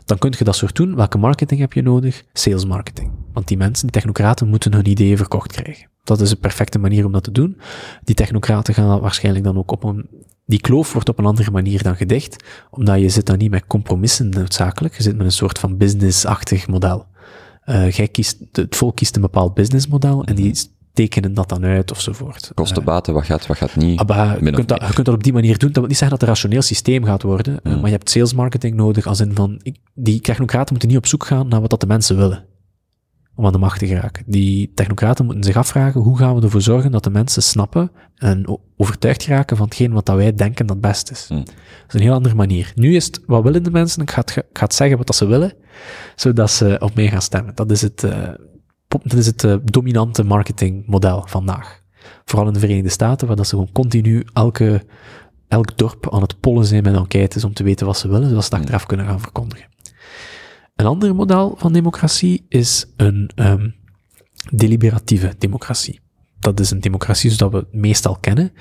dan kun je dat soort doen. Welke marketing heb je nodig? Sales marketing. Want die mensen, die technocraten, moeten hun ideeën verkocht krijgen. Dat is de perfecte manier om dat te doen. Die technocraten gaan waarschijnlijk dan ook op een, die kloof wordt op een andere manier dan gedicht, omdat je zit dan niet met compromissen noodzakelijk, je zit met een soort van business-achtig model. Uh, jij kiest, het volk kiest een bepaald businessmodel en die tekenen dat dan uit ofzovoort. Kosten, baten, wat gaat, wat gaat niet. Ah, je, kunt dat, je kunt dat op die manier doen. Dat wil niet zeggen dat het een rationeel systeem gaat worden, mm. maar je hebt sales marketing nodig als in van, die technocraten moeten niet op zoek gaan naar wat dat de mensen willen om aan de macht te geraken. Die technocraten moeten zich afvragen, hoe gaan we ervoor zorgen dat de mensen snappen en overtuigd geraken van hetgeen wat dat wij denken dat best is. Mm. Dat is een heel andere manier. Nu is het, wat willen de mensen? Ik ga het, ik ga het zeggen wat dat ze willen, zodat ze op mij gaan stemmen. Dat is het, uh, dat is het uh, dominante marketingmodel vandaag. Vooral in de Verenigde Staten, waar dat ze gewoon continu elke, elk dorp aan het pollen zijn met enquêtes om te weten wat ze willen, zodat ze dat achteraf kunnen gaan verkondigen. Een ander model van democratie is een um, deliberatieve democratie. Dat is een democratie zoals we meestal kennen,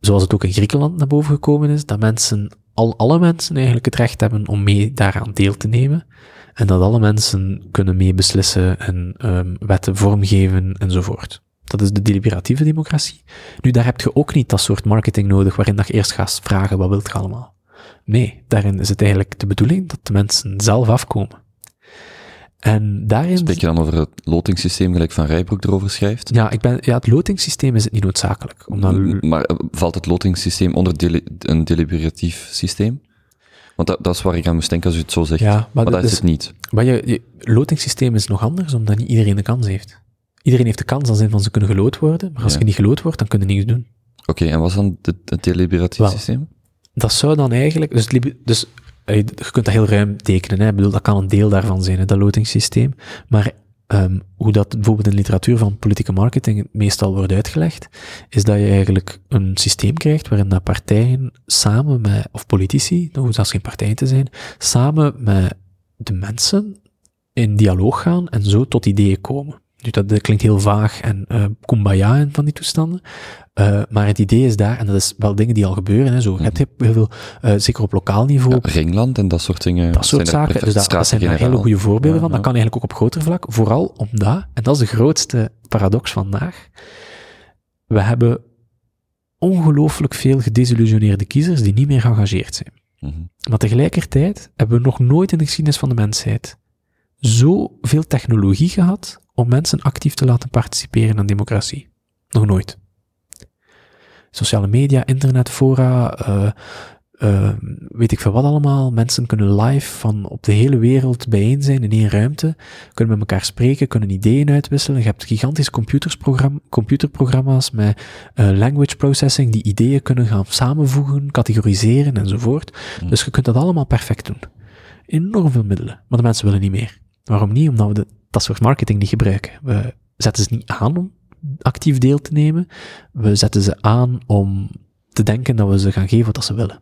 zoals het ook in Griekenland naar boven gekomen is, dat mensen, al alle mensen eigenlijk het recht hebben om mee daaraan deel te nemen. En dat alle mensen kunnen meebeslissen en um, wetten vormgeven enzovoort. Dat is de deliberatieve democratie. Nu, daar heb je ook niet dat soort marketing nodig waarin je eerst gaat vragen wat wilt je allemaal. Nee, daarin is het eigenlijk de bedoeling dat de mensen zelf afkomen. En daarin... Spreek je dan over het lotingssysteem gelijk Van Rijbroek erover schrijft? Ja, ik ben, ja, het lotingssysteem is het niet noodzakelijk. Omdat... Maar eh, valt het lotingssysteem onder een deliberatief systeem? Want dat, dat, is waar ik aan moest denken als u het zo zegt. Ja, maar, dat is het niet. Maar je, je lotingssysteem is nog anders, omdat niet iedereen de kans heeft. Iedereen heeft de kans als in van ze kunnen gelood worden, maar als je niet gelood wordt, dan kun je niets doen. Oké, en wat is dan het deliberatief systeem? Dat zou dan eigenlijk, dus, dus je kunt dat heel ruim tekenen. Hè. Ik bedoel, dat kan een deel daarvan zijn, hè, dat lotingssysteem. Maar um, hoe dat bijvoorbeeld in de literatuur van politieke marketing meestal wordt uitgelegd, is dat je eigenlijk een systeem krijgt waarin dat partijen samen met, of politici, dat hoeft zelfs geen partijen te zijn, samen met de mensen in dialoog gaan en zo tot ideeën komen. Nu, dat, klinkt heel vaag en uh, kumbaya en van die toestanden. Uh, maar het idee is daar, en dat is wel dingen die al gebeuren, hè, zo. Je hebt mhm. heel veel, uh, zeker op lokaal niveau. Ja, Ringland en dat soort dingen. Dat soort zaken. Dus dat, dat zijn daar hele goede voorbeelden van. Dat kan eigenlijk ook op groter vlak. Vooral omdat, en dat is de grootste paradox vandaag, we hebben ongelooflijk veel gedesillusioneerde kiezers die niet meer geëngageerd zijn. Mm Maar tegelijkertijd hebben we nog nooit in de geschiedenis van de mensheid zoveel technologie gehad om mensen actief te laten participeren aan democratie. Nog nooit. Sociale media, internet, fora, uh, uh, weet ik veel wat allemaal. Mensen kunnen live van op de hele wereld bijeen zijn in één ruimte, kunnen met elkaar spreken, kunnen ideeën uitwisselen. Je hebt gigantische computerprogramma's met uh, language processing die ideeën kunnen gaan samenvoegen, categoriseren enzovoort. Mm. Dus je kunt dat allemaal perfect doen. Enorm veel middelen, maar de mensen willen niet meer. Waarom niet? Omdat we de, dat soort marketing niet gebruiken. We zetten ze niet aan om actief deel te nemen. We zetten ze aan om te denken dat we ze gaan geven wat ze willen.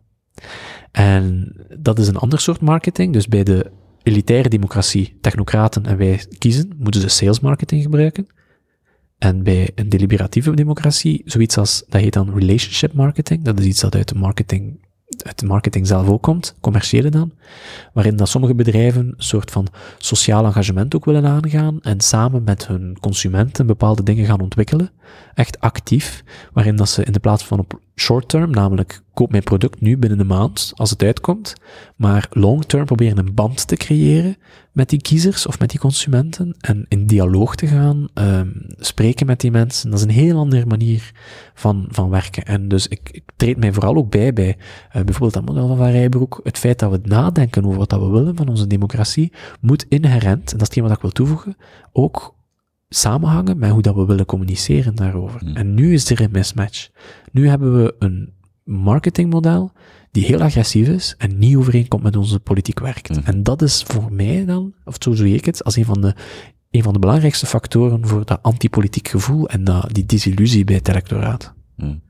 En dat is een ander soort marketing. Dus bij de elitaire democratie, technocraten en wij kiezen, moeten ze sales marketing gebruiken. En bij een deliberatieve democratie, zoiets als, dat heet dan relationship marketing. Dat is iets dat uit de marketing uit marketing zelf ook komt, commerciële dan, waarin dat sommige bedrijven een soort van sociaal engagement ook willen aangaan en samen met hun consumenten bepaalde dingen gaan ontwikkelen, echt actief, waarin dat ze in de plaats van op short term, namelijk koop mijn product nu binnen een maand als het uitkomt, maar long term proberen een band te creëren met die kiezers of met die consumenten en in dialoog te gaan, um, spreken met die mensen. Dat is een heel andere manier van, van werken. En dus ik, ik treed mij vooral ook bij bij uh, bijvoorbeeld dat model van Van Rijbroek. Het feit dat we nadenken over wat dat we willen van onze democratie, moet inherent, en dat is hetgeen wat ik wil toevoegen, ook samenhangen met hoe dat we willen communiceren daarover. Hmm. En nu is er een mismatch. Nu hebben we een marketingmodel die heel agressief is en niet overeenkomt met onze politiek werkt. Hmm. En dat is voor mij dan, of zo zie ik het, als een van de, een van de belangrijkste factoren voor dat antipolitiek gevoel en dat, die disillusie bij het electoraat. Hmm.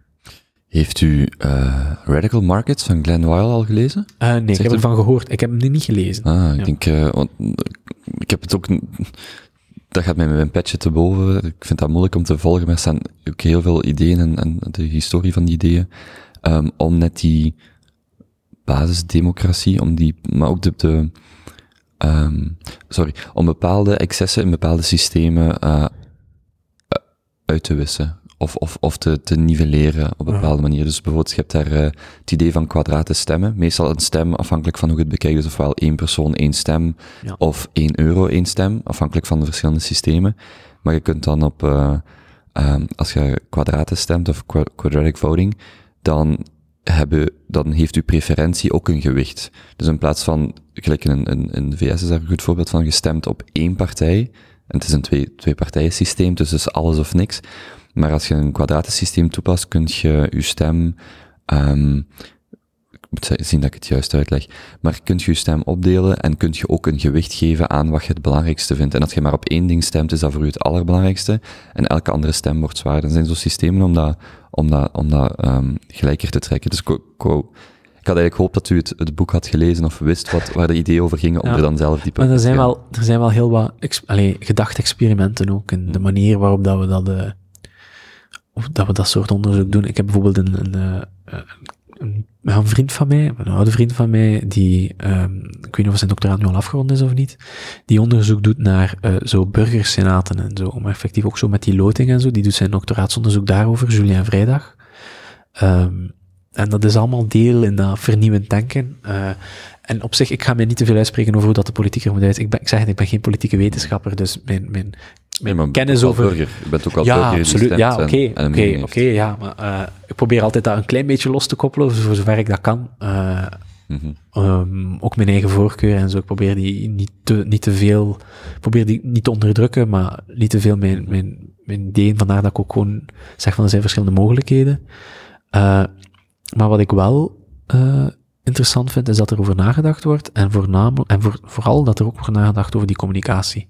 Heeft u uh, Radical Markets van Glenn Weil al gelezen? Uh, nee, Zegt ik heb ervan gehoord. Ik heb hem niet gelezen. Ah, ik denk, uh, want, ik heb het ook, dat gaat mij met mijn petje te boven. Ik vind dat moeilijk om te volgen, maar er staan ook heel veel ideeën en, en de historie van die ideeën, um, om net die basisdemocratie, om die, maar ook de, um, sorry, om bepaalde excessen in bepaalde systemen uh, uit te wissen. Of, of, of te, te nivelleren op een bepaalde manier. Dus bijvoorbeeld, je hebt daar uh, het idee van kwadraten stemmen. Meestal een stem, afhankelijk van hoe je het bekijkt, dus ofwel één persoon één stem, ja. of één euro één stem, afhankelijk van de verschillende systemen. Maar je kunt dan op, uh, um, als je kwadraten stemt, of quadratic voting, dan hebben, dan heeft uw preferentie ook een gewicht. Dus in plaats van, gelijk in, in, in de VS is daar een goed voorbeeld van, gestemd op één partij, en het is een twee, twee partijen systeem, dus is alles of niks. Maar als je een kwadratensysteem toepast, kun je je stem, um, ik moet zien dat ik het juist uitleg, maar kunt je je stem opdelen en kunt je ook een gewicht geven aan wat je het belangrijkste vindt. En als je maar op één ding stemt, is dat voor u het allerbelangrijkste, en elke andere stem wordt zwaar. Dan zijn zo systemen om dat, om dat, om dat um, gelijker te trekken. Dus ik, had eigenlijk gehoopt dat u het, het, boek had gelezen of wist wat, waar de ideeën over gingen, om ja, er dan zelf dieper maar er zijn wel, er zijn wel heel wat ex, allez, gedachte-experimenten ook, in de hmm. manier waarop dat we dat, uh, of dat we dat soort onderzoek doen. Ik heb bijvoorbeeld een, een, eh, een, een vriend van mij, een oude vriend van mij, die, um, ik weet niet of zijn doctoraat nu al afgerond is of niet, die onderzoek doet naar uh, zo burgersenaten en zo, maar effectief ook zo met die loting en zo, die doet zijn doctoraatsonderzoek daarover, Julien Vrijdag. Um, en dat is allemaal deel in dat vernieuwend denken. Uh, en op zich, ik ga mij niet te veel uitspreken over hoe dat de politiek moet uit. Ik, ik zeg het, ik ben geen politieke wetenschapper, dus mijn, mijn, mijn nee, kennis over... Burger. Je bent ook al ja, burger absoluut. Ja, oké, oké, oké, ja. Maar uh, ik probeer altijd dat een klein beetje los te koppelen, voor zover ik dat kan. Uh, mm -hmm. um, ook mijn eigen voorkeur en zo. Ik probeer die niet te, niet te veel... probeer die niet te onderdrukken, maar niet te veel mijn, mijn, mijn ideeën. Vandaar dat ik ook gewoon zeg van, er zijn verschillende mogelijkheden. Uh, maar wat ik wel interessant vind, is dat er over nagedacht wordt en, voornamelijk, en voor, vooral dat er ook wordt nagedacht over die communicatie.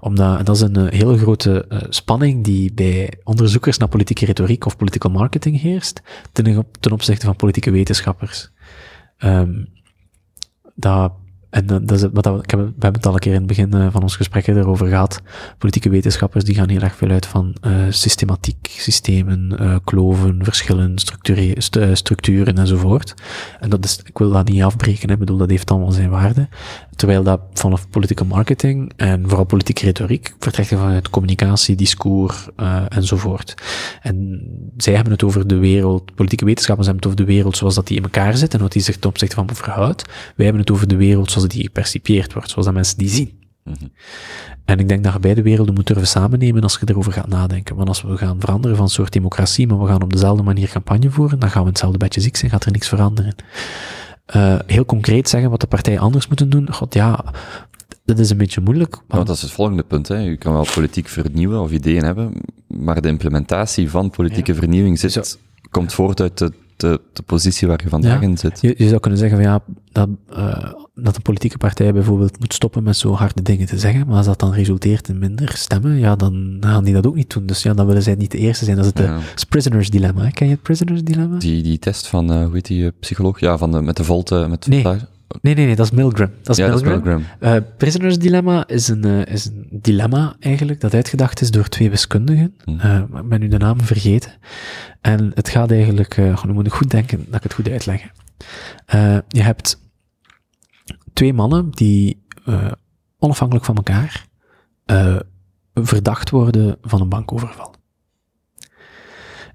Omdat, dat is een uh, hele grote uh, spanning die bij onderzoekers naar politieke retoriek of political marketing heerst, ten, opzichte van politieke wetenschappers. Um, en dat is wat we, ik heb, we hebben het al een keer in het begin uh, van ons gesprek erover gehad. Politieke wetenschappers die gaan heel erg veel uit van uh, systematiek, systemen, kloven, verschillen, st structuren enzovoort. En dat is, ik wil dat niet afbreken, ik bedoel, dat heeft allemaal zijn waarde. Terwijl dat vanaf politieke marketing en vooral politieke retoriek vertrekt vanuit communicatie, discours enzovoort. En zij hebben het over de wereld, politieke wetenschappers hebben het over de wereld zoals dat die in elkaar zit en wat die zich ten opzichte van verhoudt. Wij hebben het over de wereld zoals die gepercipieerd wordt, zoals dat mensen die zien. Mhm. En ik denk dat je beide werelden moet durven samennemen als je erover gaat nadenken. Want als we gaan veranderen van soort democratie, maar we gaan op dezelfde manier campagne voeren, dan gaan we hetzelfde bedje ziek zijn, gaat er niks veranderen. Uh, heel concreet zeggen wat de partijen anders moeten doen, god ja, dat is een beetje moeilijk. Want... Nou, dat is het volgende punt. Hè. Je kan wel politiek vernieuwen of ideeën hebben, maar de implementatie van politieke vernieuwing zit, komt voort uit de de, de positie waar je vandaag in zit. Je, je, zou kunnen zeggen van ja, dat, uh, dat een politieke partij bijvoorbeeld moet stoppen met zo harde dingen te zeggen, maar als dat dan resulteert in minder stemmen, ja, dan gaan die dat ook niet doen. Dus ja, dan willen zij niet de eerste zijn. Dat is het, ja. prisoners dilemma. Ken je het prisoners dilemma? Die, die test van, uh, hoe heet die uh, psycholoog? Ja, van de, met de volte, met nee. Nee, nee, nee, dat is Milgram. Dat is ja, Milgram. Dat is Milgram. Uh, prisoners dilemma is een, uh, is een dilemma eigenlijk dat uitgedacht is door twee wiskundigen. Hmm. Uh, ik ben nu de naam vergeten. En het gaat eigenlijk, gewoon moet ik goed denken dat ik het goed uitleg. je hebt twee mannen die onafhankelijk van elkaar verdacht worden van een bankoverval.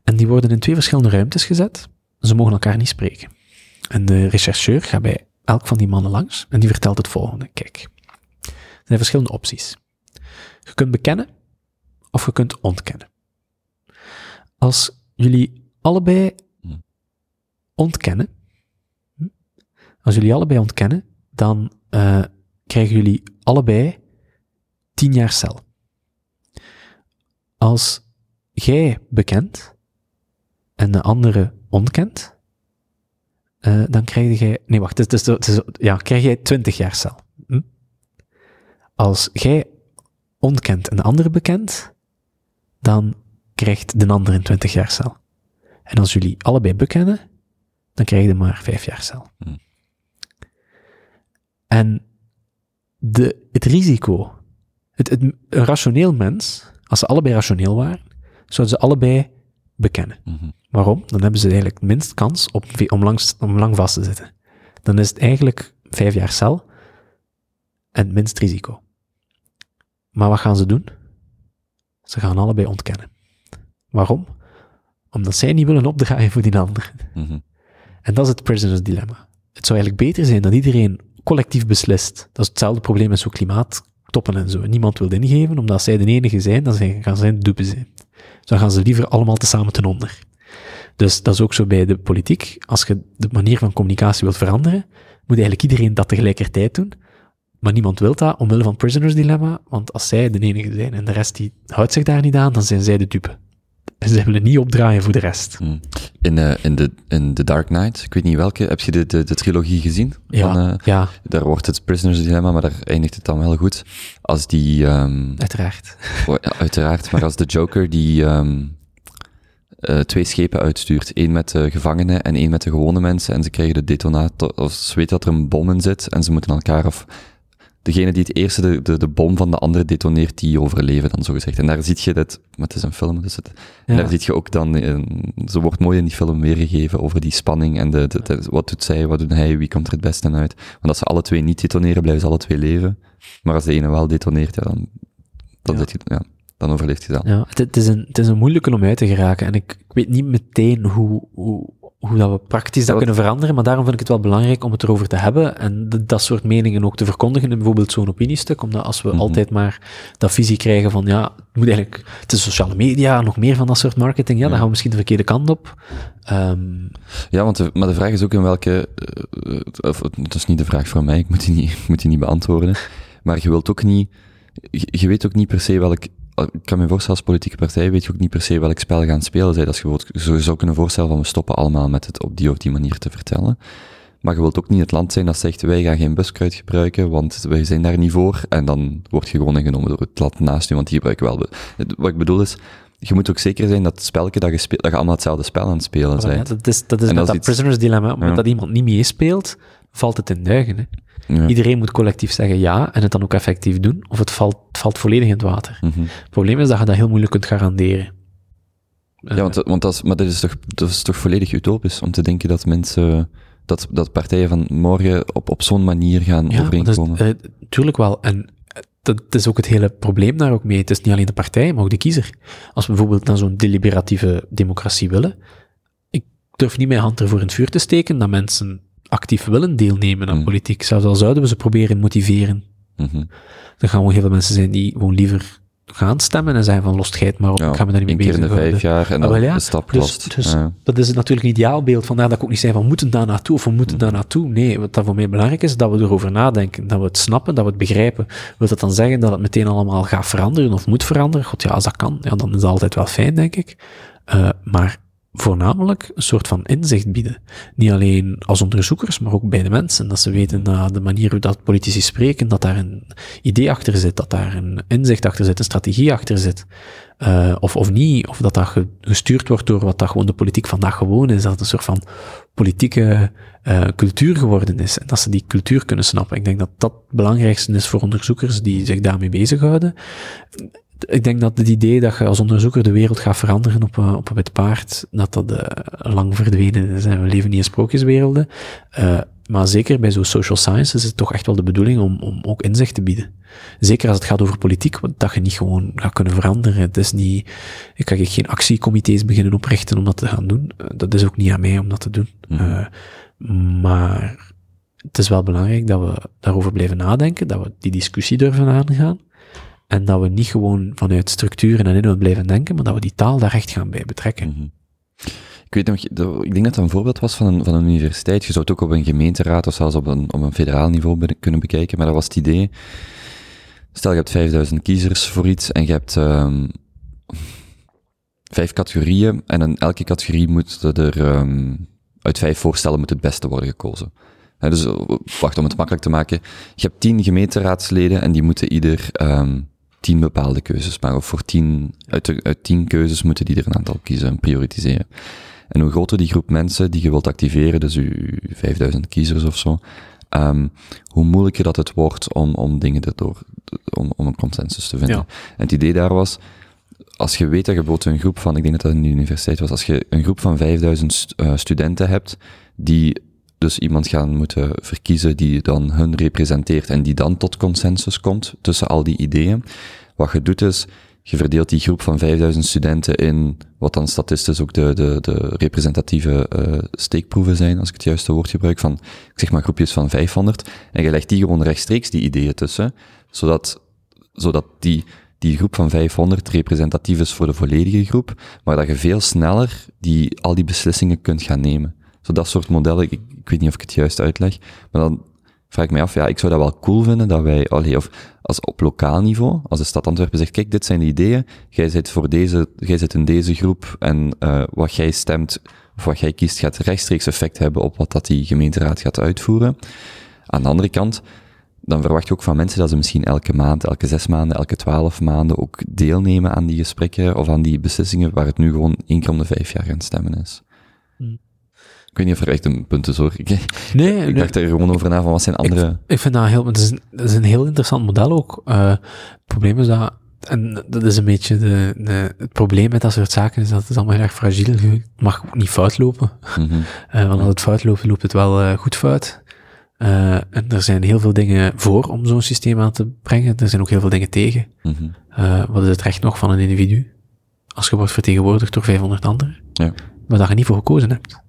En die worden in twee verschillende ruimtes gezet. Ze mogen elkaar niet spreken. En de rechercheur gaat bij elk van die mannen langs en die vertelt het volgende. Kijk, er zijn verschillende opties. Je kunt bekennen of je kunt ontkennen. Als jullie allebei ontkennen, hm, als jullie allebei ontkennen, dan uh, krijgen jullie allebei tien jaar cel. Als jij bekent en de andere ontkent, uh, dan krijg je... Nee, wacht, het is, het is, ja, krijg jij 20 jaar cel. Hm? Als jij ontkent en de andere bekent, dan krijgt de andere 20 jaar cel. En als jullie allebei bekennen, dan krijg je maar vijf jaar cel. Hmm. En de, het risico, het, het, een rationeel mens, als ze allebei rationeel waren, zouden ze allebei bekennen. Mhm. Waarom? Dan hebben ze eigenlijk minst kans op, om, langs, om lang vast te zitten. Dan is het eigenlijk vijf jaar cel en het minst risico. Maar wat gaan ze doen? Ze gaan allebei ontkennen. Waarom? Omdat zij niet willen opdraaien voor die ander. Mhm. En dat is het prisoners dilemma. Het zou eigenlijk beter zijn dat iedereen collectief beslist. Dat is hetzelfde probleem met zo'n klimaattoppen en zo. Niemand wil ingeven, omdat zij de enige zijn, dan zijn, gaan zij dupe zijn. Dus dan gaan ze liever allemaal tezamen ten onder. Dus dat is ook zo bij de politiek. Als je de manier van communicatie wilt veranderen, moet eigenlijk iedereen dat tegelijkertijd doen. Maar niemand wil dat, omwille van prisoners dilemma, want als zij de enige zijn en de rest die houdt zich daar niet aan, dan zijn zij de dupe. Ze willen niet opdraaien voor de rest. Mhm. In, eh, in, de, in The Dark Knight, ik weet niet welke, heb je de, de, de trilogie gezien? Ja, Van, eh, ja, daar wordt het Prisoners Dilemma, maar daar eindigt het dan wel goed. Als die, ehm, uiteraard. oh, ja, uiteraard, maar als de Joker die ehm, eh, twee schepen uitstuurt. één met de gevangenen en één met de gewone mensen. En ze krijgen de detonator, of ze weten dat er een bom in zit en ze moeten elkaar, of degene die het eerste de, de, de bom van de andere detoneert, die overleven dan zogezegd. En daar ziet je dat, maar het is een film, dus het, en Ja. daar ziet je ook dan, eh, ze wordt mooi in die film weergegeven over die spanning en de, de, de- wat doet zij, wat doet hij, wie komt er het beste uit. Want als ze alle twee niet detoneren, blijven ze alle twee leven. Maar als de ene wel detoneert, ja, dan, dan, Ja. je, ja, dan overleeft je dan. Ja, het, het is een, het is een moeilijke om uit te geraken. En ik, ik weet niet meteen hoe, hoe, hoe dat we praktisch dat kunnen veranderen, maar daarom vind ik het wel belangrijk om het erover te hebben en dat soort meningen ook te verkondigen in bijvoorbeeld zo'n opiniestuk, omdat als we Mhm. altijd maar dat visie krijgen van, ja, het moet eigenlijk, het is sociale media, nog meer van dat soort marketing, ja, dan gaan we misschien de verkeerde kant op. Ehm, Ja, want de, maar de vraag is ook in welke, eh, of, het is niet de vraag voor mij, ik moet die niet, ik moet die niet beantwoorden. Maar je wilt ook niet, je, je weet ook niet per se welk, ik kan me voorstellen als politieke partij, weet je ook niet per se welk spel gaan spelen zij. Dat je bijvoorbeeld, zou kunnen voorstellen van we stoppen allemaal met het op die of die manier te vertellen. Maar je wilt ook niet het land zijn dat zegt, wij gaan geen buskruid gebruiken, want wij zijn daar niet voor. En dan word je gewoon ingenomen door het land naast je, want die gebruiken wel. Wat ik bedoel is, je moet ook zeker zijn dat het spelletje dat je speelt, dat je allemaal hetzelfde spel aan het spelen ja, bent. dat is, dat is met dat dat, iets- prisoners dilemma, omdat Ja. dat iemand niet meespeelt, valt het in duigen. Hè. Ja. Iedereen moet collectief zeggen ja en het dan ook effectief doen, of het valt, het valt volledig in het water. Mhm. Het probleem is dat je dat heel moeilijk kunt garanderen. Eh, Ja, want, want dat is, maar dat is, toch, dat is toch volledig utopisch om te denken dat mensen, dat, dat partijen van morgen op, op zo'n manier gaan ja, overeenkomen. eh, tuurlijk wel. En eh, dat is ook het hele probleem daar ook mee. Het is niet alleen de partij, maar ook de kiezer. Als we bijvoorbeeld naar zo'n deliberatieve democratie willen, ik durf niet mijn hand ervoor in het vuur te steken dat mensen actief willen deelnemen aan Hmm. politiek. Zelfs al zouden we ze proberen motiveren. Mhm. Er gaan gewoon heel veel mensen zijn die gewoon liever gaan stemmen en zeggen van lost geit maar op, Ja, ik ga me daar niet mee keer in de vijf jaar en Ah, dan wel ja, de stap Dus, lost. dus Ja. dat is natuurlijk een ideaalbeeld. Vandaar dat ik ook niet zei van we moeten daar naartoe of we moeten daar naartoe. Nee, wat dat voor mij belangrijk is, dat we erover nadenken, dat we het snappen, dat we het begrijpen. Wil dat dan zeggen dat het meteen allemaal gaat veranderen of moet veranderen? God, ja, als dat kan, ja, dan is dat altijd wel fijn, denk ik. Eh, maar voornamelijk een soort van inzicht bieden. Niet alleen als onderzoekers, maar ook bij de mensen. Dat ze weten dat de manier hoe dat politici spreken, dat daar een idee achter zit, dat daar een inzicht achter zit, een strategie achter zit. Eh, of, of niet, of dat dat ge- gestuurd wordt door wat dat gewoon de politiek vandaag gewoon is, dat het een soort van politieke eh, cultuur geworden is. En dat ze die cultuur kunnen snappen. Ik denk dat dat het belangrijkste is voor onderzoekers die zich daarmee bezighouden. Ik denk dat het idee dat je als onderzoeker de wereld gaat veranderen op, een- op een wit paard, dat dat eh, lang verdwenen is. En we leven niet in sprookjeswerelden. Eh, maar zeker bij zo'n social science is het toch echt wel de bedoeling om, om ook inzicht te bieden. Zeker als het gaat over politiek, want dat je niet gewoon gaat kunnen veranderen. Het is niet, ik kan geen actiecomité's beginnen oprichten om dat te gaan doen. Eh, Dat is ook niet aan mij om dat te doen. Mhm. Eh, maar het is wel belangrijk dat we daarover blijven nadenken, dat we die discussie durven aangaan. En dat we niet gewoon vanuit structuren en inhoud blijven denken, maar dat we die taal daar echt gaan bij betrekken. Mhm. Ik weet nog, ik denk dat dat een voorbeeld was van een, van een universiteit. Je zou het ook op een gemeenteraad of zelfs op een, op een federaal niveau kunnen bekijken, maar dat was het idee. Stel, je hebt 5000 kiezers voor iets en je hebt ehm, vijf categorieën en in elke categorie moet er ehm, uit vijf voorstellen moet het beste worden gekozen. Hè, dus, eh, wacht, om het makkelijk te maken. Je hebt tien gemeenteraadsleden en die moeten ieder ehm, tien bepaalde keuzes maken. Of voor tien, uit, de- uit tien keuzes moeten die er een aantal kiezen en prioritiseren. En hoe groter die groep mensen die je wilt activeren, dus uw 5000 kiezers of zo, um, hoe moeilijker dat het wordt om, om dingen erdoor, om, om een consensus te vinden. Ja. En het idee daar was, als je weet dat je bijvoorbeeld een groep van, ik denk dat dat in de universiteit was, als je een groep van 5000 st uh, studenten hebt, die dus iemand gaan moeten verkiezen die dan hun representeert en die dan tot consensus komt tussen al die ideeën. Wat je doet is, je verdeelt die groep van 5000 studenten in wat dan statistisch ook de, de, de representatieve uh, steekproeven zijn, als ik het juiste woord gebruik, van, ik zeg maar groepjes van 500, en je legt die gewoon rechtstreeks die ideeën tussen, zodat, zodat die, die groep van 500 representatief is voor de volledige groep, maar dat je veel sneller die, al die beslissingen kunt gaan nemen. Zo dat soort modellen, ik weet niet of ik het juist uitleg, maar dan vraag ik mij af, ja, ik zou dat wel cool vinden dat wij, allee, of als op lokaal niveau, als de stad Antwerpen zegt, kijk, dit zijn de ideeën, jij zit voor deze, jij zit in deze groep en uh, wat jij stemt, of wat jij kiest, gaat rechtstreeks effect hebben op wat dat die gemeenteraad gaat uitvoeren. Aan de andere kant, dan verwacht je ook van mensen dat ze misschien elke maand, elke zes maanden, elke twaalf maanden ook deelnemen aan die gesprekken of aan die beslissingen waar het nu gewoon één keer om de vijf jaar gaan stemmen is. Hmm. Ik weet niet of er echt een punt is hoor. Ik, Nee, ik nee. dacht er gewoon over na van wat zijn andere... Ik, ik vind dat heel, het is, een, het is een heel interessant model ook. Uh, het probleem is dat, en dat is een beetje de, de, het probleem met dat soort zaken, is dat het allemaal heel erg fragiel is. Het mag ook niet fout lopen. Mhm. Uh, want als het fout loopt, loopt het wel uh, goed fout. Uh, en er zijn heel veel dingen voor om zo'n systeem aan te brengen. Er zijn ook heel veel dingen tegen. Mhm. Wat is het recht nog van een individu? Als je wordt vertegenwoordigd door 500 anderen. Ja. Maar dat je niet voor gekozen hebt.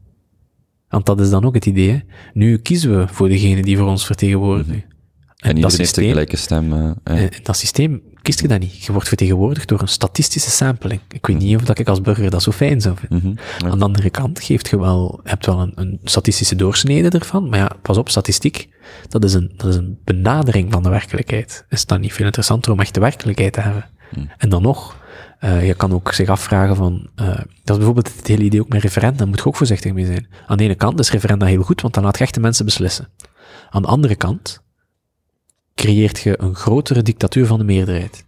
Want dat is dan ook het idee. Hè? Nu kiezen we voor degene die voor ons vertegenwoordigen. Mhm. En, en iedereen heeft een gelijke stem. Uh, ja. Dat systeem kiest je dat niet. Je wordt vertegenwoordigd door een statistische sampling. Ik weet niet of dat ik als burger dat zo fijn zou vinden. Mm -hmm. ja. Aan de andere kant geeft je wel, hebt wel een, een, statistische doorsnede ervan, maar ja, pas op, statistiek, dat is een, dat is een benadering van de werkelijkheid. Is dat niet veel interessanter om echt de werkelijkheid te hebben? Mm. En dan nog, uh, je kan ook zich afvragen van, uh, dat is bijvoorbeeld het hele idee ook met referenda, daar moet je ook voorzichtig mee zijn. Aan de ene kant is referenda heel goed, want dan laat je echt de mensen beslissen. Aan de andere kant creëert je een grotere dictatuur van de meerderheid.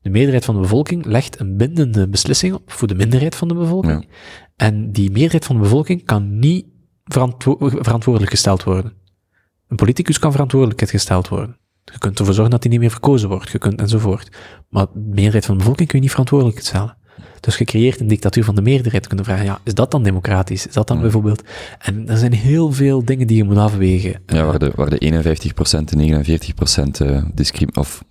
De meerderheid van de bevolking legt een bindende beslissing op voor de minderheid van de bevolking. Ja. En die meerderheid van de bevolking kan niet verantwo verantwoordelijk gesteld worden. Een politicus kan verantwoordelijk gesteld worden. Je kunt ervoor zorgen dat hij niet meer verkozen wordt, je kunt enzovoort. Maar de meerderheid van de bevolking kun je niet verantwoordelijk stellen. Dus je creëert een dictatuur van de meerderheid. Je kunt vragen, ja, is dat dan democratisch? Is dat dan bijvoorbeeld... En er zijn heel veel dingen die je moet afwegen. Ja, waar de, waar de 51% en 49% uh, discrim of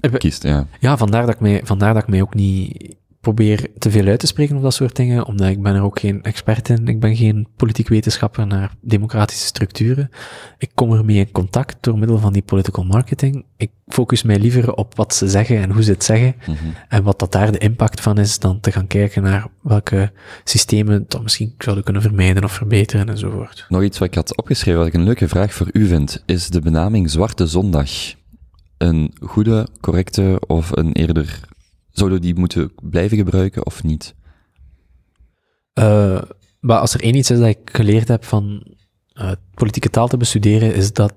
Eh, kiest, ja. Ja, vandaar dat, ik mij, vandaar dat ik mij ook niet probeer te veel uit te spreken op dat soort dingen, omdat ik ben er ook geen expert in. Ik ben geen politiek wetenschapper naar democratische structuren. Ik kom ermee in contact door middel van die political marketing. Ik focus mij liever op wat ze zeggen en hoe ze het zeggen, Mhm. en wat dat daar de impact van is, dan te gaan kijken naar welke systemen dat misschien zouden kunnen vermijden of verbeteren enzovoort. Nog iets wat ik had opgeschreven, wat ik een leuke vraag voor u vind, is de benaming Zwarte Zondag een goede, correcte of een eerder... Zouden we die moeten blijven gebruiken of niet? Uh, maar als er één iets is dat ik geleerd heb van uh, politieke taal te bestuderen, is dat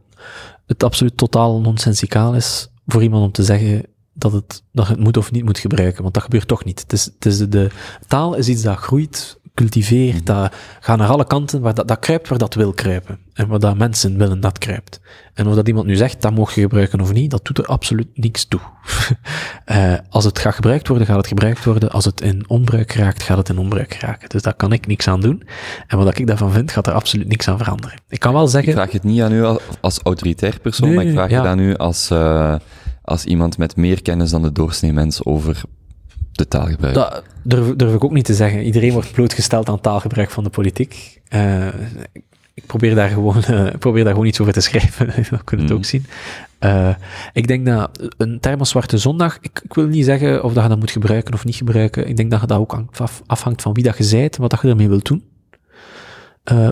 het absoluut totaal nonsensicaal is voor iemand om te zeggen dat, het, dat je het moet of niet moet gebruiken, want dat gebeurt toch niet. Het is, het is de taal is iets dat groeit, cultiveert, dat gaat naar alle kanten, waar dat, dat kruipt waar dat wil kruipen. En waar dat mensen willen dat kruipt. En of dat iemand nu zegt, dat mag je gebruiken of niet, dat doet er absoluut niks toe. uh, als het gaat gebruikt worden, gaat het gebruikt worden. Als het in onbruik raakt, gaat het in onbruik raken. Dus daar kan ik niks aan doen. En wat ik daarvan vind, gaat er absoluut niks aan veranderen. Ik kan wel zeggen... Ik vraag het niet aan u als, als autoritair persoon, Nee, maar ik vraag ja. het aan u als, uh, als iemand met meer kennis dan de doorsnee mens over de taalgebruik. Dat durf, durf ik ook niet te zeggen. Iedereen wordt blootgesteld aan taalgebruik van de politiek. Uh, ik probeer daar gewoon, uh, ik probeer daar gewoon iets over te schrijven. Dan kunnen het Mm. ook zien. Uh, ik denk dat een term als Zwarte Zondag, ik, ik, wil niet zeggen of dat je dat moet gebruiken of niet gebruiken. Ik denk dat je dat ook af, afhangt van wie dat je zijt en wat dat je ermee wilt doen.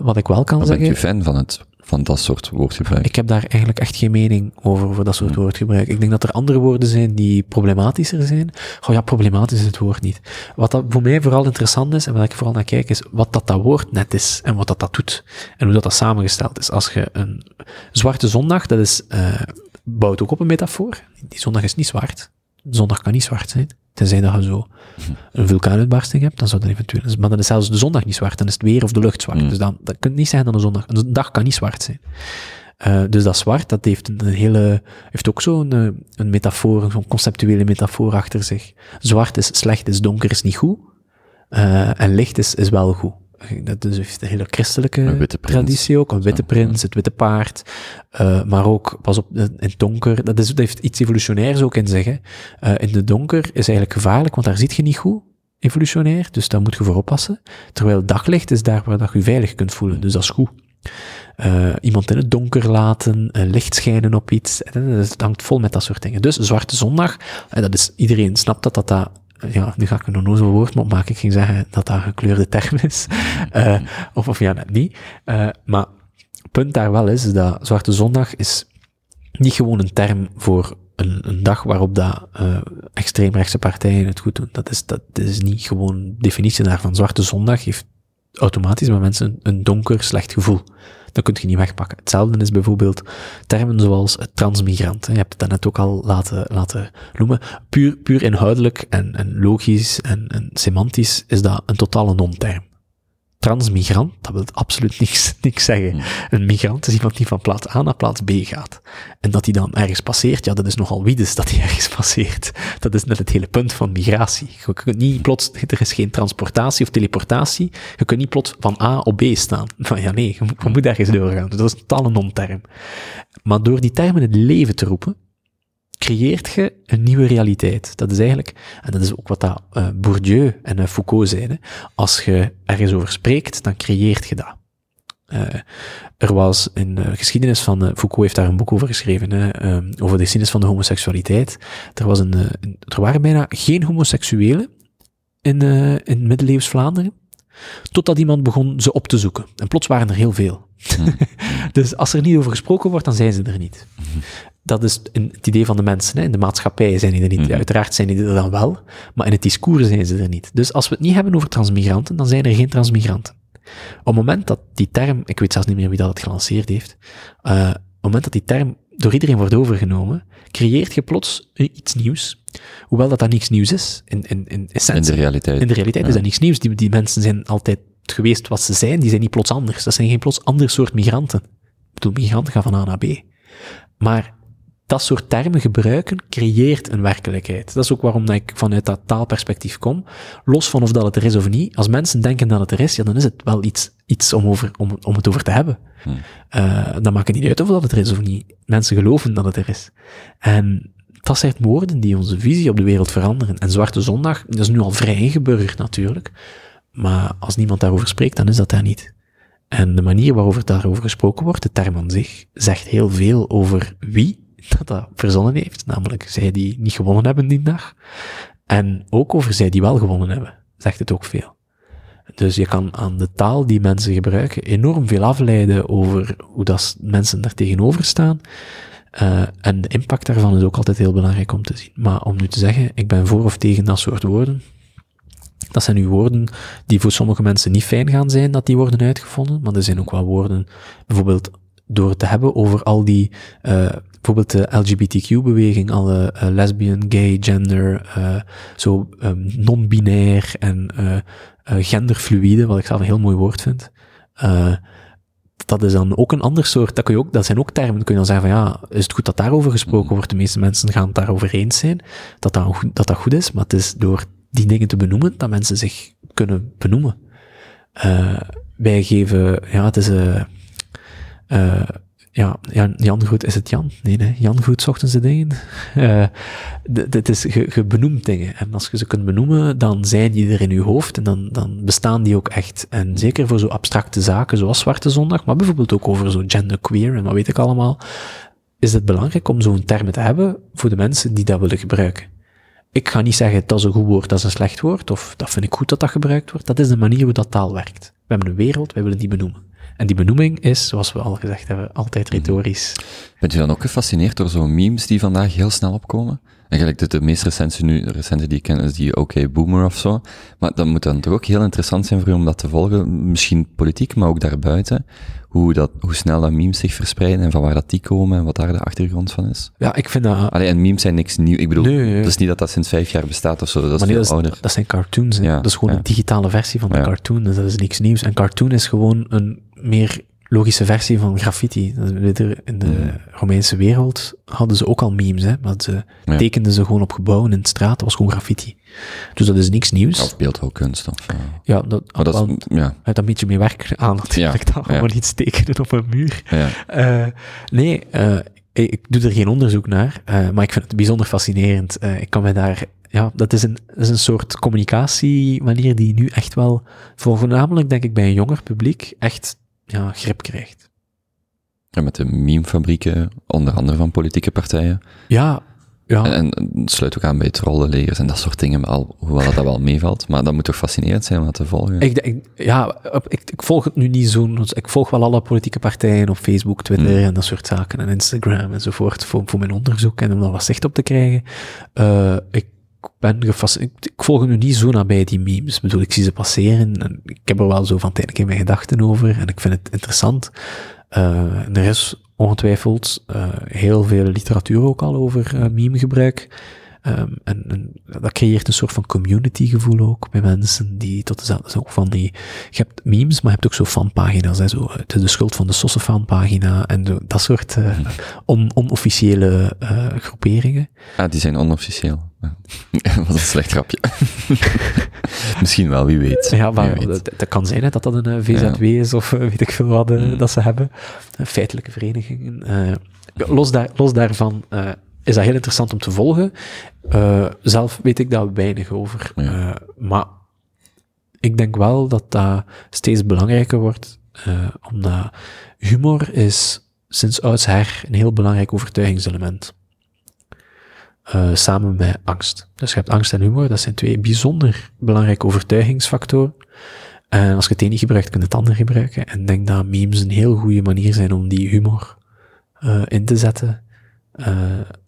Wat ik wel kan maar zeggen. Bent u fan van, het, van dat soort woordgebruik? Ik heb daar eigenlijk echt geen mening over, over dat soort Hmm. woordgebruik. Ik denk dat er andere woorden zijn die problematischer zijn. Oh ja, problematisch is het woord niet. Wat dat voor mij vooral interessant is, en waar ik vooral naar kijk, is wat dat, dat woord net is en wat dat, dat doet. En hoe dat, dat samengesteld is. Als je een zwarte zondag, dat is, uh, bouwt ook op een metafoor. Die zondag is niet zwart. Zondag kan niet zwart zijn. Tenzij dat je zo een vulkaanuitbarsting hebt, dan zou dat eventueel... Maar dan is zelfs de zondag niet zwart, dan is het weer of de lucht zwart. Mm. Dus dan, dat je niet zeggen dat een zondag... Een dag kan niet zwart zijn. Eh, dus dat zwart, dat heeft een hele, heeft ook zo'n eh, een metafoor, zo'n conceptuele metafoor achter zich. Zwart is slecht, is donker, is niet goed. Eh, en licht is, is wel goed. Dat is heeft een hele christelijke traditie ook. Een witte prins, het witte paard. eh, maar ook, pas op, in het donker. Dat, is, dat heeft iets evolutionairs ook in zich. Hè. Eh, in het donker is eigenlijk gevaarlijk, want daar ziet je niet goed, evolutionair. Dus daar moet je voor oppassen. Terwijl daglicht is daar waar dat je je veilig kunt voelen. Dus dat is goed. Eh, iemand in het donker laten, eh, licht schijnen op iets. Het hangt vol met dat soort dingen. Dus Zwarte Zondag, dat is, iedereen snapt dat dat, dat ja, nu ga ik een onnozel woord maar opmaken. Ik ging zeggen dat dat een gekleurde term is. Eh, of, of ja, net niet. Eh, maar het punt daar wel is, is dat Zwarte Zondag is niet gewoon een term voor een, een dag waarop dat, uh, extreemrechtse partijen het goed doen. Dat is, dat is niet gewoon de definitie daarvan. Zwarte Zondag heeft automatisch bij mensen een, donker, slecht gevoel. Dat kun je niet wegpakken. Hetzelfde is bijvoorbeeld termen zoals transmigrant. Je hebt het daarnet ook al laten, laten noemen. Puur, puur inhoudelijk en, en logisch en, en semantisch is dat een totale non-term transmigrant, dat wil absoluut niks, niks zeggen. Hmm. Een migrant is iemand die van plaats A naar plaats B gaat. En dat hij dan ergens passeert, ja, dat is nogal wiedes dat hij ergens passeert. Dat is net het hele punt van migratie. Je kunt niet plots, er is geen transportatie of teleportatie. Je kunt niet plots van A op B staan. Maar ja, nee, je moet, ergens doorgaan. Dus dat is een non-term. Maar door die termen in het leven te roepen, creëert je een nieuwe realiteit. Dat is eigenlijk, en dat is ook wat dat uh, Bourdieu en uh, Foucault zeiden, als je ergens over spreekt, dan creëert je dat. Uh, er was in de geschiedenis van, Foucault heeft daar een boek over geschreven, hè, um, over de geschiedenis van de homoseksualiteit. Er, was een, een er waren bijna geen homoseksuelen in, in middeleeuws Vlaanderen, totdat iemand begon ze op te zoeken. En plots waren er heel veel. Hmm. dus als er niet over gesproken wordt, dan zijn ze er niet. Dat is het idee van de mensen. Hè. In de maatschappij zijn die er niet. Mhm. Uiteraard zijn die er dan wel, maar in het discours zijn ze er niet. Dus als we het niet hebben over transmigranten, dan zijn er geen transmigranten. Op het moment dat die term, ik weet zelfs niet meer wie dat het gelanceerd heeft, uh, op het moment dat die term door iedereen wordt overgenomen, creëert je plots iets nieuws. Hoewel dat dat niks nieuws is, in, in, in essentie. In de realiteit. In de realiteit Ja. is dat niks nieuws. Die, die mensen zijn altijd geweest wat ze zijn, die zijn niet plots anders. Dat zijn geen plots ander soort migranten. Ik bedoel, migranten gaan van A naar B. Maar dat soort termen gebruiken creëert een werkelijkheid. Dat is ook waarom ik vanuit dat taalperspectief kom. Los van of dat het er is of niet. Als mensen denken dat het er is, ja, dan is het wel iets, iets om, over, om, om het over te hebben. Hmm. Uh, dan maakt het niet uit of dat het er is of niet. Mensen geloven dat het er is. En dat zijn woorden die onze visie op de wereld veranderen. En Zwarte Zondag, dat is nu al vrij ingeburgerd natuurlijk. Maar als niemand daarover spreekt, dan is dat daar niet. En de manier waarover daarover gesproken wordt, de term aan zich, zegt heel veel over wie dat dat verzonnen heeft, namelijk zij die niet gewonnen hebben die dag. En ook over zij die wel gewonnen hebben, zegt het ook veel. Dus je kan aan de taal die mensen gebruiken enorm veel afleiden over hoe dat mensen daar tegenover staan. Uh, en de impact daarvan is ook altijd heel belangrijk om te zien. Maar om nu te zeggen, ik ben voor of tegen dat soort woorden, dat zijn nu woorden die voor sommige mensen niet fijn gaan zijn dat die worden uitgevonden, maar er zijn ook wel woorden, bijvoorbeeld door het te hebben over al die, uh, bijvoorbeeld de LGBTQ-beweging, alle uh, lesbian, gay, gender, uh, zo um, non-binair en genderfluïde, wat ik zelf een heel mooi woord vind. dat is dan ook een ander soort, dat, kun je ook, dat zijn ook termen, kun je dan zeggen van ja, is het goed dat daarover gesproken wordt? De meeste mensen gaan het daarover eens zijn, dat dat, goed, dat dat goed is, maar het is door die dingen te benoemen, dat mensen zich kunnen benoemen. Wij geven, ja, het is, uh, ja, Jan, Jan Goed, is het Jan? Nee, nee, Jan Goed, ochtends de dingen. Het is, je, je benoemt dingen. En als je ze kunt benoemen, dan zijn die er in je hoofd en dan, dan bestaan die ook echt. En zeker voor zo abstracte zaken zoals Zwarte Zondag, maar bijvoorbeeld ook over zo genderqueer en wat weet ik allemaal, is het belangrijk om zo'n termen te hebben voor de mensen die dat willen gebruiken ik ga niet zeggen dat is een goed woord, dat is een slecht woord, of dat vind ik goed dat dat gebruikt wordt. Dat is de manier hoe dat taal werkt. We hebben een wereld, wij willen die benoemen. En die benoeming is, zoals we al gezegd hebben, altijd retorisch. Bent je dan ook gefascineerd door zo'n memes die vandaag heel snel opkomen? Eigenlijk de, de meest recente, nu, de recente die ik ken is die OK Boomer of zo. Maar dat moet dan toch ook heel interessant zijn voor u om dat te volgen. Misschien politiek, maar ook daarbuiten. Hoe, dat, hoe snel dat memes zich verspreiden en van waar dat die komen en wat daar de achtergrond van is. Ja, ik vind dat... Allee, en memes zijn niks nieuw. Ik bedoel, nee. het is niet dat dat sinds vijf jaar bestaat of zo. Dat is Maar nee, veel dat, ouder. dat zijn cartoons. Ja, dat is gewoon ja. een digitale versie van de Ja. cartoon. Dus dat is niks nieuws. En cartoon is gewoon een meer logische versie van graffiti. In de Hmm. Romeinse wereld hadden ze ook al memes. Hè, maar ze Ja. tekenden ze gewoon op gebouwen in de straat. Dat was gewoon graffiti. Dus dat is niks nieuws. Of beeldhouwkunst. Of, eh, Ja, dat maar dat wel, is, ja, een beetje mee werk aan natuurlijk. Ja, dan ja. gewoon iets tekenen op een muur. Eh, nee, eh, ik, doe er geen onderzoek naar, maar ik vind het bijzonder fascinerend. Ik kan me daar, ja, dat is een, dat is een soort communicatiemanier die nu echt wel, voor voornamelijk denk ik bij een jonger publiek, echt ja, grip krijgt. En met de memefabrieken, onder andere van politieke partijen. Ja, ja, En, en sluit ook aan bij trollenlegers en dat soort dingen, al, hoewel dat, dat wel meevalt. Maar dat moet toch fascinerend zijn om dat te volgen? ik, ik, ja ik, ik volg het nu niet zo, ik volg wel alle politieke partijen op Facebook, Twitter Hmm. en dat soort zaken, en Instagram enzovoort, voor, voor mijn onderzoek en om daar wat zicht op te krijgen. Eh, ik ben gefascineerd. Ik, ik volg nu niet zo nabij die memes. Ik bedoel, ik zie ze passeren en ik heb er wel zo van tijd keer mijn gedachten over en ik vind het interessant. Eh, er is ongetwijfeld eh, heel veel literatuur ook al over eh, memegebruik. Ehm, en, en dat creëert een soort van community gevoel ook bij mensen die tot dezelfde ook van die, je hebt memes, maar je hebt ook zo fanpagina's, hè, zo, is de schuld van de Sosse fanpagina en dat soort eh, on, onofficiële eh, groeperingen. Ah, die zijn onofficieel. Wat een slecht grapje. Misschien wel, wie weet. Ja, maar weet. dat, dat kan zijn hè, dat dat een eh, VZW is of weet ik veel wat Mm. dat ze hebben. Feitelijke verenigingen. Los, daar, los daarvan is dat heel interessant om te volgen. Eh, zelf weet ik daar weinig over. Ja. Eh, maar ik denk wel dat dat steeds belangrijker wordt, eh, omdat humor is sinds oudsher een heel belangrijk overtuigingselement. Samen met angst. Dus je hebt angst en humor, dat zijn twee bijzonder belangrijke overtuigingsfactoren. En als je het een niet gebruikt, kun je het ander gebruiken. En ik denk dat memes een heel goede manier zijn om die humor in te zetten.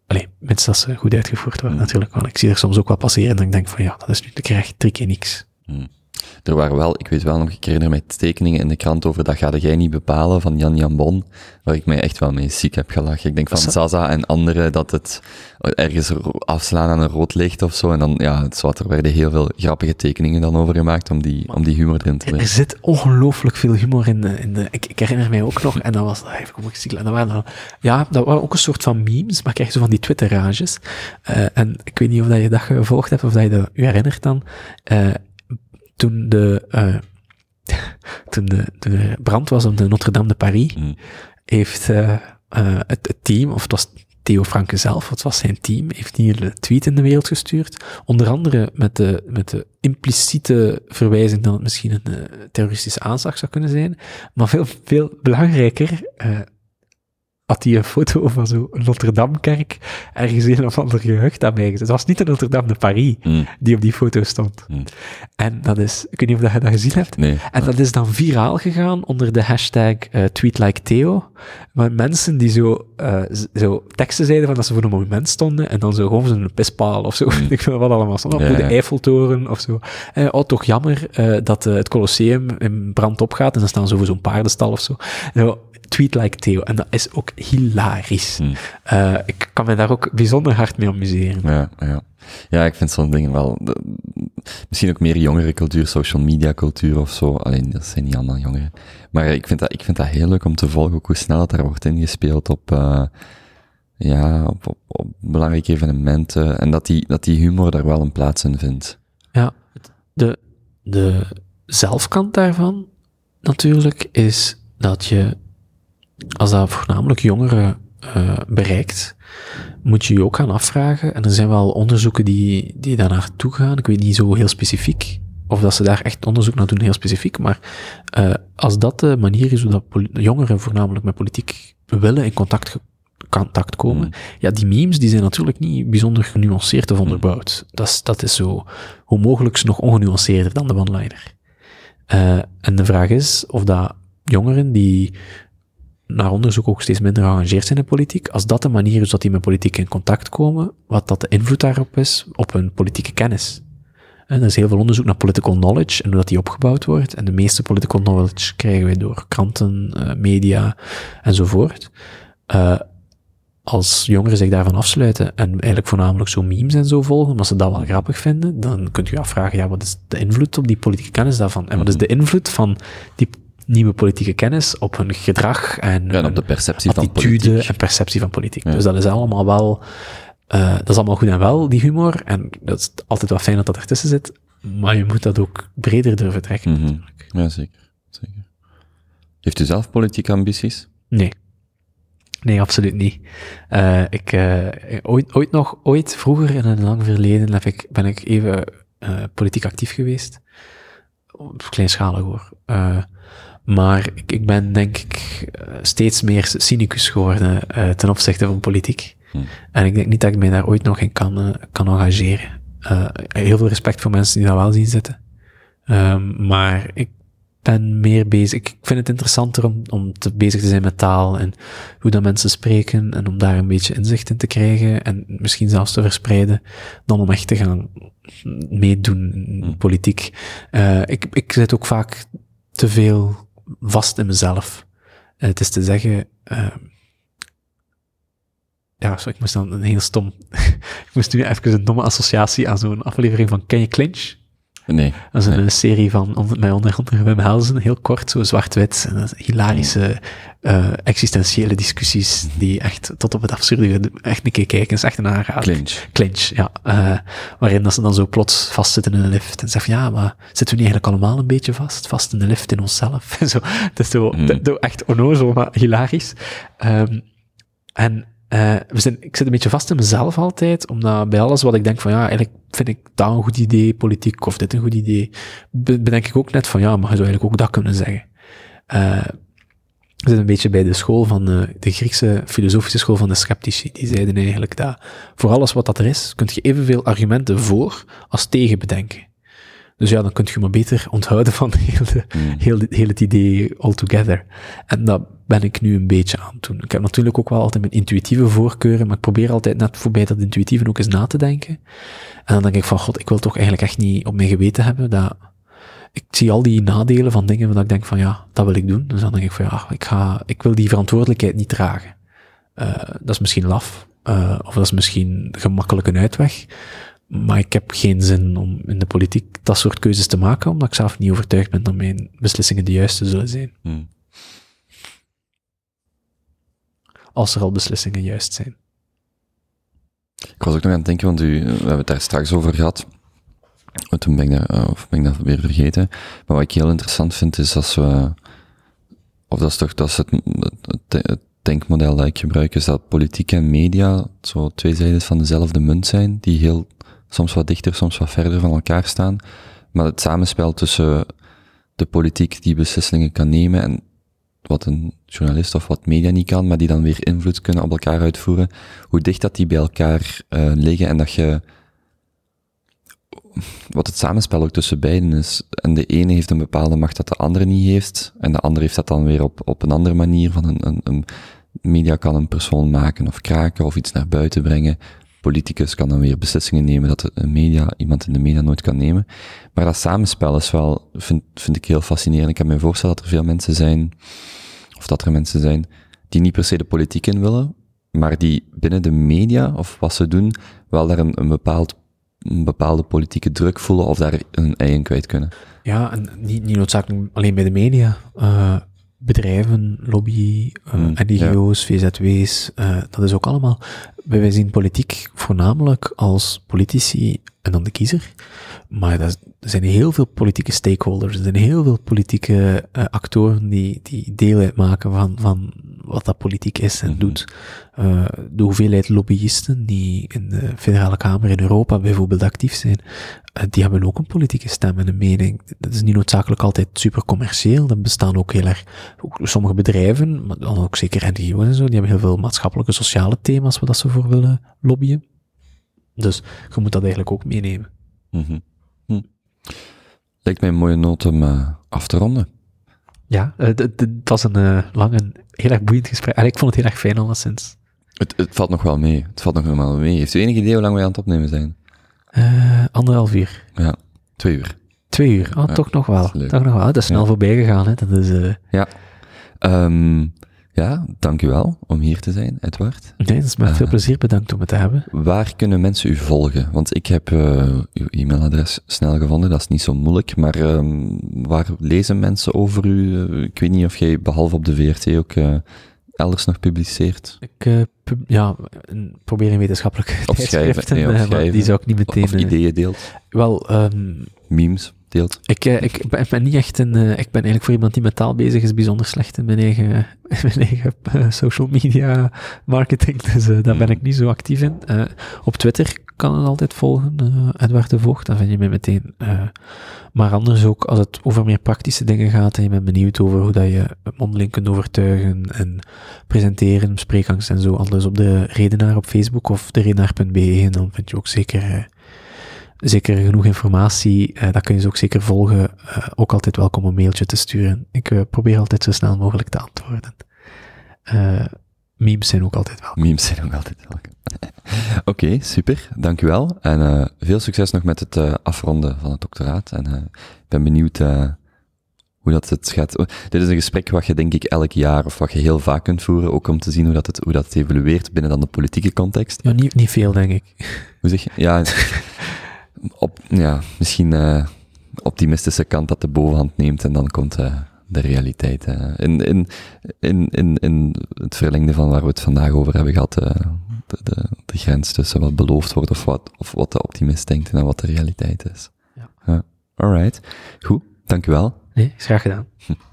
Allee, mits dat ze goed uitgevoerd worden, Mm. natuurlijk. Want ik zie er soms ook wel passeren en ik denk van ja, dat is nu te krijg drie keer niks. Er waren wel, ik weet wel nog, ik herinner mij tekeningen in de krant over dat ga jij niet bepalen van Jan Jan Bon, waar ik mij echt wel mee ziek heb gelachen. Ik denk van Zaza en anderen dat het ergens afslaan aan een rood licht of zo. En dan, ja, het wat, er werden heel veel grappige tekeningen dan over gemaakt om die, om die humor erin te Er brengen. zit ongelooflijk veel humor in de, in de ik, ik herinner mij ook nog, en dat was, even kom ik ziek, en dat waren dan, ja, dat waren ook een soort van memes, maar krijg zo van die Twitter-rages. Eh, en ik weet niet of dat je dat gevolgd hebt, of dat je dat u herinnert dan, eh, toen de, eh, toen de, brand was op de Notre-Dame de Paris, Mm. heeft eh, eh, het, het team, of het was Theo Franke zelf, het was zijn team, heeft hier een tweet in de wereld gestuurd. Onder andere met de, met de impliciete verwijzing dat het misschien een eh, terroristische aanslag zou kunnen zijn. Maar veel, veel belangrijker eh, had hij een foto van zo'n Notre-Dame-kerk ergens in een of ander gehucht aan mij gezet. Het was niet de Notre-Dame de Paris Mm. die op die foto stond. Mm. En dat is, ik weet niet of je dat gezien hebt, Nee. en dat is dan viraal gegaan onder de hashtag eh tweetlikeTheo. Maar mensen die zo, eh, zo teksten zeiden van dat ze voor een monument stonden en dan zo gewoon zo'n pispaal of zo. ik weet wat allemaal stond. Ja, de. Eiffeltoren of zo. Eh, oh, toch jammer dat het Colosseum in brand opgaat en dan staan ze voor zo'n paardenstal of zo. zo tweetlikeTheo. En dat is ook hilarisch. Mm. Eh, ik kan me daar ook bijzonder hard mee amuseren. Ja, ja. ja, ik vind zo'n dingen wel, de- misschien ook meer jongere cultuur, social media cultuur of zo. Alleen, dat zijn niet allemaal jongeren. Maar ik vind dat, ik vind dat heel leuk om te volgen, ook hoe snel het daar wordt ingespeeld op, eh, ja, op, op, op belangrijke evenementen. En dat die, dat die humor daar wel een plaats in vindt. Ja, de, de zelfkant daarvan natuurlijk is dat je, als dat voornamelijk jongeren eh, bereikt, moet je je ook gaan afvragen, en er zijn wel onderzoeken die, die daar naartoe gaan, ik weet niet zo heel specifiek, of dat ze daar echt onderzoek naar doen, heel specifiek, maar eh, als dat de manier is hoe dat jongeren voornamelijk met politiek willen in contact, contact komen, Mm. ja, die memes die zijn natuurlijk niet bijzonder genuanceerd of onderbouwd. Dat is, dat is zo, hoe mogelijk nog ongenuanceerder dan de one-liner. Eh, en de vraag is of dat jongeren die naar onderzoek ook steeds minder geëngageerd zijn in politiek, als dat de manier is dat die met politiek in contact komen, wat dat de invloed daarop is, op hun politieke kennis. En er is heel veel onderzoek naar political knowledge en hoe dat die opgebouwd wordt. En de meeste political knowledge krijgen wij door kranten, uh, media enzovoort. Uh, als jongeren zich daarvan afsluiten en eigenlijk voornamelijk zo memes en zo volgen, omdat ze dat wel grappig vinden, dan kunt u je afvragen, ja, wat is de invloed op die politieke kennis daarvan? En wat is de invloed van die nieuwe politieke kennis op hun gedrag en, ja, op de perceptie van politiek. en perceptie van politiek. Dus dat is allemaal wel, uh, dat is allemaal goed en wel, die humor. En dat is altijd wel fijn dat dat ertussen zit. Maar je moet dat ook breder durven trekken. Mm -hmm. Ja, zeker. zeker. Heeft u zelf politieke ambities? Nee. Nee, absoluut niet. Uh, ik, uh, ooit, ooit nog, ooit vroeger in een lang verleden heb ik, ben ik even uh, politiek actief geweest. Kleinschalig hoor. Maar ik, ik ben denk ik steeds meer cynicus geworden ten opzichte van politiek. Hm. En ik denk niet dat ik mij daar ooit nog in kan, kan engageren. heel veel respect voor mensen die dat wel zien zitten. Um, maar ik ben meer bezig. Ik vind het interessanter om, om te bezig te zijn met taal en hoe dat mensen spreken en om daar een beetje inzicht in te krijgen en misschien zelfs te verspreiden, dan om echt te gaan meedoen in hmm. politiek. Uh, ik, ik zit ook vaak te veel vast in mezelf. Uh, het is te zeggen, uh, ja, sorry, ik moest dan een heel stom, ik moest nu even een domme associatie aan zo'n aflevering van Ken je Clinch? Nee. Dat is een serie van, met onder andere Wim Helsen, heel kort, zo zwart-wit. Hilarische, uh, existentiële discussies die echt tot op het absurde, echt een keer kijken, is echt een aanrader. Clinch. Clinch, ja. Uh, waarin dat ze dan zo plots vastzitten in een lift en zeggen van, ja, maar zitten we niet eigenlijk allemaal een beetje vast? Vast in de lift in onszelf? zo, dat is zo, mm. echt onnozel, maar hilarisch. Um, en uh, we zijn, ik zit een beetje vast in mezelf altijd, omdat bij alles wat ik denk van ja, eigenlijk vind ik dat een goed idee, politiek, of dit een goed idee, bedenk ik ook net van ja, maar je zou eigenlijk ook dat kunnen zeggen. Uh, we zitten een beetje bij de school van uh, de Griekse filosofische school van de sceptici. Die zeiden eigenlijk dat voor alles wat dat er is, kun je evenveel argumenten voor als tegen bedenken. Dus ja, dan kunt je maar beter onthouden van heel, de, mm. heel, heel het idee altogether. En dat ben ik nu een beetje aan het doen. Ik heb natuurlijk ook wel altijd mijn intuïtieve voorkeuren, maar ik probeer altijd net voorbij dat intuïtieve ook eens na te denken. En dan denk ik van, god, ik wil toch eigenlijk echt niet op mijn geweten hebben dat ik zie al die nadelen van dingen waar ik denk van, ja, dat wil ik doen. Dus dan denk ik van, ja, ik ga, ik wil die verantwoordelijkheid niet dragen. Uh, dat is misschien laf, uh, of dat is misschien gemakkelijk een uitweg. Maar ik heb geen zin om in de politiek dat soort keuzes te maken, omdat ik zelf niet overtuigd ben dat mijn beslissingen de juiste zullen zijn. Hmm. Als er al beslissingen juist zijn. Ik was ook nog aan het denken, want u, we hebben het daar straks over gehad. Toen ben ik dat, eh, of ben ik dat weer vergeten. Maar wat ik heel interessant vind, is als we, of dat is toch, dat is het, het, het denkmodel dat ik gebruik, is dat politiek en media zo twee zijden van dezelfde munt zijn, die heel soms wat dichter, soms wat verder van elkaar staan. Maar het samenspel tussen de politiek die beslissingen kan nemen en wat een journalist of wat media niet kan, maar die dan weer invloed kunnen op elkaar uitvoeren, hoe dicht dat die bij elkaar uh, liggen en dat je wat het samenspel ook tussen beiden is. En de ene heeft een bepaalde macht dat de andere niet heeft, en de andere heeft dat dan weer op, op een andere manier. Van een, een, een media kan een persoon maken of kraken of iets naar buiten brengen politicus kan dan weer beslissingen nemen dat een media, iemand in de media nooit kan nemen. Maar dat samenspel is wel, vind, vind ik heel fascinerend. Ik kan me voorstellen dat er veel mensen zijn, of dat er mensen zijn, die niet per se de politiek in willen, maar die binnen de media, of wat ze doen, wel daar een, een, bepaald, een bepaalde politieke druk voelen of daar een ei in kwijt kunnen. Ja, en niet, niet noodzakelijk alleen bij de media. Uh, bedrijven, lobby, uh, mm, NGO's, ja. VZW's, uh, dat is ook allemaal wij zien politiek voornamelijk als politici en dan de kiezer. Maar er zijn heel veel politieke stakeholders, er zijn heel veel politieke uh, actoren die, die deel uitmaken van, van wat dat politiek is en mm -hmm. doet. Uh, de hoeveelheid lobbyisten die in de federale kamer in Europa bijvoorbeeld actief zijn, uh, die hebben ook een politieke stem en een mening. Dat is niet noodzakelijk altijd super commercieel, dat bestaan ook heel erg, ook sommige bedrijven, maar dan ook zeker NGO's en zo, die hebben heel veel maatschappelijke, sociale thema's waar dat ze voor willen lobbyen. Dus je moet dat eigenlijk ook meenemen. Mm -hmm. Lijkt mij een mooie noot om uh, af te ronden. Ja, eh, het was een uh, lang en heel erg boeiend gesprek. Allee, ik vond het heel erg fijn alleszins. Het, het valt nog wel mee. Het valt nog wel mee. Heeft u enig idee hoe lang wij aan het opnemen zijn? Anderhalf uur. Ja, twee uur. Twee uur, oh, ja, toch nog wel. Toch nog wel. Dat is snel ja. voorbij gegaan, hè. Dat is. Ja. Um, ja, dank u wel om hier te zijn, Edward. Nee, het is met uh, veel plezier bedankt om het te hebben. Waar kunnen mensen u volgen? Want ik heb uh, uw e-mailadres snel gevonden, dat is niet zo moeilijk, maar um, waar lezen mensen over u? ik weet niet of jij behalve op de VRT ook uh, elders nog publiceert. Ik pub ja, probeer een wetenschappelijke of schrijven, nee, of schrijven, die zou ik niet meteen... Of ideeën deelt. Wel, um, memes Ik, uh, ik, ben, niet echt een, uh, ik ben eigenlijk voor iemand die met taal bezig is bijzonder slecht in mijn eigen, mijn eigen uh, social media marketing, dus daar ben ik niet zo actief in. op Twitter kan het altijd volgen, Edward de Voogd, dan vind je mij meteen. maar anders ook, als het over meer praktische dingen gaat en je bent benieuwd over hoe dat je mondeling kunt overtuigen en presenteren, spreekangst en zo, alles op de Redenaar op Facebook of de redenaar.be en dan vind je ook zeker zeker genoeg informatie. Uh, dat kun je ze ook zeker volgen. Uh, ook altijd welkom een mailtje te sturen. Ik uh, probeer altijd zo snel mogelijk te antwoorden. memes zijn ook altijd welkom. Memes zijn ook altijd welkom. Oké, okay, super. Dank u wel. En veel succes nog met het afronden van het doctoraat. En ik ben benieuwd hoe dat het gaat. Dit is een gesprek wat je denk ik elk jaar of wat je heel vaak kunt voeren, ook om te zien hoe dat het, hoe dat het evolueert binnen dan de politieke context. Ja, niet, niet veel denk ik. Hoe zeg je? Ja, op, ja, misschien uh, optimistische kant dat de bovenhand neemt en dan komt uh, de realiteit. Uh. In, in, in, in, in het verlengde van waar we het vandaag over hebben gehad, de, de, de grens tussen wat beloofd wordt of wat, of wat de optimist denkt en wat de realiteit is. Ja. Alright. Goed, dank u wel. Nee, is graag gedaan.